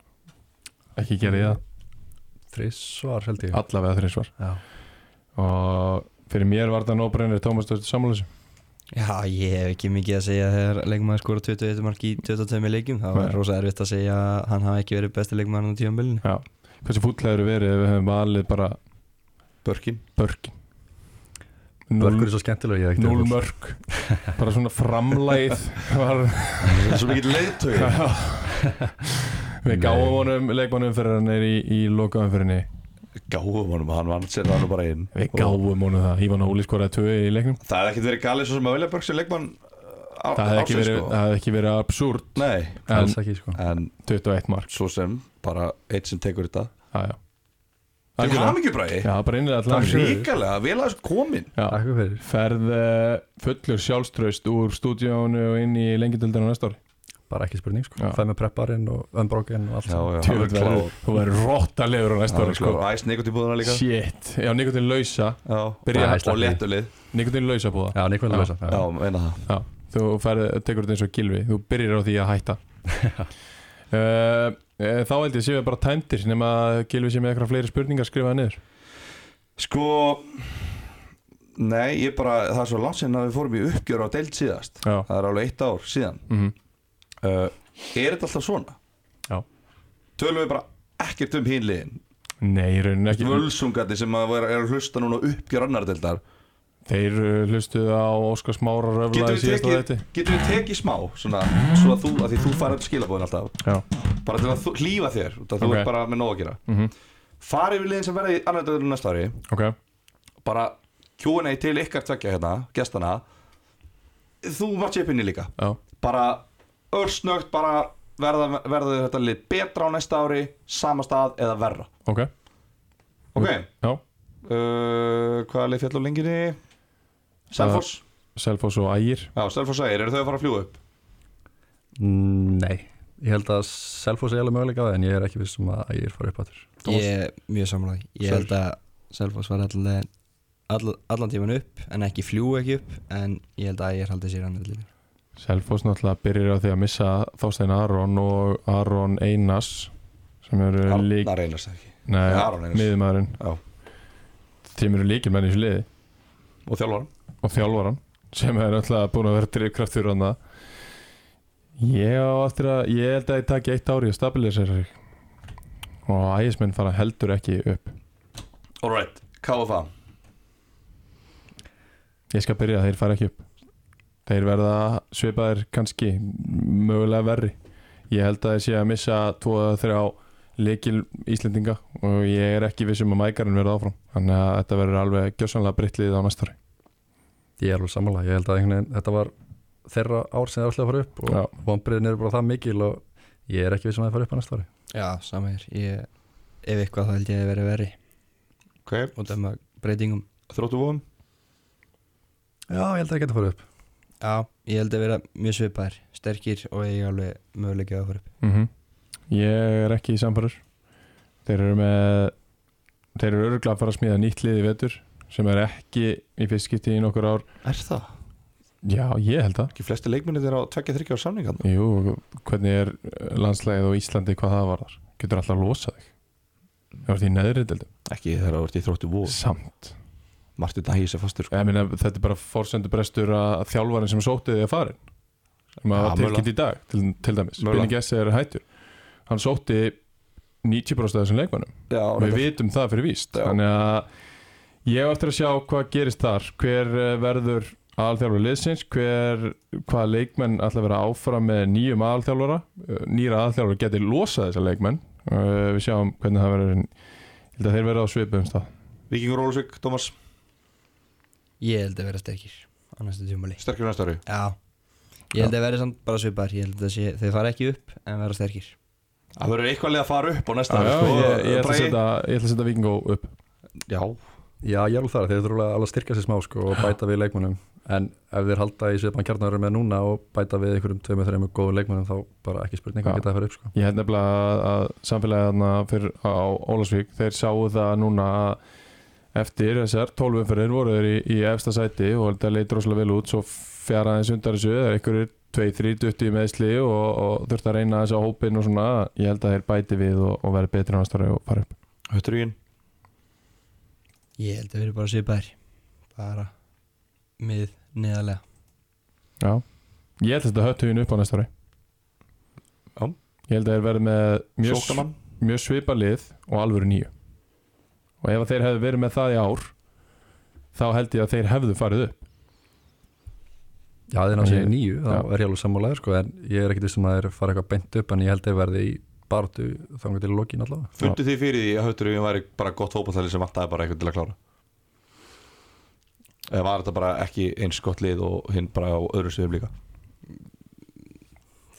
Speaker 1: Ekki gerði ég það.
Speaker 4: Þrísvar held ég.
Speaker 1: Allavega þrísvar. Og fyrir mér var það nóbrennir Tómas Dörður sammálusi
Speaker 3: Já, ég hef ekki mikið að segja þegar leikmaður skora 21 mark í 22 leikjum. Það var
Speaker 1: Nei.
Speaker 3: rosa erfitt að segja að hann hafi ekki verið besti leikmaður á
Speaker 1: hversu fúll hefur verið ef við hefum valið bara
Speaker 2: Börkin.
Speaker 1: Börkin
Speaker 4: Börkur er svo skemmtilega
Speaker 1: Núl mörk. Bara svona framlæð var,
Speaker 2: svo mikið leiðtögi
Speaker 1: Við gáum honum leikmannum fyrir hann er í, í lokaumfyrinni
Speaker 2: Gáum honum, hann vann sér það nú bara inn.
Speaker 1: Við
Speaker 2: Og
Speaker 1: gáum honum það. Ívan Óli skoraði tvö í leiknum.
Speaker 2: Það hefði ekkert verið galið svo sem að velja Börk sem leikmann uh, á-
Speaker 1: Það hefði ekki
Speaker 2: sko.
Speaker 1: það hefði ekki verið absúrt.
Speaker 2: Nei,
Speaker 1: En
Speaker 4: Alls ekki sko.
Speaker 2: En
Speaker 1: 21 mark
Speaker 2: svo sem bara eitt sem tekur þetta.
Speaker 1: Já, já
Speaker 2: Til hamingjubræði
Speaker 1: Já, bara innlega
Speaker 4: Takk
Speaker 1: allan
Speaker 4: fyrir.
Speaker 2: Ríkalega, vel að þessu komin
Speaker 1: Já,
Speaker 4: Takk fyrir.
Speaker 1: Ferð uh, fullur sjálfströst úr stúdíónu og inn í lengjadöldinu næsta ári.
Speaker 4: Bara ekki spurning sko. Fæð með prepparinn og unbroken og allt
Speaker 2: Já, já, hann er klár.
Speaker 1: Þú verður rottalegur á næsta
Speaker 2: Það
Speaker 1: ári
Speaker 2: er
Speaker 1: sko.
Speaker 2: Æs Nikot í búðuna líka.
Speaker 1: Shit, já, Nikotin lausa
Speaker 2: Já,
Speaker 1: Byrja-
Speaker 2: og- og léttulið.
Speaker 1: Nikotin lausa búða
Speaker 4: Já, er lausa
Speaker 2: Já, meina það.
Speaker 1: Já, þú færð, tekur þetta eins og gilvi Uh, Þá held ég séu við bara tæmdir nema að gilvi sé með eitthvað fleiri spurningar skrifaði niður.
Speaker 2: Sko Nei, ég bara, það er svo langt sinna að við fórum í uppgjör á deild síðast.
Speaker 1: Já,
Speaker 2: Það er alveg eitt ár síðan.
Speaker 1: Mm
Speaker 2: uh, Er þetta alltaf svona?
Speaker 1: Já.
Speaker 2: Tölum við bara ekkert um hínliðin
Speaker 1: Nei, í rauninni ekki.
Speaker 2: Völsungandi sem að vera, er að hlusta núna uppgjör annar deildar
Speaker 1: Þeir uh, hlustuðu á Óskar Smára röfla
Speaker 2: Getum
Speaker 1: í
Speaker 2: við
Speaker 1: síðasta
Speaker 2: tekið,
Speaker 1: þetta
Speaker 2: getum við tekið smá Svona, svo að þú, að því þú farið skilabóðin alltaf.
Speaker 1: Já,
Speaker 2: Bara til að þú, hlýfa þér að Þú ert bara með nóg að gera.
Speaker 1: Mm
Speaker 2: Farið við liðin sem verða í annar deildar næsta ári.
Speaker 1: Ok.
Speaker 2: Bara Q&A til ykkar tvekja hérna, gestana Þú var chipinni líka.
Speaker 1: Já,
Speaker 2: bara örsnögt bara verða, verða þetta lið betra á næsta ári sama stað eða verra.
Speaker 1: Ok.
Speaker 2: Ok,
Speaker 1: Já,
Speaker 2: uh, hvaða lið fjall á lenginni Selfoss,
Speaker 1: Selfoss og Ægir.
Speaker 2: Já Selfoss segir eru þau að fara að fljúa upp?
Speaker 4: Nei. Ég held að Selfoss er alveg möguleika á það en ég er ekki viss um að ég er farið upp áttur
Speaker 2: Tómas?
Speaker 3: Ég er mjög samlega Ég held að Selfoss var allan, allan, allan tíman upp en ekki fljú ekki upp en ég held að ég er haldið sér annar lífi
Speaker 1: Selfoss náttúrulega byrjar á því að missa Þástein Aron og Aron Einars sem eru lík
Speaker 2: Arnar Einars ekki?
Speaker 1: Nei, miðumæðurinn
Speaker 2: Já.
Speaker 1: Þeim eru líkil menn í þessu liði.
Speaker 2: Og þjálfvaran
Speaker 1: og þjálfaran sem er náttúrulega búin að vera drifkraftur hann Ég á eftir að, ég held að ég taki eitt ári að stabilisera sig. Og ægismenn fara heldur ekki upp.
Speaker 2: Alright, KFA
Speaker 1: Ég skal byrja, þeir fara ekki upp. Þeir verða svipaðir kannski mögulega verri. Ég held að þeir sé að missa 2-3 leikil Íslendinga og ég er ekki vissum að mækarinn verða áfram. Þannig að þetta verður alveg gjössanlega breytlið á næsta ári
Speaker 4: Ég er alveg sammála, ég held að einhvern veginn, þetta var þeirra ár sem það ætlaði að fara upp og vonbriðin eru bara það mikil og ég er ekki við sem að það fara upp á næsta ári.
Speaker 3: Já, sama hér. Ég, Ef eitthvað þá held ég að vera verri.
Speaker 2: Ok,
Speaker 3: og það með breytingum.
Speaker 2: Þróttu vóðum
Speaker 4: Já, ég held að það geta fara upp.
Speaker 3: Já, ég held að vera mjög svipaðir sterkir og ég alveg möguleika að fara upp.
Speaker 1: Mm Ég er ekki í samfærur Þeir eru með Þeir eru örgulega að fara að smíða nýtt lið í vetur sem er ekki í fyrst skipti í nokkur ár.
Speaker 2: Er það?
Speaker 1: Já, ég held það.
Speaker 2: Ekki flesti leikminni þeirra á 2-3 ára samningan
Speaker 1: Jú, hvernig er landslægið á Íslandi hvað það var þar? Getur alltaf að losa þig? Það var því neðri deildum
Speaker 2: Ekki þeirra að verði í þróttu vóð
Speaker 1: Samt.
Speaker 2: Martin Dahís er fastur sko.
Speaker 1: Meina, þetta er bara fórsendur brestur að þjálfarinn sem sótti því að farin sem að
Speaker 2: Ja,
Speaker 1: tilkynnt í dag til, til dæmis. Binni Gessi er hættur. Hann sótti 90% af þessum leikmannum og við vitum það fyrir víst. Þannig að ég á eftir að sjá hvað gerist þar. Hver eh, verður aðalþjálfur liðsins? Hver, hvaða leikmenn ætla að vera áfram með nýjum aðalþjálfara? Eh, nýra aðalþjálfur geti losað þessa leikmenn. Eh, við sjáum hvernig það verður ég held að þeir verða á svipum stað.
Speaker 2: Víkingur Ólusvík, Thomas
Speaker 3: Ég held að vera sterkir á næstu tjúmali
Speaker 2: Sterkir næsta ári?
Speaker 3: Já. Ég held að vera samt bara svipaðir. Ég held að sé, þeir fara ekki upp en vera sterkir.
Speaker 2: Það verður eitthvað leið að fara upp á næsta ári sko.
Speaker 1: ég, ég, ætla að setja, ég ætla að setja Víkingó upp.
Speaker 2: Já,
Speaker 4: Já, ég er alveg þar, þeir þurfa alveg að styrka sér smá sko, og bæta við leikmennum en ef þeir halda í svipan kjarnar með núna og bæta við einhverjum tveimur, þreimur góðum leikmennum þá bara ekki spurning
Speaker 1: Já.
Speaker 4: að geta það fyrir upp sko.
Speaker 1: Ég held nefnilega að, að samfélagið þarna fyrir á Ólasvík, þeir sáu það núna að eftir þessar 12 umferðir voru þeir í, í efsta sæti og þetta leit rosalega vel út svo fjara aðeins undan þessu, það er einhverjir 2-3 dutti í meðsli og, og þurft að reyna þess að hópin og svona, ég held að þeir bæti við og, og verði betri á næstari og fara upp
Speaker 2: hötturugin
Speaker 3: Ég held að vera bara svipaðir. Bara mið neðarlega.
Speaker 1: Já, ég held að þetta hött hugin upp á næstari
Speaker 2: Já.
Speaker 1: Ég held að þeir verði með mjög, mjög svipa lið og alvöru nýju og ef að þeir hefðu verið með það í ár þá held ég að þeir hefðu farið upp.
Speaker 4: Já, þeir ná sér nýju, þá er ég alveg sammálaður sko, en ég er ekkit vissum að þeir fara eitthvað beint upp en ég held að þeir verði í bartu þannig til lokin allavega.
Speaker 2: Fundu þið fyrir því að hötturugin væri bara gott fótballtæli sem vantaði bara eitthvað til að klára? Eða var þetta bara ekki eins gott lið og hinn bara á öðru sviðum líka?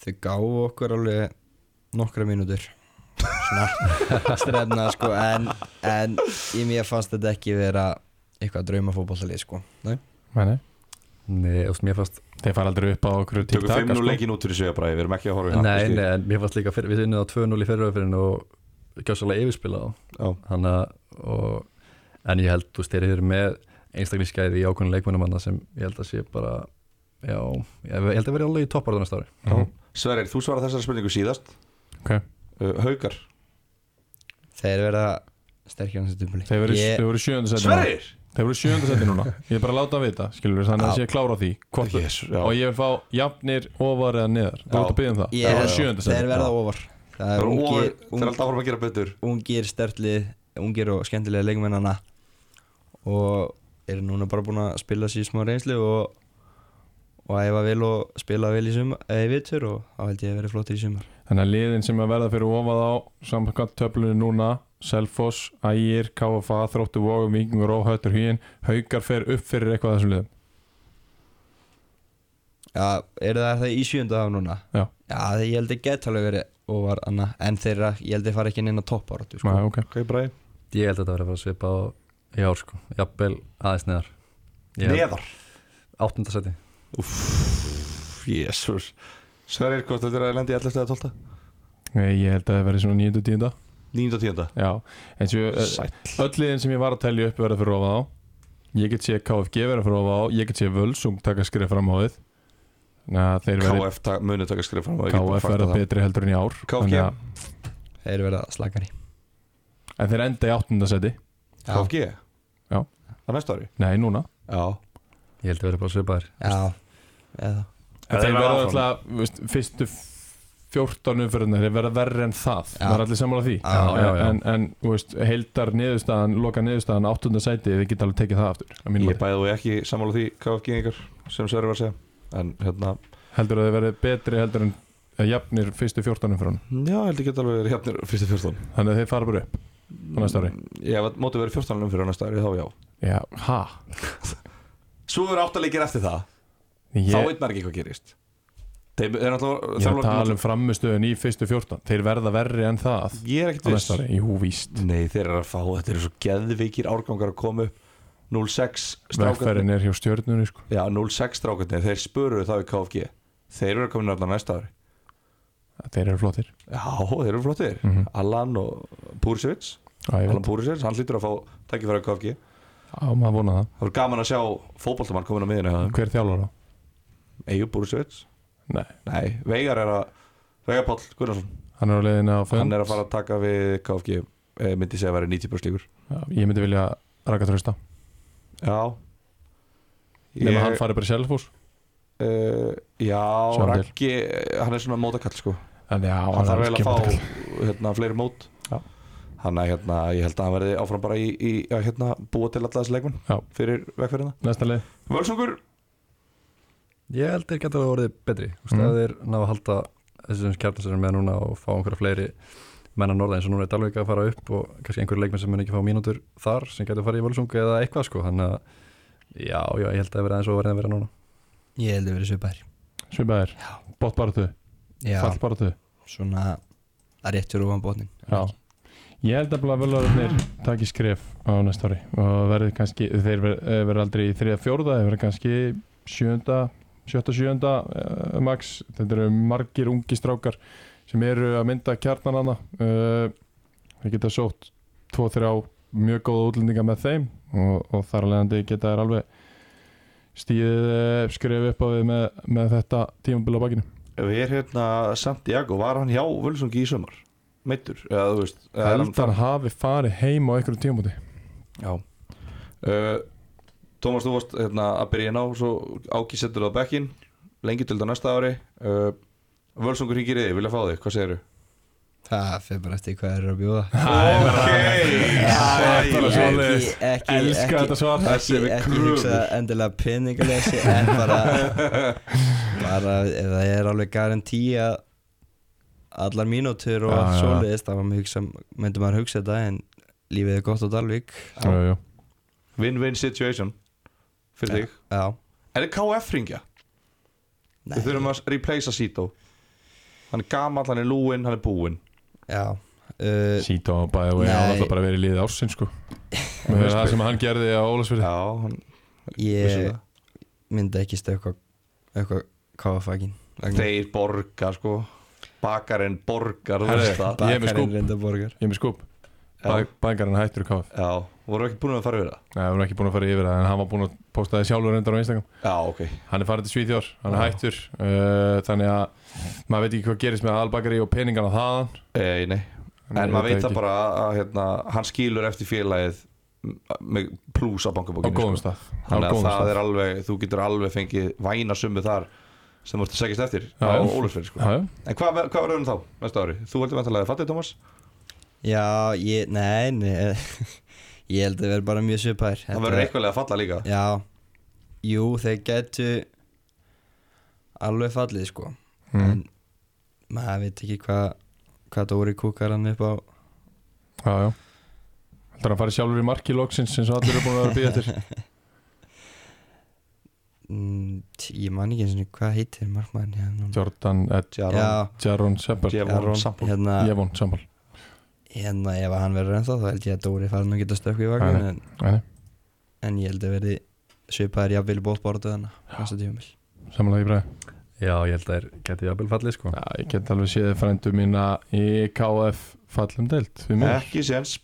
Speaker 3: Þau gáðu okkur alveg nokkra mínútur. Svona strefna sko En, en í mér fannst þetta ekki vera eitthvað drauma fótballtalið sko. Nei?
Speaker 1: Meni.
Speaker 4: Nei, þú veist, mér fannst
Speaker 1: Þeir fara aldrei upp á okkur til
Speaker 2: Tökum 5 nú leikin út fyrir sviðabræði, við erum ekki að horfa í
Speaker 4: Nei,
Speaker 2: hnattspyrnu.
Speaker 4: nei, en mér fannst líka fyrir, við unnið á 2-0 í fyriröfyrin og gjössalega yfirspila á. Hanna, og, en ég held, þú veist, þeir eru með einstaklingsgæði í ákveðinu leikmönnumanna sem ég held að sé bara já, ég held að vera alveg í topparðu næsta ári
Speaker 1: Mhm.
Speaker 2: Sverrir, þú svarar þessari spurningu síðast
Speaker 1: Ok.
Speaker 2: uh, Haukar
Speaker 3: Þeir verða sterkir á næstu tjúmali
Speaker 1: Þeir voru, þeir Þeir voru sjönda seti núna. Ég er bara að láta að vita skilur við þannig að
Speaker 3: Já.
Speaker 1: sé klára á því
Speaker 2: já.
Speaker 1: og ég vil fá jafnir ofar eða neðar. Þú ert að byggja um það.
Speaker 3: Ég
Speaker 1: Það
Speaker 3: held-
Speaker 1: voru sjönda
Speaker 3: Þeir verða ofar. Það er
Speaker 2: er
Speaker 3: ungir,
Speaker 2: þeir er alltaf áfram að gera betur.
Speaker 3: ungir stertlið Ungir og skemmtilega leikmennana Og eru núna bara búin að spila sér smá reynslu Og og æfa vel og spila vel í sumar eða í vitur og þá held ég að vera flottir í sumar.
Speaker 1: Þannig að liðin sem að verða fyrir ofað á samkvæmt töflunni núna Selfoss, Ægir, KFA, Þróttu Vógum, Víkingur og Höttur Hýin Haukar fer upp fyrir eitthvað þessum liðum
Speaker 3: Já, eru það það í sjönda af núna?
Speaker 1: Já.
Speaker 3: Já, það ég held að geta alveg verið ofar annað En þeirra, ég held að fara ekki inn á toppáratu sko.
Speaker 1: Nei, ok
Speaker 2: Ok, Bræði
Speaker 4: ég held að þetta verði að fara að svipa á í ár sko, jafnvel aðeins neðar
Speaker 2: Neðar
Speaker 4: áttundasæti
Speaker 2: Jésús Sverrir, hvort þetta er að lendi í 11. eða 12.
Speaker 1: Nei, Ég held að það verði svona 9. og 10.
Speaker 2: 9. og 10.
Speaker 1: Já, eins og eh, öll liðin sem ég var að telja upp verða fyrir ofað á Ég get sé KFG verða fyrir ofað á Ég get sé Völsung taka skrif fram á þið Þannig að þeir verði
Speaker 2: KF ta- muni taka skrif fram get bara
Speaker 1: KF verða betri heldur en í ár
Speaker 2: KFG.
Speaker 1: Þannig að-
Speaker 3: Þeir verða slakari
Speaker 1: En þeir enda í 8. seti
Speaker 2: KFG?
Speaker 1: Já.
Speaker 2: Það næsta ári?
Speaker 1: Nei, núna
Speaker 2: Já
Speaker 4: ég held að verði bara svipaðir
Speaker 3: Já, eða
Speaker 1: En
Speaker 2: Þeir verða
Speaker 1: verða alltaf fyrstu 14 umfyrirna þeir verða verri en það.
Speaker 3: Já.
Speaker 1: það er allir sammála því.
Speaker 3: Já,
Speaker 4: já, já.
Speaker 1: en, en þú veist, heildar niðurstaðan loka niðurstaðan áttunda sæti þið geta alveg tekið það aftur
Speaker 2: Ég bæði og ekki sammála því KFG-ingar sem Sverri var að segja. En hérna,
Speaker 1: heldur að þið verði betri heldur en að jafnir fyrstu 14 umfyrirna
Speaker 2: já, held ég geta alveg verið hérna fyrstu 14
Speaker 1: þannig að þið fara bara upp á næsta ári.
Speaker 2: Ég hef mótið verið 14 fyrir á næsta ári, þá já.
Speaker 1: Já, ha?
Speaker 2: Svo eru áttalegir eftir það. Þá
Speaker 1: ég,
Speaker 2: veit maður ekki hvað gerist Þeir
Speaker 1: ég er að
Speaker 2: þjálfararnir
Speaker 1: tala um framistöðun í fyrstu 14 þeir verða verri en það
Speaker 2: Ég er ekkert viss.
Speaker 1: jú víst.
Speaker 2: Nei, þeir eru að fá, þetta eru svo geðveikir árgangar að koma upp. 06 strákarnir.
Speaker 1: Vegferðin er hjá stjörnunni sko.
Speaker 2: Já, 06 strákarnir, þeir spöruðu þá í KFG Þeir eru að næsta ári.
Speaker 1: Þeir eru flottir.
Speaker 2: Já, þeir eru flottir.
Speaker 1: Mhm.
Speaker 2: Allan og
Speaker 1: ég
Speaker 2: Allan
Speaker 1: veit,
Speaker 2: Púrisevits, hann hlýtur að fá tækifæri á KFG
Speaker 1: já, maður vona það.
Speaker 2: Það voru gaman að sjá fótboltamann komin á miðinu
Speaker 1: hver þjálfur þá?
Speaker 2: Eyjur Púrisevits
Speaker 1: Nei,
Speaker 2: Nei, Veigar er að Veigar Páll Gunnarsson.
Speaker 1: Hann er á leiðinu á fund.
Speaker 2: Hann er að fara að taka við KFG eh, myndi segja að vera 90% líkur.
Speaker 1: Já, ég myndi vilja raka trösta
Speaker 2: Já.
Speaker 1: Nema hann fari bara Selfoss.
Speaker 2: Uh, Já,
Speaker 1: Sjáum til.
Speaker 2: Raggi Hann er svona mótakall sko.
Speaker 1: En já,
Speaker 2: Hann þarf
Speaker 1: er
Speaker 2: eiginlega að fá hérna, fleiri mót.
Speaker 1: Já.
Speaker 2: Hann er hérna, ég held að hann verði áfram bara í, í að hérna, búa til alltaf þessi leikmenn
Speaker 1: Já.
Speaker 2: fyrir vegferðina.
Speaker 1: Næsta leið
Speaker 2: Völsungur
Speaker 4: Ég held þeir geta alveg orðið betri. Þú veist,
Speaker 1: Mhm.
Speaker 4: ef þeir ná að halda þessum er með núna og fá einhverja fleiri menn að norða eins og núna er Dalvik að fara upp og kannski einhverju leikmenn sem mun ekki fá mínútur þar sem getur farið í völsungu eða eitthvað sko. Þannig að já, já, ég held að það verði eins og verið að vera núna.
Speaker 3: Ég held að vera svipar
Speaker 1: svipaðir, bótt barðu,
Speaker 3: Já,
Speaker 1: fall barðu
Speaker 3: svona að rétt fyrir ofan botnin
Speaker 1: já. ég held að bara völuðarnir taki skref á næsta ári og verði kannski þeir eh, verði aldrei í þriða fjórða þeir verði kannski sjönda sjötta sjönda uh, max. Þetta eru margir ungi strákar sem eru að mynda kjarnan hana uh, þeir geta sótt tvo, þrjá mjög góða útlendinga með þeim og, og þar alveg geta þær alveg stíðið uh, skref upp á við með, með þetta tímabila bakinu.
Speaker 2: Við er hérna Santiago, var hann hjá Völsungi í sumar? Meittur, eða veist hann
Speaker 1: hafi farið heim á einhverjum tímabúti
Speaker 2: Já. Uh, Tómas, þú varst hérna, að byrja inn á svo Áki setur það á bekkin lengi til þetta næsta ári uh, Völsungur hringir í þig, vilja fá þig, hvað segirðu?
Speaker 3: Það fyrir bara eftir hvað eru að bjóða
Speaker 1: Það er bara svoleiðis.
Speaker 3: Ekki, ekki,
Speaker 1: Elska
Speaker 3: ekki,
Speaker 1: þetta svar.
Speaker 3: Ekki,
Speaker 2: við
Speaker 3: ekki hugsa endilega peningalesi en bara, bara það er alveg garantí að allar mínútur og
Speaker 1: já.
Speaker 3: svoleiðist þá myndi maður hugsa þetta en lífið er gott á Dalvík
Speaker 1: Já, já.
Speaker 2: Win-win situation fyrir þig?
Speaker 3: Já,
Speaker 2: Er þið KF ringja?
Speaker 3: nei,
Speaker 2: Við þurfum að replacea Sito. Hann er gamall, hann er lúinn, hann er búinn.
Speaker 3: Já. Uh,
Speaker 1: bæði og ég
Speaker 3: Nei.
Speaker 1: á alltaf bara verið í liði ársinn sko. Með það sem hann gerði á Ólasfjörði
Speaker 2: Já, hann
Speaker 3: Ég myndi ekki stökka eitthvað káfagin
Speaker 2: Þeir borga sko. Bakarinn borgar
Speaker 1: er með skúp.
Speaker 3: reynda borgar.
Speaker 1: Ég er með skúp.
Speaker 2: Já.
Speaker 1: Bækarinn hættur KF
Speaker 2: Já, voru ekki búin að fara yfir það?
Speaker 1: Nei, erum ekki búin að fara yfir það en hann var búin að posta það sjálfur reyndar á Instagram
Speaker 2: Já, ok
Speaker 1: Hann er farið til Svíþjór, hann er hættur uh, Þannig að maður veit ekki hvað gerist með albakari og peningana þaðan
Speaker 2: Ei, nei En maður veit það bara að hérna, hann skilur eftir félagið með plús á
Speaker 1: Á
Speaker 2: bankabókinu
Speaker 1: góðum
Speaker 2: sko.
Speaker 1: stað Á
Speaker 2: Þannig að það er alveg, þú getur alveg fengið væna summu þar sem ert að segjast eftir á
Speaker 1: já.
Speaker 2: Ólafsfjörði sko. En hvað, hvað verður um þá næsta ári? Þú heldur vantarlega fattið, Tómas?
Speaker 3: Já, ég, nei, nei Ég held að vera bara mjög svipær
Speaker 2: Það verður eitthvað að falla líka.
Speaker 3: Já, jú, þeir getu alveg fallið sko.
Speaker 1: Mm.
Speaker 3: en maður veit ekki hvað hvað Dóri kúkar hann upp á.
Speaker 1: Já, já. Heldur hann farið sjálfur í marki loksins eins og allir eru búin að vera að býða eftir.
Speaker 3: Mm, ég man ekki eins og hvað heitir markmann
Speaker 1: Jordan, Ed,
Speaker 2: Jaron,
Speaker 1: Jaron
Speaker 2: Sampol
Speaker 3: hérna,
Speaker 1: Jevon Sempel
Speaker 3: hérna ef hann verður ennþá þá held ég að Dóri fari nú að geta stökku í
Speaker 1: Nei,
Speaker 3: en,
Speaker 1: Nei,
Speaker 3: en ég held að verði svipaðar jafnvel í bóttbáratuðana næsta tíumil
Speaker 1: samanlega í bræði
Speaker 4: Já, ég held að þeir geti jafnvel fallið sko.
Speaker 1: Já, ég get alveg séð frændu mína í KF fallum deilt
Speaker 2: Ekki séns.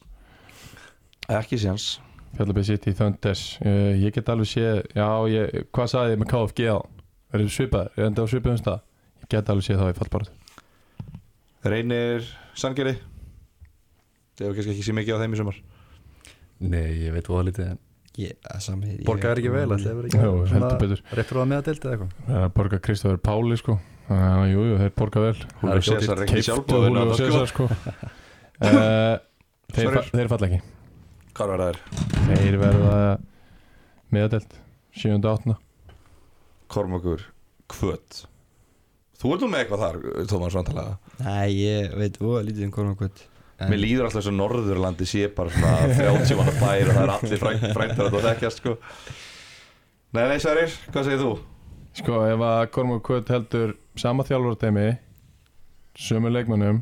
Speaker 2: Ekki séns.
Speaker 1: Fjallabæði sitt í Thunders. Uh, Ég get alveg séð, já, ég, hvað sagði ég með KFG á? Er þið svipaðir, er þetta á svipaðum stað. Ég get alveg séð þá í fallbarð
Speaker 2: Reynir Sangeri Það hefur kannski ekki sé mikið á þeim í sumar?
Speaker 4: Nei, ég veit voða lítið en
Speaker 3: Ég, að sami ég-
Speaker 4: Borgaði ekki vel, það hefur ekki
Speaker 1: Jú, heldur betur.
Speaker 4: réttur á að meðadeild eða eitthvað?
Speaker 1: Er að borga Kristofur Páli sko. Að jú, þeir borga vel.
Speaker 4: Það
Speaker 2: Húlu
Speaker 4: er ekki
Speaker 2: César er ekki
Speaker 1: og César sko. Uh, þeir, þeir falla ekki.
Speaker 2: Hvað var það er?
Speaker 1: Þeir verða meðadelt 7. og 8.
Speaker 2: Kormokur Kvöt Þú ert nú með eitthvað þar, Tómas vantalega
Speaker 3: Nei, ég veit óa lítið um Kormakvöld
Speaker 2: Mér líður alltaf þess að Norðurlandi sé bara svona 30 manna bær og það er allir frænt fræntar að það þekkjast sko. Nei, nei, Sverrir, hvað segir þú?
Speaker 1: Sko, ef að Kormur Kvöt heldur sama þjálfurtemi sömu leikmönnum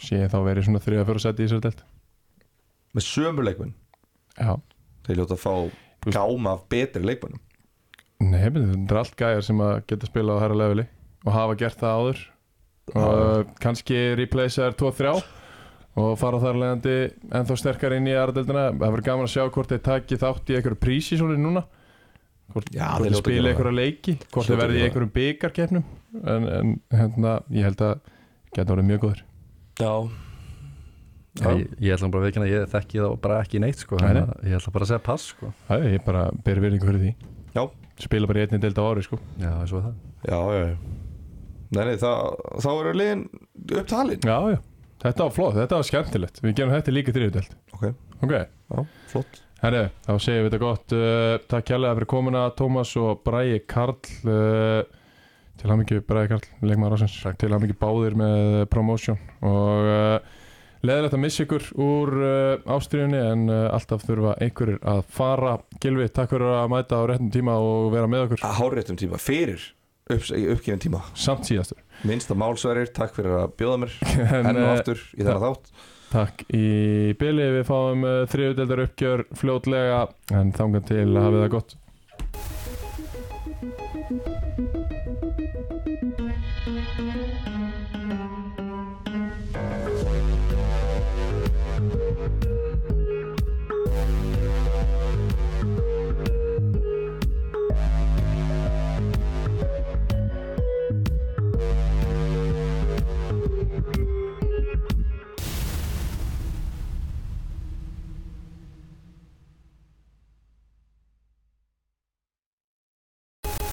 Speaker 1: sé þá verið svona 3-4 seti í sér delt
Speaker 2: Með sömu leikmenn?
Speaker 1: Já.
Speaker 2: Þeir ljóta að fá gáma af betri leikmennum
Speaker 1: Nei, þetta er allt gæjar sem að geta spilað á hæra leveli og hafa gert það áður. Og kannski replacea þær 2-3 og fara þar leiðandi ennþá sterkar inn í aðradeldina það verður gaman að sjá hvort þeir taki þátt í einhverju prísísóli núna. Hvort,
Speaker 2: þeir
Speaker 1: spila einhverja leiki. Hvort þeir verði í einhverjum byggarkeppnum en, en hérna, ég held að geta orðið mjög góður.
Speaker 2: Já.
Speaker 4: Já, ég, ég ætla bara að veikina að ég þekki það bara ekki neitt sko,
Speaker 1: Nei,
Speaker 4: þannig að ég ætla bara að segja pass sko.
Speaker 1: Er ég bara ber virðingu fyrir því.
Speaker 2: Já.
Speaker 1: spila bara í einni deild á ári sko.
Speaker 4: Já, eins og það.
Speaker 2: Já, já, já. Nei, nei, það, þá eru liðin upptalin
Speaker 1: Já, já, þetta var flott, þetta var skemmtilegt. Við gerum þetta líka þriðudelt
Speaker 2: Ok.
Speaker 1: Ok,
Speaker 2: Já, flott.
Speaker 1: Herri, þá segjum við þetta gott. Uh, Takk kærlega fyrir komuna Tómas og Bræi Karl. Uh, Til hann ekki Bræi Karl, leikmaður ásins Til hann ekki báðir með promotion. Og uh, leðilegt að missa ykkur úr ástriðunni En alltaf þurfa einhverjir að fara. Gilvi, takk fyrir að mæta á réttum tíma Og vera með okkur.
Speaker 2: Að háréttum tíma, fyrir upp, uppgefin tíma.
Speaker 1: Samt síðastur.
Speaker 2: Minnsta málsverðir, takk fyrir að bjóða mér.
Speaker 1: En,
Speaker 2: Enn og
Speaker 1: uh,
Speaker 2: aftur í þennan þátt.
Speaker 1: Takk í byli, við fáum uh, þriðudeldar uppgjör fljótlega. En þangan til að hafa það gott